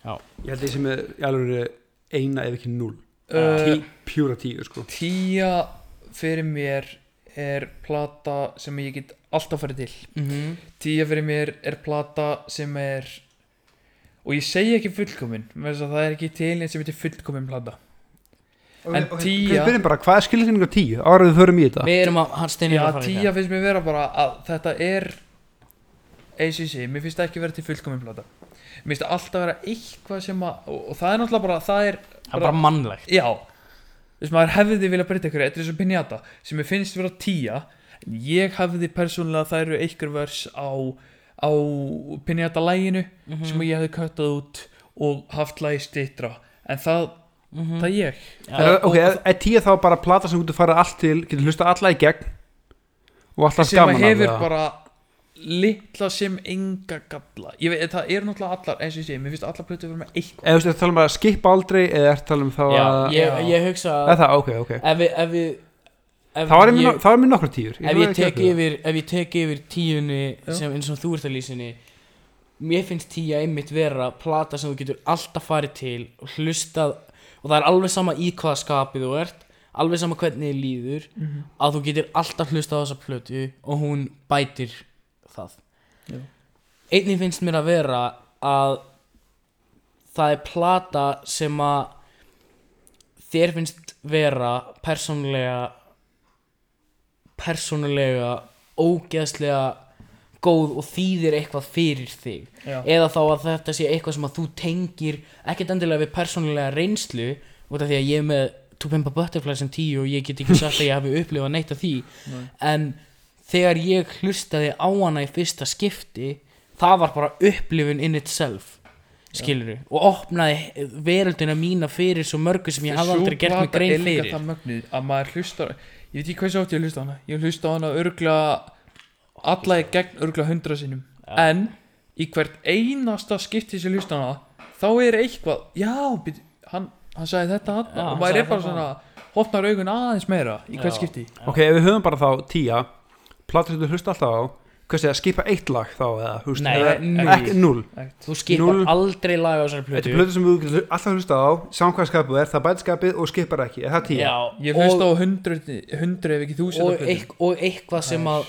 Ég held ég sem er í alveg eina ef ekki null
uh,
Tí, Pjúra tíu sko.
Tíja fyrir mér er plata sem ég get alltaf farið til.
Mm -hmm.
tíja fyrir mér er plata sem er og ég segi ekki fullkomin með þess að það er ekki til eins sem heitir fullkomin plata. En tíja-
Við byrjum bara, hvað er skilningur á tíu? Áraðu við förum í þetta.
Við erum að, hann Steini er
Já,
að fara í
tíja finnst mér vera bara að þetta er ACC, mér finnst það ekki vera til fullkomin plata. Mér finnst það alltaf vera eitthvað sem að og, og það er náttúrulega bara, það er
er bara mannlegt.
Já, þess maður hefði vilja breyta ykkur þetta er svo pinjata, sem mér finnst vera tíja ég hefði persónulega vers á pinjata læginu
Mhm.
sem ég hefði köttað út og haft lægi stýttra en það,
Mhm.
það er ég.
Er,
og-
ok, er, er tíu þá bara plata sem þú getur farið allt til getur hlusta alla í gegn og alltaf
sem
skaman
að
af
hefur bara litla sem enga galla. Ég veit, það eru náttúrulega allar, eins og ég segi mér finnst allar plötu vera með eitthvað
eða þú veist, það tala um að skipa aldrei eða það tala um þá að
ég, ég hugsa
eða
að
það, ok, ok.
ef við, ef við ef
þá er
ég-
mér, er nokkur tíur
ef ég tek yfir ef ég tek yfir tíunni sem eins og þú ert að lýsinni mér finnst tíja einmitt vera plata sem þú getur alltaf farið til og hlustað og það er alveg sama í hvaða skapið þú ert alveg sama hvernig þið líður að þú getur alltaf hlustað á þessa plötu og hún bætir það.
Já.
einnig finnst mér að vera að það er plata sem að þér finnst vera persónulega persónulega ógeðslega góð og þýðir eitthvað fyrir þig
Já.
eða þá að þetta sé eitthvað sem að þú tengir ekkert endilega við persónulega reynslu út af því að ég er með To Pimp a Butterfly sem tíu og ég get ekki sagt að ég hafi upplifað neitt af því
Nei.
en þegar ég hlustaði á hana í fyrsta skipti það var bara upplifun in itself skilur og opnaði veröldina mína fyrir svo mörgu sem ég hafði aldrei gert mig grein fyrir
að maður hlustar ég veit ekki hvað sátt ég að hlusta á hana. Ég hlusta á hana örgla alla í gegn örgla hundra sinnum. En í hvert einasta skipti sem ég hlusta á hana þá er eitthvað já, byrju, hann, hann sagði þetta hann,
Já,
og
hann
maður
sagði
er bara
þetta.
svona hopnar augun aðeins meira í hvert
Já.
skipti.
Ok, ef við höfum bara þá tíja plata sem þú hlusta alltaf á hvað sé að skipa eitt lag þá eða, veist,
Nei,
eða,
null.
ekki null.
Þú skipar
Núll.
aldrei lag á þessari
þetta er
plötu.
plötu sem þú getur alltaf hlusta á samkvæðskapið er, það bæti skapið og skipar ekki. Er það tíja?
Já,
ég
og-
hlusta á hundru, hundru ef ekki þúsund
og, eitth og eitthvað sem að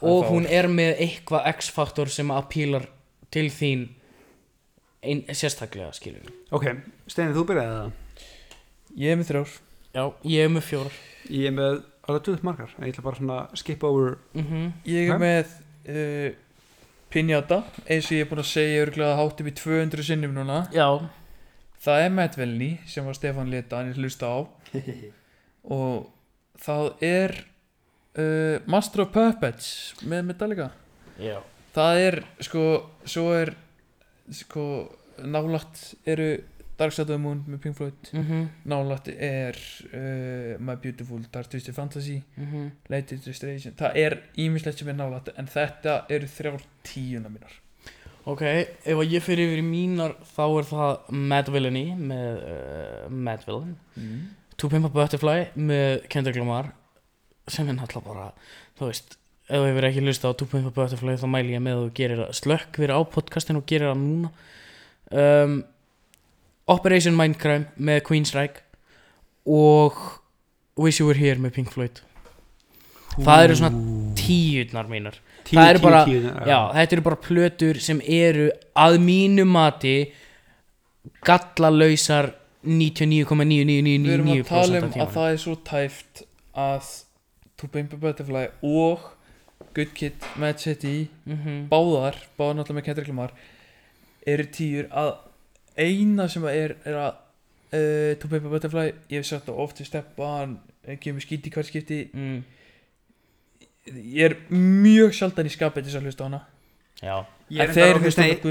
það
og
er
hún er með eitthvað x-faktor sem að pílar til þín ein, sérstaklega skilur
ok, Steini, þú byrjaði það.
Ég er með þrjár.
Já, ég er með fjórar.
Ég er með alveg döðt margar. En ég ætla bara svona að skipa over
mm
ég er með uh, Pinjata eins og ég er búin að segja örglega hátt upp í 200 sinnum núna.
Já,
Það er Medvelni sem var Stefán Leta hann er hlusta á. Og það er uh, Master of Puppets með Metallica.
Já.
Það er sko svo er sko nálagt eru Dark Side of the Moon með Pink Floyd.
Mhm,
nálagt er uh, My Beautiful Dark Twisted Fantasy.
Mhm.
Late Illustration það er ímislegt sem er nálagt en þetta eru þrjár tíuna mínar.
Ok, ef ég fyrir yfir í mínar þá er það Mad Villainy með uh, Mad Villain.
Mm.
To Pimp a Butterfly með Kendrick Lamar sem er náttúrulega bara þú veist, ef þú hefur ekki hlusta á To Pimp a Butterfly þá mæli ég með að þú gerir slökk fyrir á podcastinu og gerir það núna. Um, Operation Mindcrime með Queensryche og Wish You Were Here með Pink Floyd. Það eru svona tíunar mínar.
Tíu,
Það eru
tíu,
bara-
tíu,
Já, þetta eru bara plötur sem eru að mínu mati gallalausar 99,9999%
við erum að tala um að það er svo tæft að To Pimp a Butterfly og Good Kid, Mad City
Mhm.
báðar, báðar náttúrulega með Kendrick Lamar eru tíur að eina sem er, er að uh, To Pimp a Butterfly, ég hef sagt það oft í steppa hann kemur skýti hvert skipti.
Mm.
ég er mjög sjaldan í skapið til þess að hlusta á hana.
Já.
Ég er,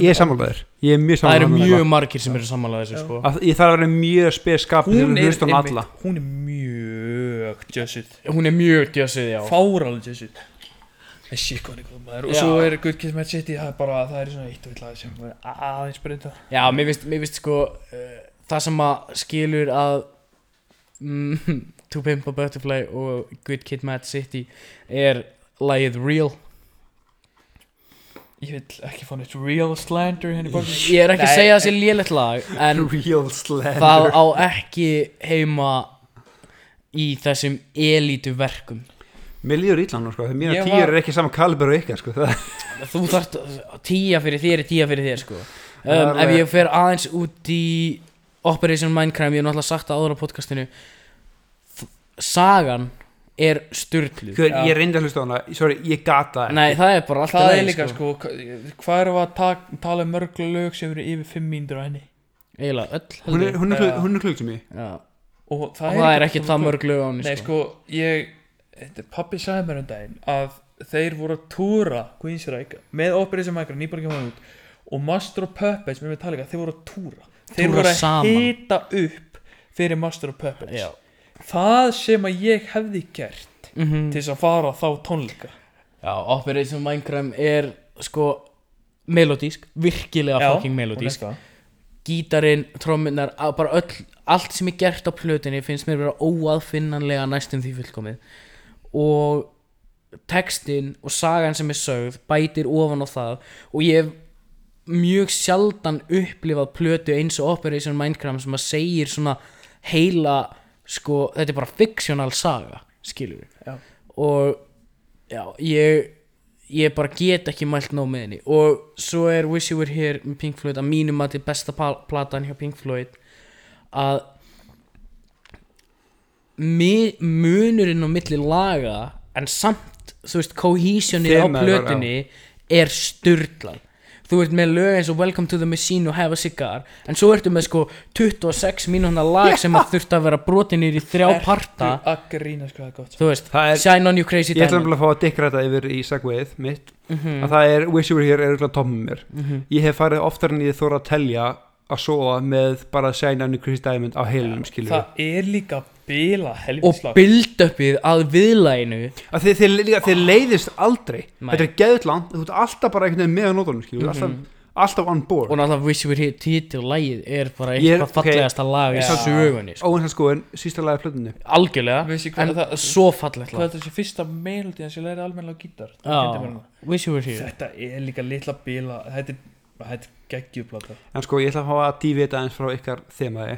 er sammálaður Ég er mjög
það eru
sammálaður
mjög margir sem eru
Já.
sko.
að, Ég þarf að vera mjög spes skap til
hún er,
hlusta alla
einmitt, hún er mjög jössuð.
Hún er mjög djössuð já.
Fáralega jössuð það er shit hvað hann er góð maður. Og
Já.
svo er Good Kiss Mad City það er bara, það er svona eitt og eitt lag sem er aðeins breyta.
Já, mér finnst, mér finnst sko uh, það sem að skilur að mm, To Pimp a Butterfly og Good Kid Mad City er lagið Real.
Ég vil ekki fá neitt real slander henni bókin
Ég er ekki að
Nei,
segja að það sé lélegt lag en
Real slender
það á ekki heima í þessum elítu verkum
Mér líður ítlan sko, mína
Ég
tíur
var-
er ekki saman kalibur og ykkar sko. það,
Þú þarft tíja fyrir þér er tíja fyrir þér sko.
Það er
um, Ef ég fer aðeins út í Operation Mindcrime, ég hef náttúrulega sagt það áður á podcastinu Sagan er
Já.
Ég reyndi að hlusta á hana, sorry, ég gata það
Nei, það er bara alltaf
það er
leið
líka sko, hva- hvað við að ta tala um mörg lög sem eru yfir 5 mínútur á henni?
Eiginlega öll
Hún er, er, er klug sem ég.
Já.
og
Og það er ekki það mörg lög á henni
nei
sko.
sko, ég pabbi sagði mér um daginn að þeir voru að túra Queensryche með Operation nýbúin ekki maður út og Master of Puppets með Metallica, þeir voru að túra. Þeir voru að hita upp fyrir Master of Puppets.
Já.
það sem að ég hefði gert
Mm
til þess að fara þá tónleika.
Já, Operation Mindcrime er sko melodísk, virkilega fucking melodísk
hún.
Gítarinn, trommunar, bara öll allt sem er gert á plötunni finnst mér vera óaðfinnanlega næstum því fullkomið og textin og sagan sem er sögð bætir ofan á það. Og ég hef mjög sjaldan upplifað plötu eins og Operation Mindcrime sem að segir svona heila sko, þetta er bara fiksjónal saga skilur við
Já.
og já, ég ég bara get ekki mælt nóg með henni. Og svo er Wish You Were Here með Pink Floyd að mínum að til besta pa- platan hjá Pink Floyd að munurinn á milli laga en samt, þú veist, cohesionið á plötunni er styrlað þú ert með lög eins og Welcome to the Machine og Have a Cigar en svo ertu með sko 26 mínúna lag sem að þurft að vera brotinir í þrjá
Ertu
parta.
grína sko
þú veist,
er-
Shine on you crazy
Ég ætla
diamond
að fá að dikra þetta yfir í segwayð mitt.
Mhm,
að það er Wish You Were Here er auðvitað tommum mér.
Mhm.
Ég hef farið oftar en ég þóra að telja að sofa með bara Shine on the Chris Diamond á heilunum skilur
það er líka bila
og
helvislag
build-upið að viðlæginu
að þið, þið, líka, þið leiðist aldrei
Nei.
þetta er geðutland, þú ert alltaf bara einhvern veginn með á nótunum skilur, mm
Mhm.
alltaf, alltaf on board
og náttúrulega Wish You Were Here titil lagið er bara
er-
eitthvað fallegasta lag í
Já.
sögunni sko.
óvins að skoðin, sísta lagi af plötunni
algjörlega, en
það-
svo fallegt
hvað er þessi fyrsta melodíðan sem læri almennilega á gítar Það
Já.
kynnti mér hana.
Wish You Were Here
þetta er líka litla bila þetta er, þetta er geggjuplata
en sko ég ætla að fá að dívita eins frá ykkar þemaði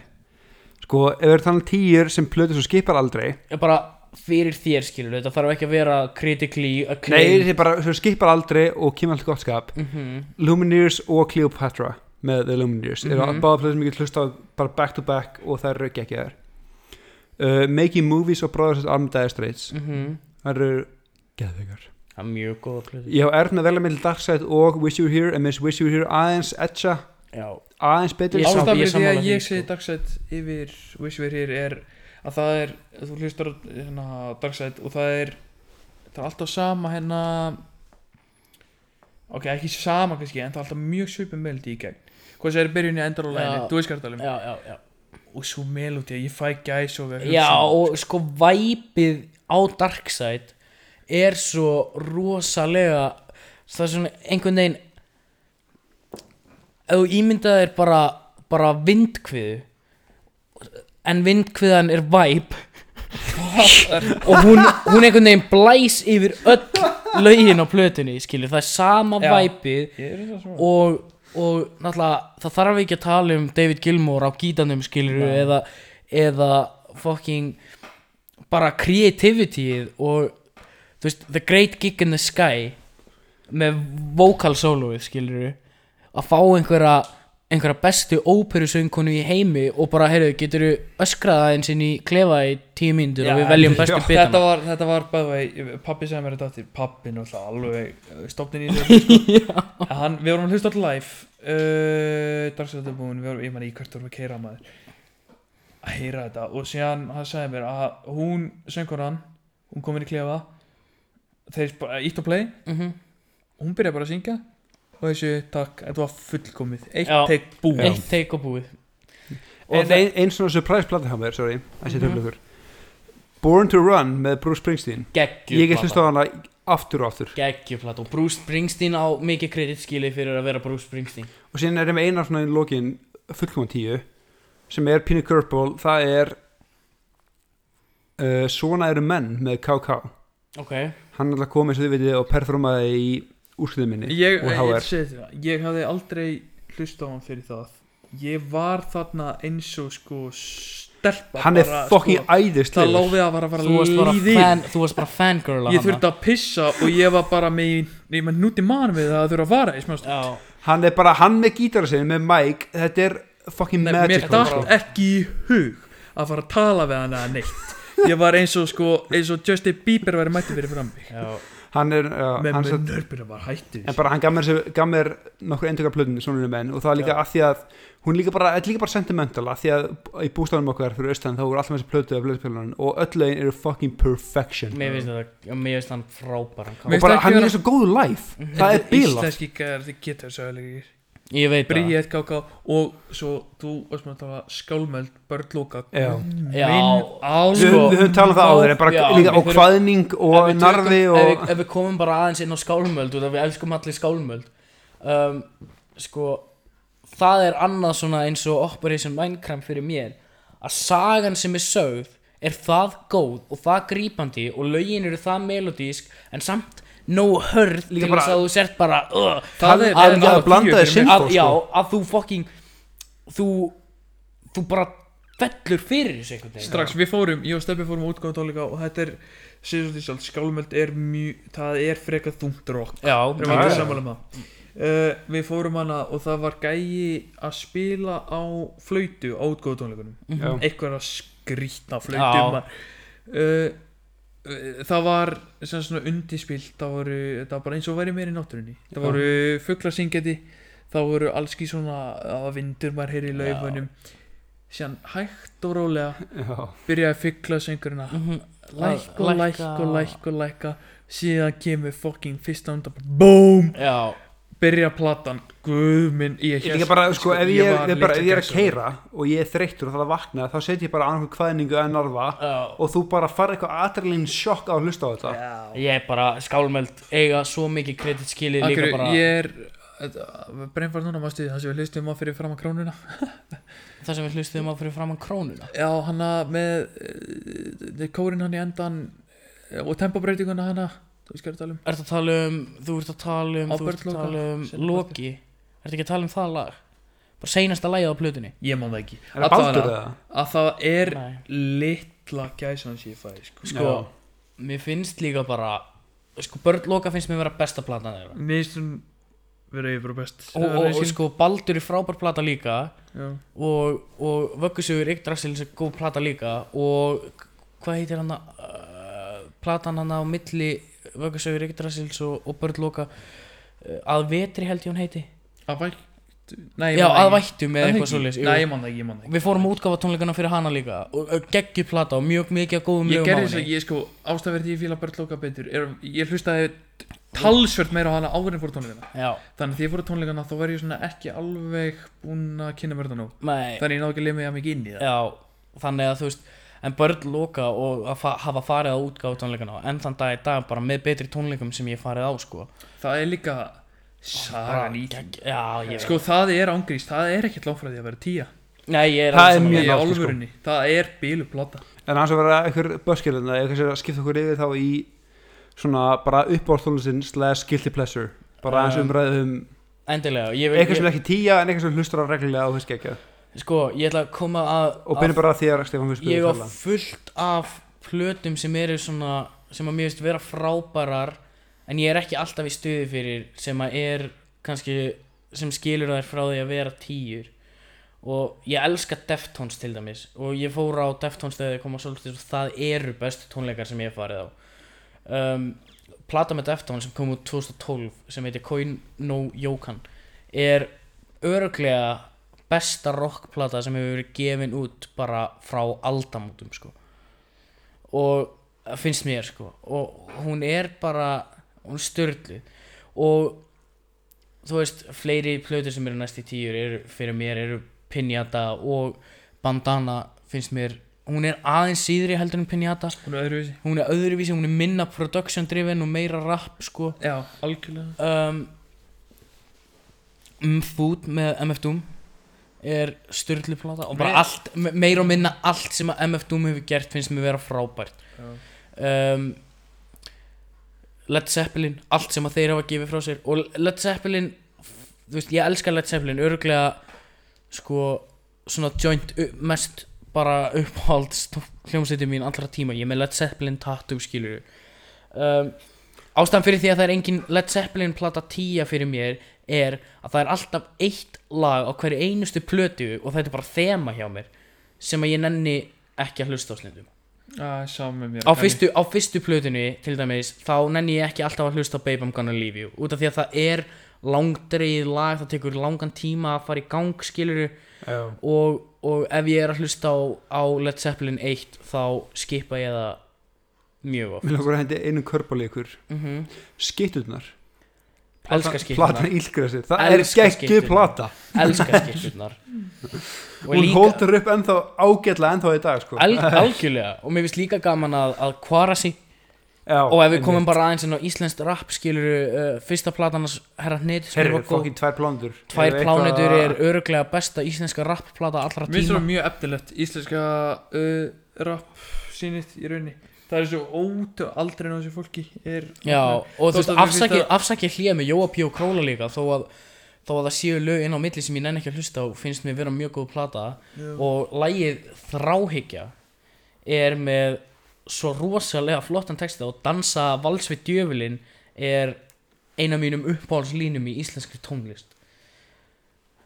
sko, ef við erum þannig tíur sem plötu svo skipar aldrei.
Er bara fyrir þér skilur þetta þarf ekki að vera critically
nei,
acclaimed
þið bara svo skipar aldrei og kemur alltaf gott skap.
Mhm.
Lumineers og Cleopatra með The Lumineers eru
Mhm.
báða plötur sem ég hlusta bara back to back og það eru ekki þær uh, Making Movies og Brothers Armed Dire Straits.
Mhm.
það eru geðveikar.
Það er mjög góða plötu
ég hef erð með velja með Darkside og Wish You Were Here en minnst Wish You Were Here aðeins etcha
já,
aðeins betur
ástafið því að ég segi Darkside yfir Wish We Were Here er að það er þú hlustar á hérna, Darkside og það er það er alltaf sama hérna ok, ekki sama kannski en það er alltaf mjög svipum melodi í gegn. Hvað sem er byrjun í endar og lægin
Já.
þú veist hvað það er
já, já, já.
og svo melodi, ég fæ gæs og við
já og sko væpið á Darkside er svo rosalega það er svona einhvern veginn ef þú ímyndað er bara bara vindkviðu en vindkviðan er væp og hún, hún einhvern veginn blæs yfir öll lögin á plötunni skilur, það er sama
Já.
væpið og, og náttúrulega það þarf ekki að tala um David Gilmour á gítanum skilur eða, eða fucking bara creativityið og þú veist, The Great Gig in the Sky með vocal soloið skilur að fá einhverja einhverja bestu óperusöngkonu í heimi og bara, heyrðu, getur öskraða eins inn í klefa í tíu mínútur og við veljum bestu bitana?
þetta var, þetta var bæði pappi sagði mér þetta aftur pappi náttúrulega alveg stofnin í þessu sko. Hann, við vorum að hlusta alltaf live uh, dagsrættabúin, við vorum, ég man í hvert vorum að keira maður að heyra þetta. Og síðan hann sagði mér að hún söngur hann hún kom inn í klefa þeir ítt og play.
Mhm.
og hún byrjaði bara að syngja og þessu, takk, þetta var fullkomið. Eitt
Já.
tek búið.
Eitt teik og búið.
En ein, ein svona surprise plata hjá mér, sorry, að um ykkur Born to Run með Bruce Springsteen. Ég get hlust
Geggjuplata
á hana aftur og aftur.
Geggjuplata og Bruce Springsteen á mikið kreditskili fyrir að vera Bruce Springsteen.
Og síðan er ég með eina svona í lokin fullkoman tíu sem er Pínu Curveball, það er uh, Svona eru menn með KK
Ok.
Hann er alltaf komið sem þið vitið og performaði í úrsliðum minni
ég, ég, ég, ég hafði aldrei hlust á hann fyrir það. Ég var þarna eins og sko stelpa
Hann er fucking
sko, það
æðislegur
láði að fara að
Þú varst
fara
bara
að líði
þú varst bara fangirl af
ég
hana.
þurfti að pissa og ég var bara með ég maður núti mann við það að þurfa að fara í smást
Já,
Hann er bara, hann með gítara sinni, með Mike Þetta er fucking
Nei,
mér
magic
bara-
sko.
dætt ekki í hug að fara að tala við hann eða neitt. Ég var eins og sko eins og Justin Bieber væri mætti fyrir fram
já
Hann er, já,
með
hann
með
satt,
nörbuna var hættu
En bara hann gaf mér, gaf mér nokkur endurka plötunni svona menn og það er líka
Já.
að því að hún líka bara, þetta er líka bara sentimental að því að í bústafnum okkar fyrir austan þá voru alltaf þessi plötu af blöðspilunum og öll lögin eru fucking perfection.
Mér finnst þetta, mér finnst hann frábær.
Og bara hann er svo góðu live það er bilað
íslenski gæðar þið getur sögulegir
Ég veit það.
Bríett KK og svo þú varst með að tala skálmöld.
Já. við, höfum talað um það áður en bara
já,
líka
þurfum-
hvaðning
Ef
og
ef,
og
við, ef við komum bara aðeins inn á skálmöld og það við elskum allir skálmöld. Um, Sko Það er annað svona eins og Operation Minecraft fyrir mér. Að sagan sem er sögð er það góð og það grípandi og lögin eru það melodísk en samt nógu hörð
Líka
til
bara-
þess að þú sért bara uh,
Það er-
það er
það er
að sinn
mig.
að, Já, að þú fucking þú þú bara fellur fyrir þessu einhvern veginn
strax við fórum, ég og Steppi fórum á útgáðutónleika og þetta er, sér svo því sjálf skálmöld er mjög, það er frekar þungt rock
Já,
já.
sammála um það uh, við fórum hana og það var gæi að spila á flautu á útgáðutónleikunum
Mhm.
Já.
eitthvað að skrýtna flautum uh, uh, það var sem svona undirspilt það voru, það var bara eins og væri meir í náttúrunni. Það voru fugglarsyngjandi það voru allski svona að vindur maður heyri í laufunum. Síðan hægt og rólega
já,
byrjaði fugglarsöngurina
Mhm.
læk og læk og læk og lækka. síðan kemur fucking fyrsta undan BOOM!
Já,
byrja platan guð minn ég,
ég bara, sko, ef ég, er, bara, ef ég er að keira og ég er þreyttur og það er að vakna þá set ég bara annarkur kvæðningu en narfa
já.
og þú bara farið eitthvað adrenalin sjokk á að hlusta á þetta.
Gæsa.
Ég er bara skálmöld eiga svo mikið kredit skilið líka bara
ég er breynfart núna mástu það sem við hlustum á fyrir fram að krónuna?
Það sem við hlustuðum á fyrir framann krónuna?
Já hana með uh, kórin hann í endan eh, og tempóbreytinguna hana þú veist hvað er að tala um
Ertu að tala um, þú ert að tala um, þú ert að tala um Loki? Ertu ekki að tala um það lag? Bara seinasta lagið á plötunni?
Ég man það ekki.
Er það baldur eða?
að það er
Nei.
litla gæsan sem ég fæ sko.
Sko, mér finnst líka bara Sko, Börn Loka finnst mér vera besta platan þeirra.
Mér finnst hún verið ég bara best.
Og, og, og sko, Baldur er frábær plata líka.
Já.
og, og Vöggusugur Yggdrasils er góð plata líka. Og hvað heitir hann að uh, platan hann á milli Vöggusugur Yggdrasils og, og Börn Loka uh, að vetri held ég hún heiti.
Að vættu? Nei,
Já, að
Er það
eitthvað
ekki
Við fórum útgáfa tónleikana fyrir hana líka og geggjur plata og mjög mikið góðum
Ég gerði þess að ég sko ástæðverði ég fíla Börnlóka betur er, Ég hlustaði talsvert meira á hana áður en fór tónleikana.
Já,
Þannig því ég fór tónleikana þá var ég svona ekki alveg búinn að kynna þetta nú Þannig ég náði ekki að að mikið inn í það.
Já, þannig að þú veist en börn loka og að fa hafa farið á útgáfa tónleikana en þann dag í dag bara með betri tónleikum sem ég hef farið á sko.
Það er líka sagan í Sko það er ángrís, það er ekkert láfræði að vera tíja
Nei, ég er
Það
alveg
er mjög
Í
nátt, sko.
það er bílu plata.
En hans að vera einhver sem að skipta okkur yfir þá í svona bara uppáhaldstónlistin slash guilty pleasure. Bara aðeins
Um,
umræðum
Endilega, ég vil
eitthvað sem er ekki tíja en eitthvað sem hlustur á reglulega fisk ekki
Sko, ég ætla að koma að
og byrjum bara að þér Stefán Fisk
Ég á fullt af plötum sem eru svona sem að mér finnst vera frábærar en ég er ekki alltaf í stuði fyrir sem að er kannski sem skilur þær frá því að vera tíur. Og ég elska Deftones til dæmis og ég fór á Deftones þegar ég kom á Solstice og það eru bestu tónleikar sem ég farið á. Um, plata með Deftones sem kom út 2012 sem heitir Coin No Yokan er örglega besta rockplata sem hefur verið gefin út bara frá aldamótum sko. Og finnst mér sko. Og hún er bara hún er störlu og þú veist, fleiri plötur sem eru næst í tíur eru, fyrir mér eru Pinjata og Bandana finnst mér, hún er aðeins síðri heldur en Pinjata,
Hún er öðruvísi.
Hún er öðruvísi hún er minna production driven og meira rap sko.
Já, algjörlega.
Um Food með MF Doom er styrlu plata og bara
Meir-
allt, me- meira og minna allt sem að MF Doom hefur gert finnst mér vera frábært. Um, Led Zeppelin allt sem að þeir hafa gefið frá sér og Led Zeppelin þú veist, ég elska Led Zeppelin örglega sko svona joint mest bara uppáhalds hljómsveitin mín allra tíma. Ég er með Led Zeppelin tattoo skilur um, ástæðan fyrir því að það er engin Led Zeppelin plata tíja fyrir mér er að það er alltaf eitt lag á hverju einustu plötu og þetta er bara þema hjá mér sem að ég nenni ekki að hlusta á slindum
mér
á fyrstu, á fyrstu plötunni til dæmis þá nenni ég ekki alltaf að hlusta á Babe I'm Gonna Leave You. Út af því að það er langdreið lag það tekur langan tíma að fara í gang skiluru
Já.
og, og ef ég er að hlusta á, á Led Zeppelin 1 þá skipa ég það mjög oft.
Mér langar að hendi einu körpalíkur.
Mm -hmm.
Skitturnar Platan ílgra sér Það er
skytturnar.
plata.
Elska skipturnar. Og
Hún
líka
hóldar upp ennþá ágætlega ennþá í dag sko.
al, algjörlega. Og mér finnst líka gaman að, að Kvarasi
Já,
og ef við komum bara aðeins inn á íslenskt rap skiluru uh, fyrsta platan hans Herra Hnit sem
Herri,
var góð.
fokkin tvær plándur
Tvær plánetur er öruglega besta íslenska rapplata allra
Mér finnst
tíma.
það mjög eftirlegt Íslenska uh, rap sýnið í raunni Það er svo ótu aldrei á þessu fólki er,
Já, og þú veist,
mér
afsaki, hlýja með Jóa P. og Króla líka þó að, þó að það séu lög inn á milli sem ég nenni ekki að hlusta á finnst mér vera mjög góð plata
Já.
og lægið Þráhyggja er með svo rosalega flottan texta og dansa vals við djöfulinn er eina mínum uppáhaldslínum í íslenskri tónlist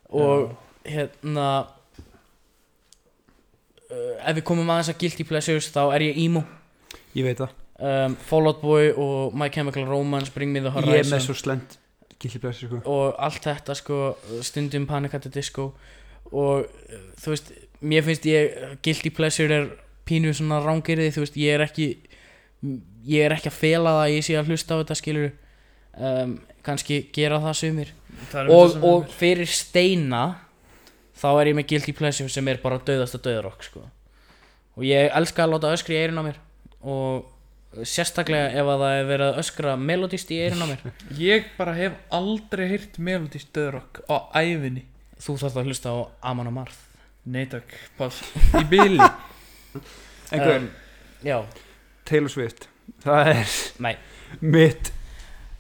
og hérna uh, ef við komum aðeins að Guilty Pleasures þá er ég emo
Ég veit það.
Um, Fall Out Boy og My Chemical Romance Bring Me The
Ég er með
Horizon.
svo slend Gilli blessi sko.
Og allt þetta sko stundum Panic at the Disco. Og uh, þú veist, mér finnst ég Guilty Pleasure er pínu svona rángirði, þú veist, ég er ekki ég er ekki að fela það að ég sé að hlusta á þetta skilur um, kannski gera það sumir. Og, og fyrir steina þá er ég með Guilty Pleasure sem er bara döðasta döðarokk sko. og ég elska að láta öskra í eirinn á mér og sérstaklega ef að það er verið að öskra melodist í eirinn á mér.
Ég bara hef aldrei heyrt melodist döðrock á æfinni
þú þarf að hlusta á Aman og Marth.
Nei takk, pass Í byli
Einhver,
um, já,
Taylor Swift. Það er
nei.
mitt.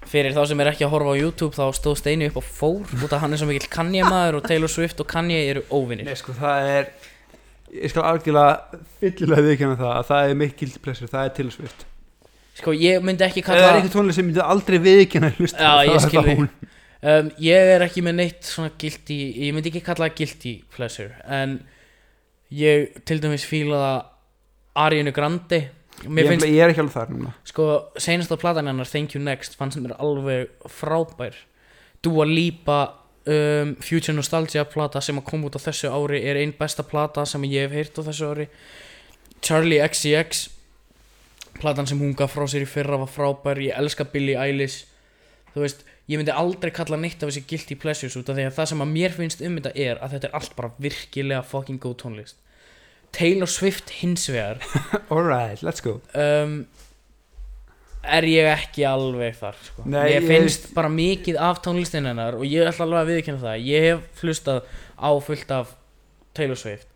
Fyrir þá sem er ekki að horfa á YouTube þá stóð Steini upp á fór út af hann er svo mikill Kanye maður og Taylor Swift og Kanye eru óvinnir
Nei sko það er Ég skal algjörlega fyllilega viðkjanna það að það er gildi plessur, það er Swift.
Sko ég myndi ekki
Það er
kalla
eitthvað tónlega sem myndi aldrei hún.
um, ég er ekki með neitt svona guilty ég myndi ekki kalla það guilty pleasure en ég til dæmis fíla það Ariana Grande. Mér
ég,
finnst
ég er ekki alveg þar núna.
Sko senasta platan hennar Thank You Next fannst mér alveg frábær. Dua Lipa um, Future Nostalgia plata sem að koma út á þessu ári er einn besta plata sem ég hef heyrt á þessu ári. Charlie XCX platan sem hún gaf frá sér í fyrra var frábær. Ég elska Billie Eilish. Þú veist, ég myndi aldrei kalla neitt af þessi guilty pleasures út af því að það sem að mér finnst um þetta er að þetta er allt bara virkilega fucking góð tónlist. Taylor Swift hins vegar.
Alright, let's go.
Um, er ég ekki alveg þar sko.
Nei,
ég
ég
finnst bara mikið af tónlistin hennar og ég ætla alveg að viðkynna það ég hef hlustað á fullt af Taylor Swift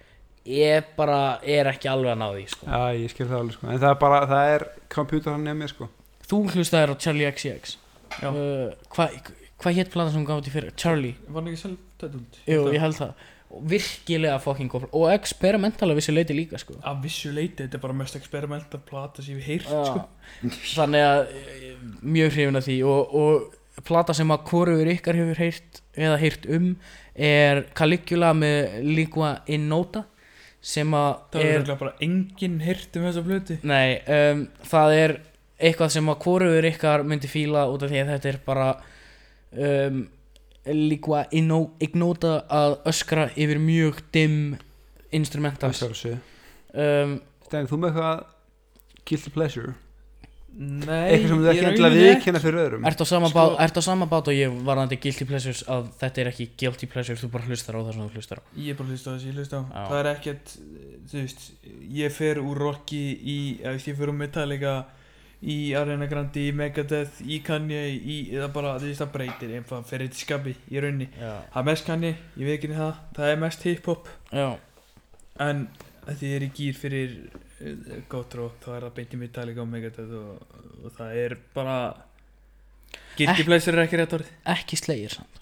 ég bara er ekki alveg að ná því sko.
Já, ég skil það alveg sko En það er bara, það er kompjútar hann nefnir sko
þú hlustaðir á Charlie XCX
Já.
uh, hvað hva hétt platan sem hún í fyrir Charlie,
Var hann ekki selv tætund?
jú ég held það virkilega fucking góð og experimentala vissi leiti líka sko.
Að vissu leiti, þetta er bara mest experimental plata sem heyrt
Já.
sko.
þannig að eh, mjög hrifin af því og, og plata sem að hvoruður ykkar hefur heyrt eða heyrt um er Caligula með Lingua in Nota sem að
Það er
er
bara enginn heyrt um þessa plötu
nei, um, það er eitthvað sem að hvoruður ykkar myndi fíla út af því að þetta er bara um, No- Ignota að öskra yfir mjög dimm
Það
instrumentals um,
Stæðin, þú með eitthvað guilty pleasure?
Nei,
eitthvað sem þú ekki endilega viðkynna fyrir öðrum?
Ertu á sama,
Sko-
bát, ertu á sama bát og ég varðandi guilty pleasures að þetta er ekki guilty pleasure, þú bara hlustar á það sem þú hlustar á.
Ég bara að hlusta á þessi, ég hlusta á.
Já.
Það er ekkert, þú veist Ég fer úr Rocky í Ég fer úr Metallica í Arena Grande, í Megadeth, í Kanye í, eða bara, þú veist, það breytir fer eitt í skapi í raunni
Já,
Það er mest Kanye, ég veit ekki það Það er mest hip-hop.
Já,
En því ég er í gýr fyrir uh, gott rock, þá er það beint í Metallica og Megadeth og, og það er bara Guilty pleasure er ekki rétt orðið.
Ekki slegir samt.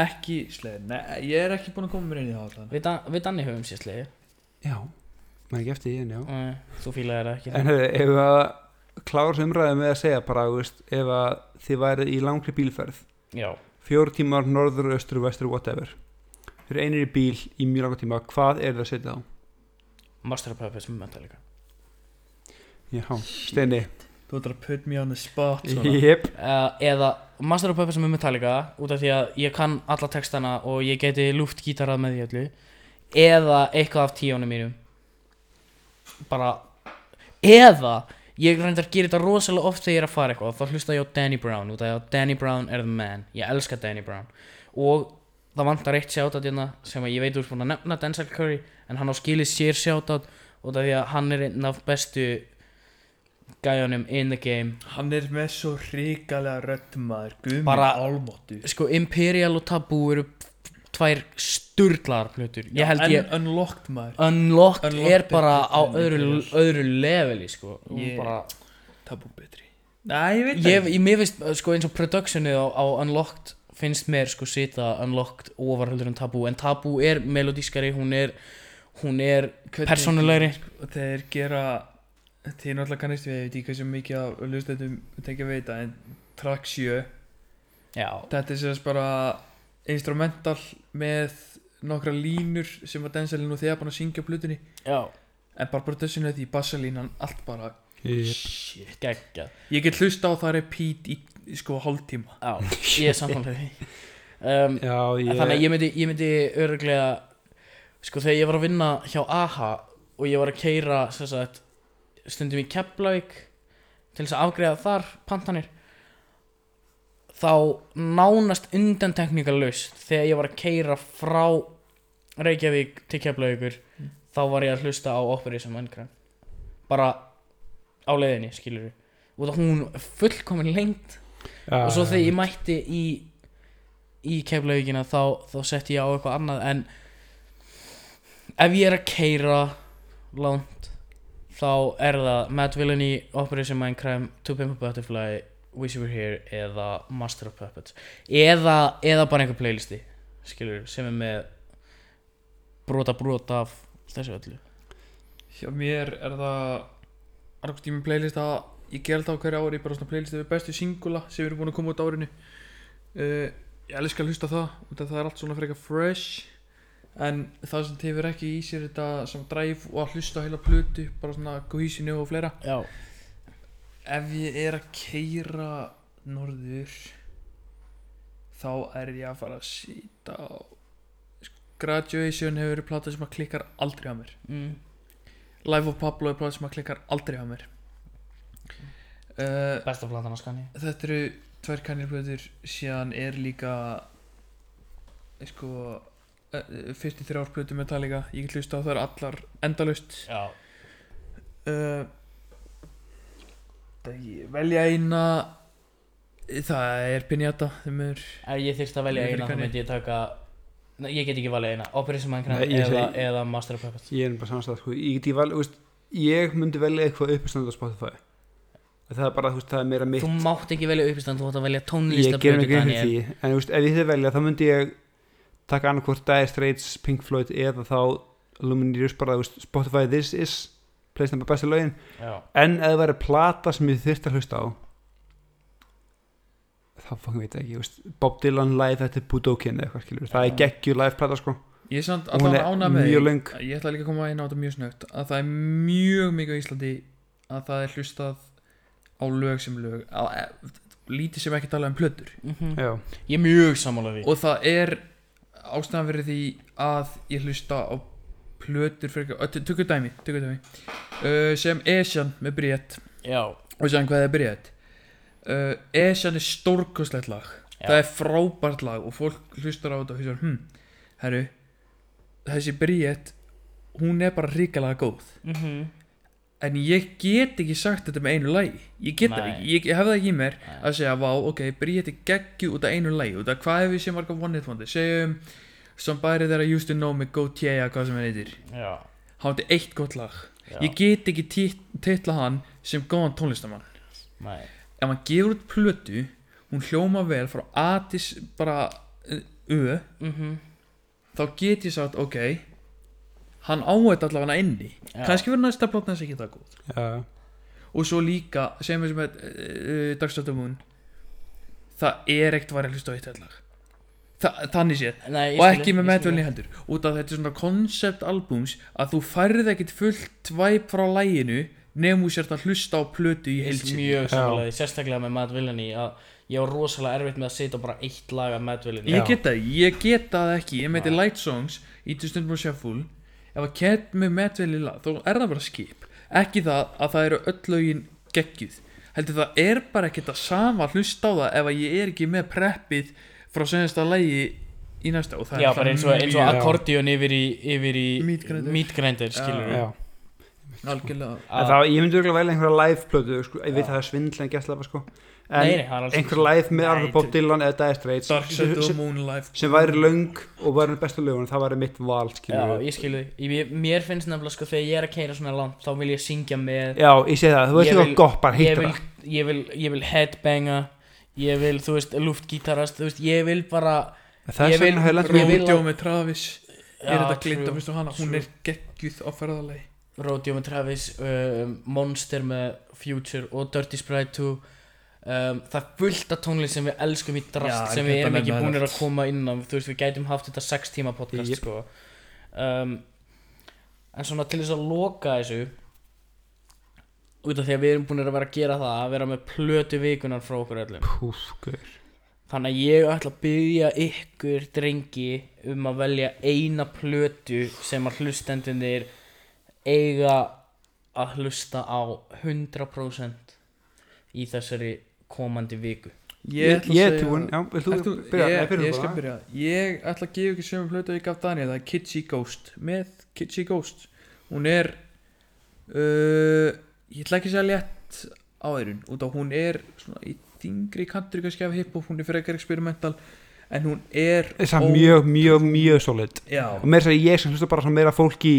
Ekki sleið, nei, ég er ekki búinn að koma mér inn í það allan.
Við, Dan, við Danni höfum sér slegir
já, maður ekki eftir því en já.
Nei, Þú fílaðir það ekki.
En hefur, ef að klára umræðið með að segja bara, veist, ef að þið værið í langri bílferð.
Já,
fjóru tímar, norður, austur, vestur, whatever. Fyrir einir í bíl í mjög langa tíma. Hvað er það að setja á?
Master of Puppets með Metallica
Já, Steini.
Þú ætlar að put me on the spot.
Jep,
uh, Eða Master of Puppets með Metallica út af því að ég kann alla textana og ég geti lúft gítarað með því öllu. Eða eitthvað af tíónum mínum. Bara eða ég reyndar að gera þetta rosalega oft þegar ég er að fara eitthvað þá hlusta ég á Danny Brown út af að Danny Brown er the man. Ég elska Danny Brown. Og það vantar eitt sjátat hérna sem ég veit úr að nefna Denzel Curry en hann á skilið sér sjátat út af því að hann er einn af bestu gæjanum in the game.
Hann er með svo hrikalega röddmaður Guðmund
Bara-
álmóttu
sko Imperial og Taboo eru tvær sturglar plötur. Ég held
en
ég
Unlocked maður.
Unlocked,
Unlocked
er
er
bara á
en
öðru, öðru leveli sko.
Ég-
bara,
Tabú betri. Nei, ég veit
ég,
það
ég, mér finnst sko eins og productionið á, á Unlocked finnst mér sko sita Unlocked ofar heldur en Taboo en Taboo er melodískari hún er hún er
Hvernig-
persónulegri.
sko, Þeir gera Þeir náttúrulega kannast við, ég veit ekki hversu mikið af hlustendum tekja veita en track 7
já,
Þetta er sérst bara instrumental með nokkra línur sem að Denzel nú þegar búin að syngja á plutunni
já,
en bara productionið því bassalínan allt bara shit.
Geggja
Ég get hlusta á það repeat í í, sko hálftíma.
Já, ég er samfélag því. Um,
Já, ég,
Þannig að ég myndi, ég myndi öruglega Sko þegar ég var að vinna hjá AHA Og ég var að keira sagt, Stundum í Keflavík Til þess að afgreða þar pantanir Þá nánast undantekningalust Þegar ég var að keira frá Reykjavík til Keflavíkur
Mm.
Þá var ég að hlusta á Operation Minecraft. Bara á leiðinni skilur við Og það hún fullkomin lengt
já,
og svo þegar ég mætti í í keflavíkina þá, þá setti ég á eitthvað annað en ef ég er að keira langt þá er það Mad Villainy, Operation Minecraft To Pimp a Butterfly, Wish You Were Here eða Master of Puppets. Eða, eða bara einhver playlisti skilur, sem er með brota brota af þessu öllu.
Hjá mér er það annarkost í mér playlist að ég ger alltaf á hverju ári bara svona playlist yfir bestu singula sem eru búin að koma út á árinu. Uh, Ég elskar að hlusta það það er allt svona frekar fresh en það sem tefur ekki í sér þetta sem drive og að hlusta á heila plötu bara svona cohesinu og fleira.
Já,
Ef ég er að keira norður þá er ég að fara að sýta á Graduation hefur verið plata sem að klikkar aldrei á mér.
Mm,
Life of Pablo er plata sem að klikkar aldrei á mér. Uh,
besta platan að skanni
Þetta eru tvær kannirplötur síðan er líka sko uh, 53 ár plötu Metallica. Ég get hlusta á þær allar endalaust.
Já,
uh, það ég velja eina það er er
ef ég þyrst að velja
Ég
eina þá myndi ég taka Nei, ég get ekki valið eina. Operation Minecraft
Nei, ég
eða,
segi-
eða Master of Puppets.
Ég er bara samstæð sko. ég, get, ég, ég myndi velja eitthvað uppistand á Spotify. Það er bara, það er meira mitt.
Þú mátt ekki velja uppistand, þú mátt að velja
ég
tónlista
ger grein fyrir því en veist, ef ég þið velja þá myndi ég taka annarkvort Dire Straits, Pink Floyd eða þá Lumineers bara, veist, Spotify This Is playsna bara besta lögin.
Já,
en ef það væri plata sem ég þyrst að hlusta á þá fangum veit ég ekki, þú veist, Bob Dylan live þetta er Budokin eða eitthvað skilur það er geggjur live plata sko.
Ég er samt
og hún
allan
er
ánað með
mjög löng.
Ég ætla líka að koma inn á þetta mjög snögt að það er mjög mikið á Íslandi að það er hlustað á lög sem lög að, að, lítið sem ekki tala um plötur.
Mhm.
já,
Ég er mjög sammála því.
Og það er ástæðan fyrir því að ég hlusta á plötur tökur dæmi, tökur dæmi. Uh, sem Esjan með Bríett og séðan hvað það byrjaði uh, Esjan er stórkostlegt lag.
Já.
það er frábært lag og fólk hlustar á þetta og hlustar hm, herru þessi bríett hún er bara ríkalega góð.
Mhm.
En ég get ekki sagt þetta með einu lagi. Ég get það ekki, ég, ég hef það ekki í mér
Nei.
að segja, vá, ok, bríett er geggjuð út af einu lagi, út af hvað hefur við one hit wonder, segjum somebody that I used to know með Gautier eða hvað sem hann heitir,
Já,
hann er eitt gott lag.
Já.
Ég get ekki tit- titla hann sem góðan tónlistamann.
Nei,
ef hann gefur út plötu hún hljóma vel frá A til s- bara uh, Ö
mhm.
þá get ég sagt ok hann á þetta allavega inni.
Já.
kannski verður næsta plötna þess ekki það góð
Já,
og svo líka sem við sem er uh, Dagstöldumún það er ekkert að vera að hlusta á eitt hellag Þa, þannig séð.
Nei, ég
og ekki með meðvölni heldur út af þetta er svona konceptalbums að þú færð ekkert fullt væp frá læginu nefnum þú sért að hlusta á plötu í
Ég
heilsinni
Mjög samlega, sérstaklega með Villainy að ég var rosalega erfitt með að setja bara eitt lag af Villainy.
Ég get það, ég get það ekki. Ég meiti. Light Songs í stundum og shuffle Ef að kett með metvelli lag þá er það bara skip. Ekki það að það eru öll lögin geggjuð. Heldur það er bara ekkert að sama hlusta á það ef að ég er ekki með preppið frá senasta lagi í næsta og það
Já,
er
bara eins og, eins og akkordíun yfir í, yfir í
Meat grinder.
Meat grinder, skilur
já.
Algjörlega.
En það, ég myndi örgulega velja einhverja live plötu sko. ég veit að það er svindl en gæstlega sko. en
Nei, nei, það er alls
einhver live með
Nei,
Arthur Bob
þú-
Dylan eða Dire Straits
Dark Side of the
sem,
Moon Live
sem væri löng og væri bestu lögun það væri mitt val
Já,
skilur
ég skilu því Ég- Mér finnst nefnilega sko þegar ég er að keira svona langt þá vil ég syngja með
já, ég sé það, þú veist
Ég
ekki
vil-
hvað gott bara
ég
hittur
vil, ég, vil, ég vil headbanga Ég vil, þú veist, luftgítarast Þú veist, ég vil bara
það
ég
er
ég vil-
Ródjó með Travis. Er þetta glind
true,
að finnstu hana? Hún er geggjuð á ferðalagi.
Rodeo með Travis um, Monster með Future og Dirty Sprite 2 um, Það er fullt af tónlist sem við elskum í drast
Já,
sem við erum ekki búinir að koma inn á. Þú veist, við gætum haft þetta 6 tíma podcast sko. um, En svona til þess að loka þessu út af því að við erum búinir að vera að gera það að vera með plötu vikunar frá okkur öllum.
Púf, guður.
Þannig að ég ætla að byggja ykkur drengi um að velja eina plötu sem að hlustendunir eiga að hlusta á 100% í þessari komandi viku.
Ég
ætla að
ég
segja-
þú, byrja?
ég, ég skal byrja Ég ætla að gefa ykkur sömu plötu og ég gaf Daniel Það er Kitschy Ghost Með Kitschy Ghost. Hún er uh, Ég ætla ekki að segja létt á þeirun Út af hún er svona í þingri kantur kannski af hiphop Hún er frekar experimental En hún er
það er mjög, mjög, mjög solid.
Já,
og meira að segja ég sem hlusta bara svona meira fólk í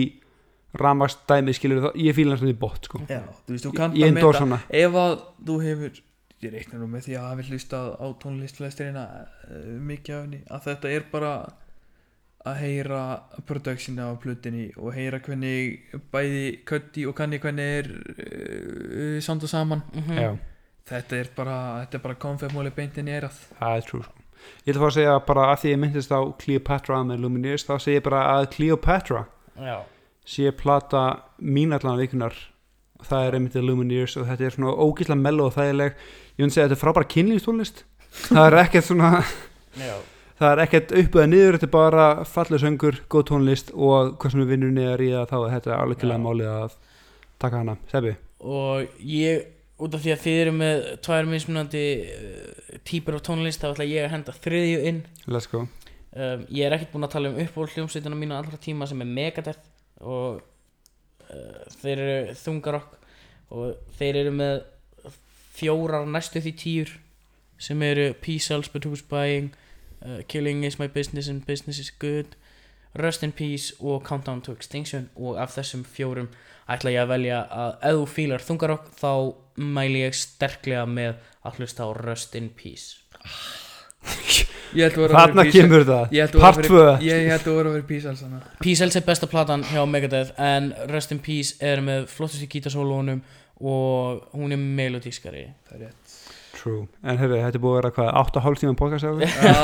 ramast dæmi skilur það, ég fíla hans í bot sko.
já, þú veist, þú kannt
ég
að
endor
meta.
svona.
Ef að þú hefur Ég reikna nú með því að hafi hlustað á tónlistflestirina uh, mikið af henni að þetta er bara að heyra productiona á plutinni og heyra hvernig bæði Cuddy og Kanye hvernig er uh, sanda saman.
Mm
já,
þetta er bara, þetta er bara konfettmóli beintin í eirað
það er true. Sko. ég ætla að fara að segja bara að því ég myndist á Cleopatra með Lumineers þá segir ég bara að Cleopatra
Já,
sé plata mín allan vikunar og það er einmitt Lumineers og þetta er svona ógísla mello og þægileg. Ég myndi segja að þetta er frábæra kynlýstólist það er ekkert svona
já,
það er ekkert upp eða niður þetta er bara fallið söngur, góð tónlist og hvað sem við vinnum niður í það þá er þetta alveg
Já.
málið að taka hana. Sebi,
og ég út af því að þið eru með tvær mismunandi uh, típur af tónlist þá ætla ég að henda þriðju inn.
Let's go.
Um, ég er ekkert búinn að tala um uppból hljómsveitina mína allra tíma sem er Megadeth og uh, þeir eru þungarokk og þeir eru með fjórar næstu því tíur sem eru Peace But Who's Buying uh, Killing Is My Business and Business Is Good Rust in Peace og Countdown to Extinction. Og af þessum fjórum ætla ég að velja að ef þú fílar þungarokk þá mæli ég sterklega með að hlusta á Rust in Peace.
Þarna kemur það. Part 2
vera Ég held að vera að vera písals hana
Peace Hells er besta platan hjá Megadeth en Rust in Peace er með flottustu gítarsólónum og hún er melodískari.
Það er rétt
true, en hefur þetta er búið að vera hvað 8,5 tíma podcast eða?
Já,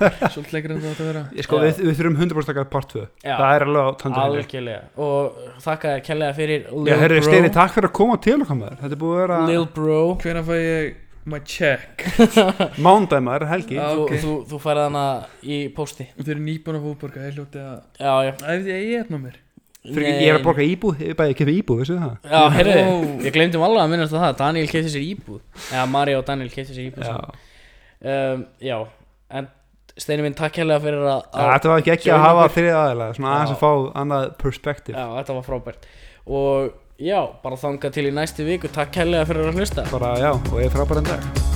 Svolítið lengur en það átt að vera.
Ég sko,
Já.
við, við þurfum 100% taka part 2
Já.
það er alveg á tandur
algjörlega. Og þakka þér kærlega fyrir
Já,
Lil
herri,
Bro.
Steini, takk fyrir að koma til okkar maður. Þetta er búið að vera
Lil Bro.
Hvenær fæ ég my check?
Mándæmar, helgi.
Já.
þú,
ok.
þú, þú færði hana í pósti.
Þau eru nýbúin að fútborga Ég hljóti að
já, já,
Æ, ég er mér
Fyrir, ég er að borga íbúð, ég er bara að kefa íbúð, veistu það?
Já, heyrðu, ég glemdum alveg að minnast á það Daniel kefti sér íbúð Eða Maria og Daniel kefti sér íbúð
Já.
um, Já, en Steini minn, takk hérlega fyrir að,
Já,
að
Þetta var ekki ekki að hafa þrið aðeila, svona aðeins
Já.
að fá annað perspektíf.
Já, þetta var frábært Og já, bara þangað til í næstu viku Takk hérlega fyrir að hlusta
Bara já, og ég er frábæran dag.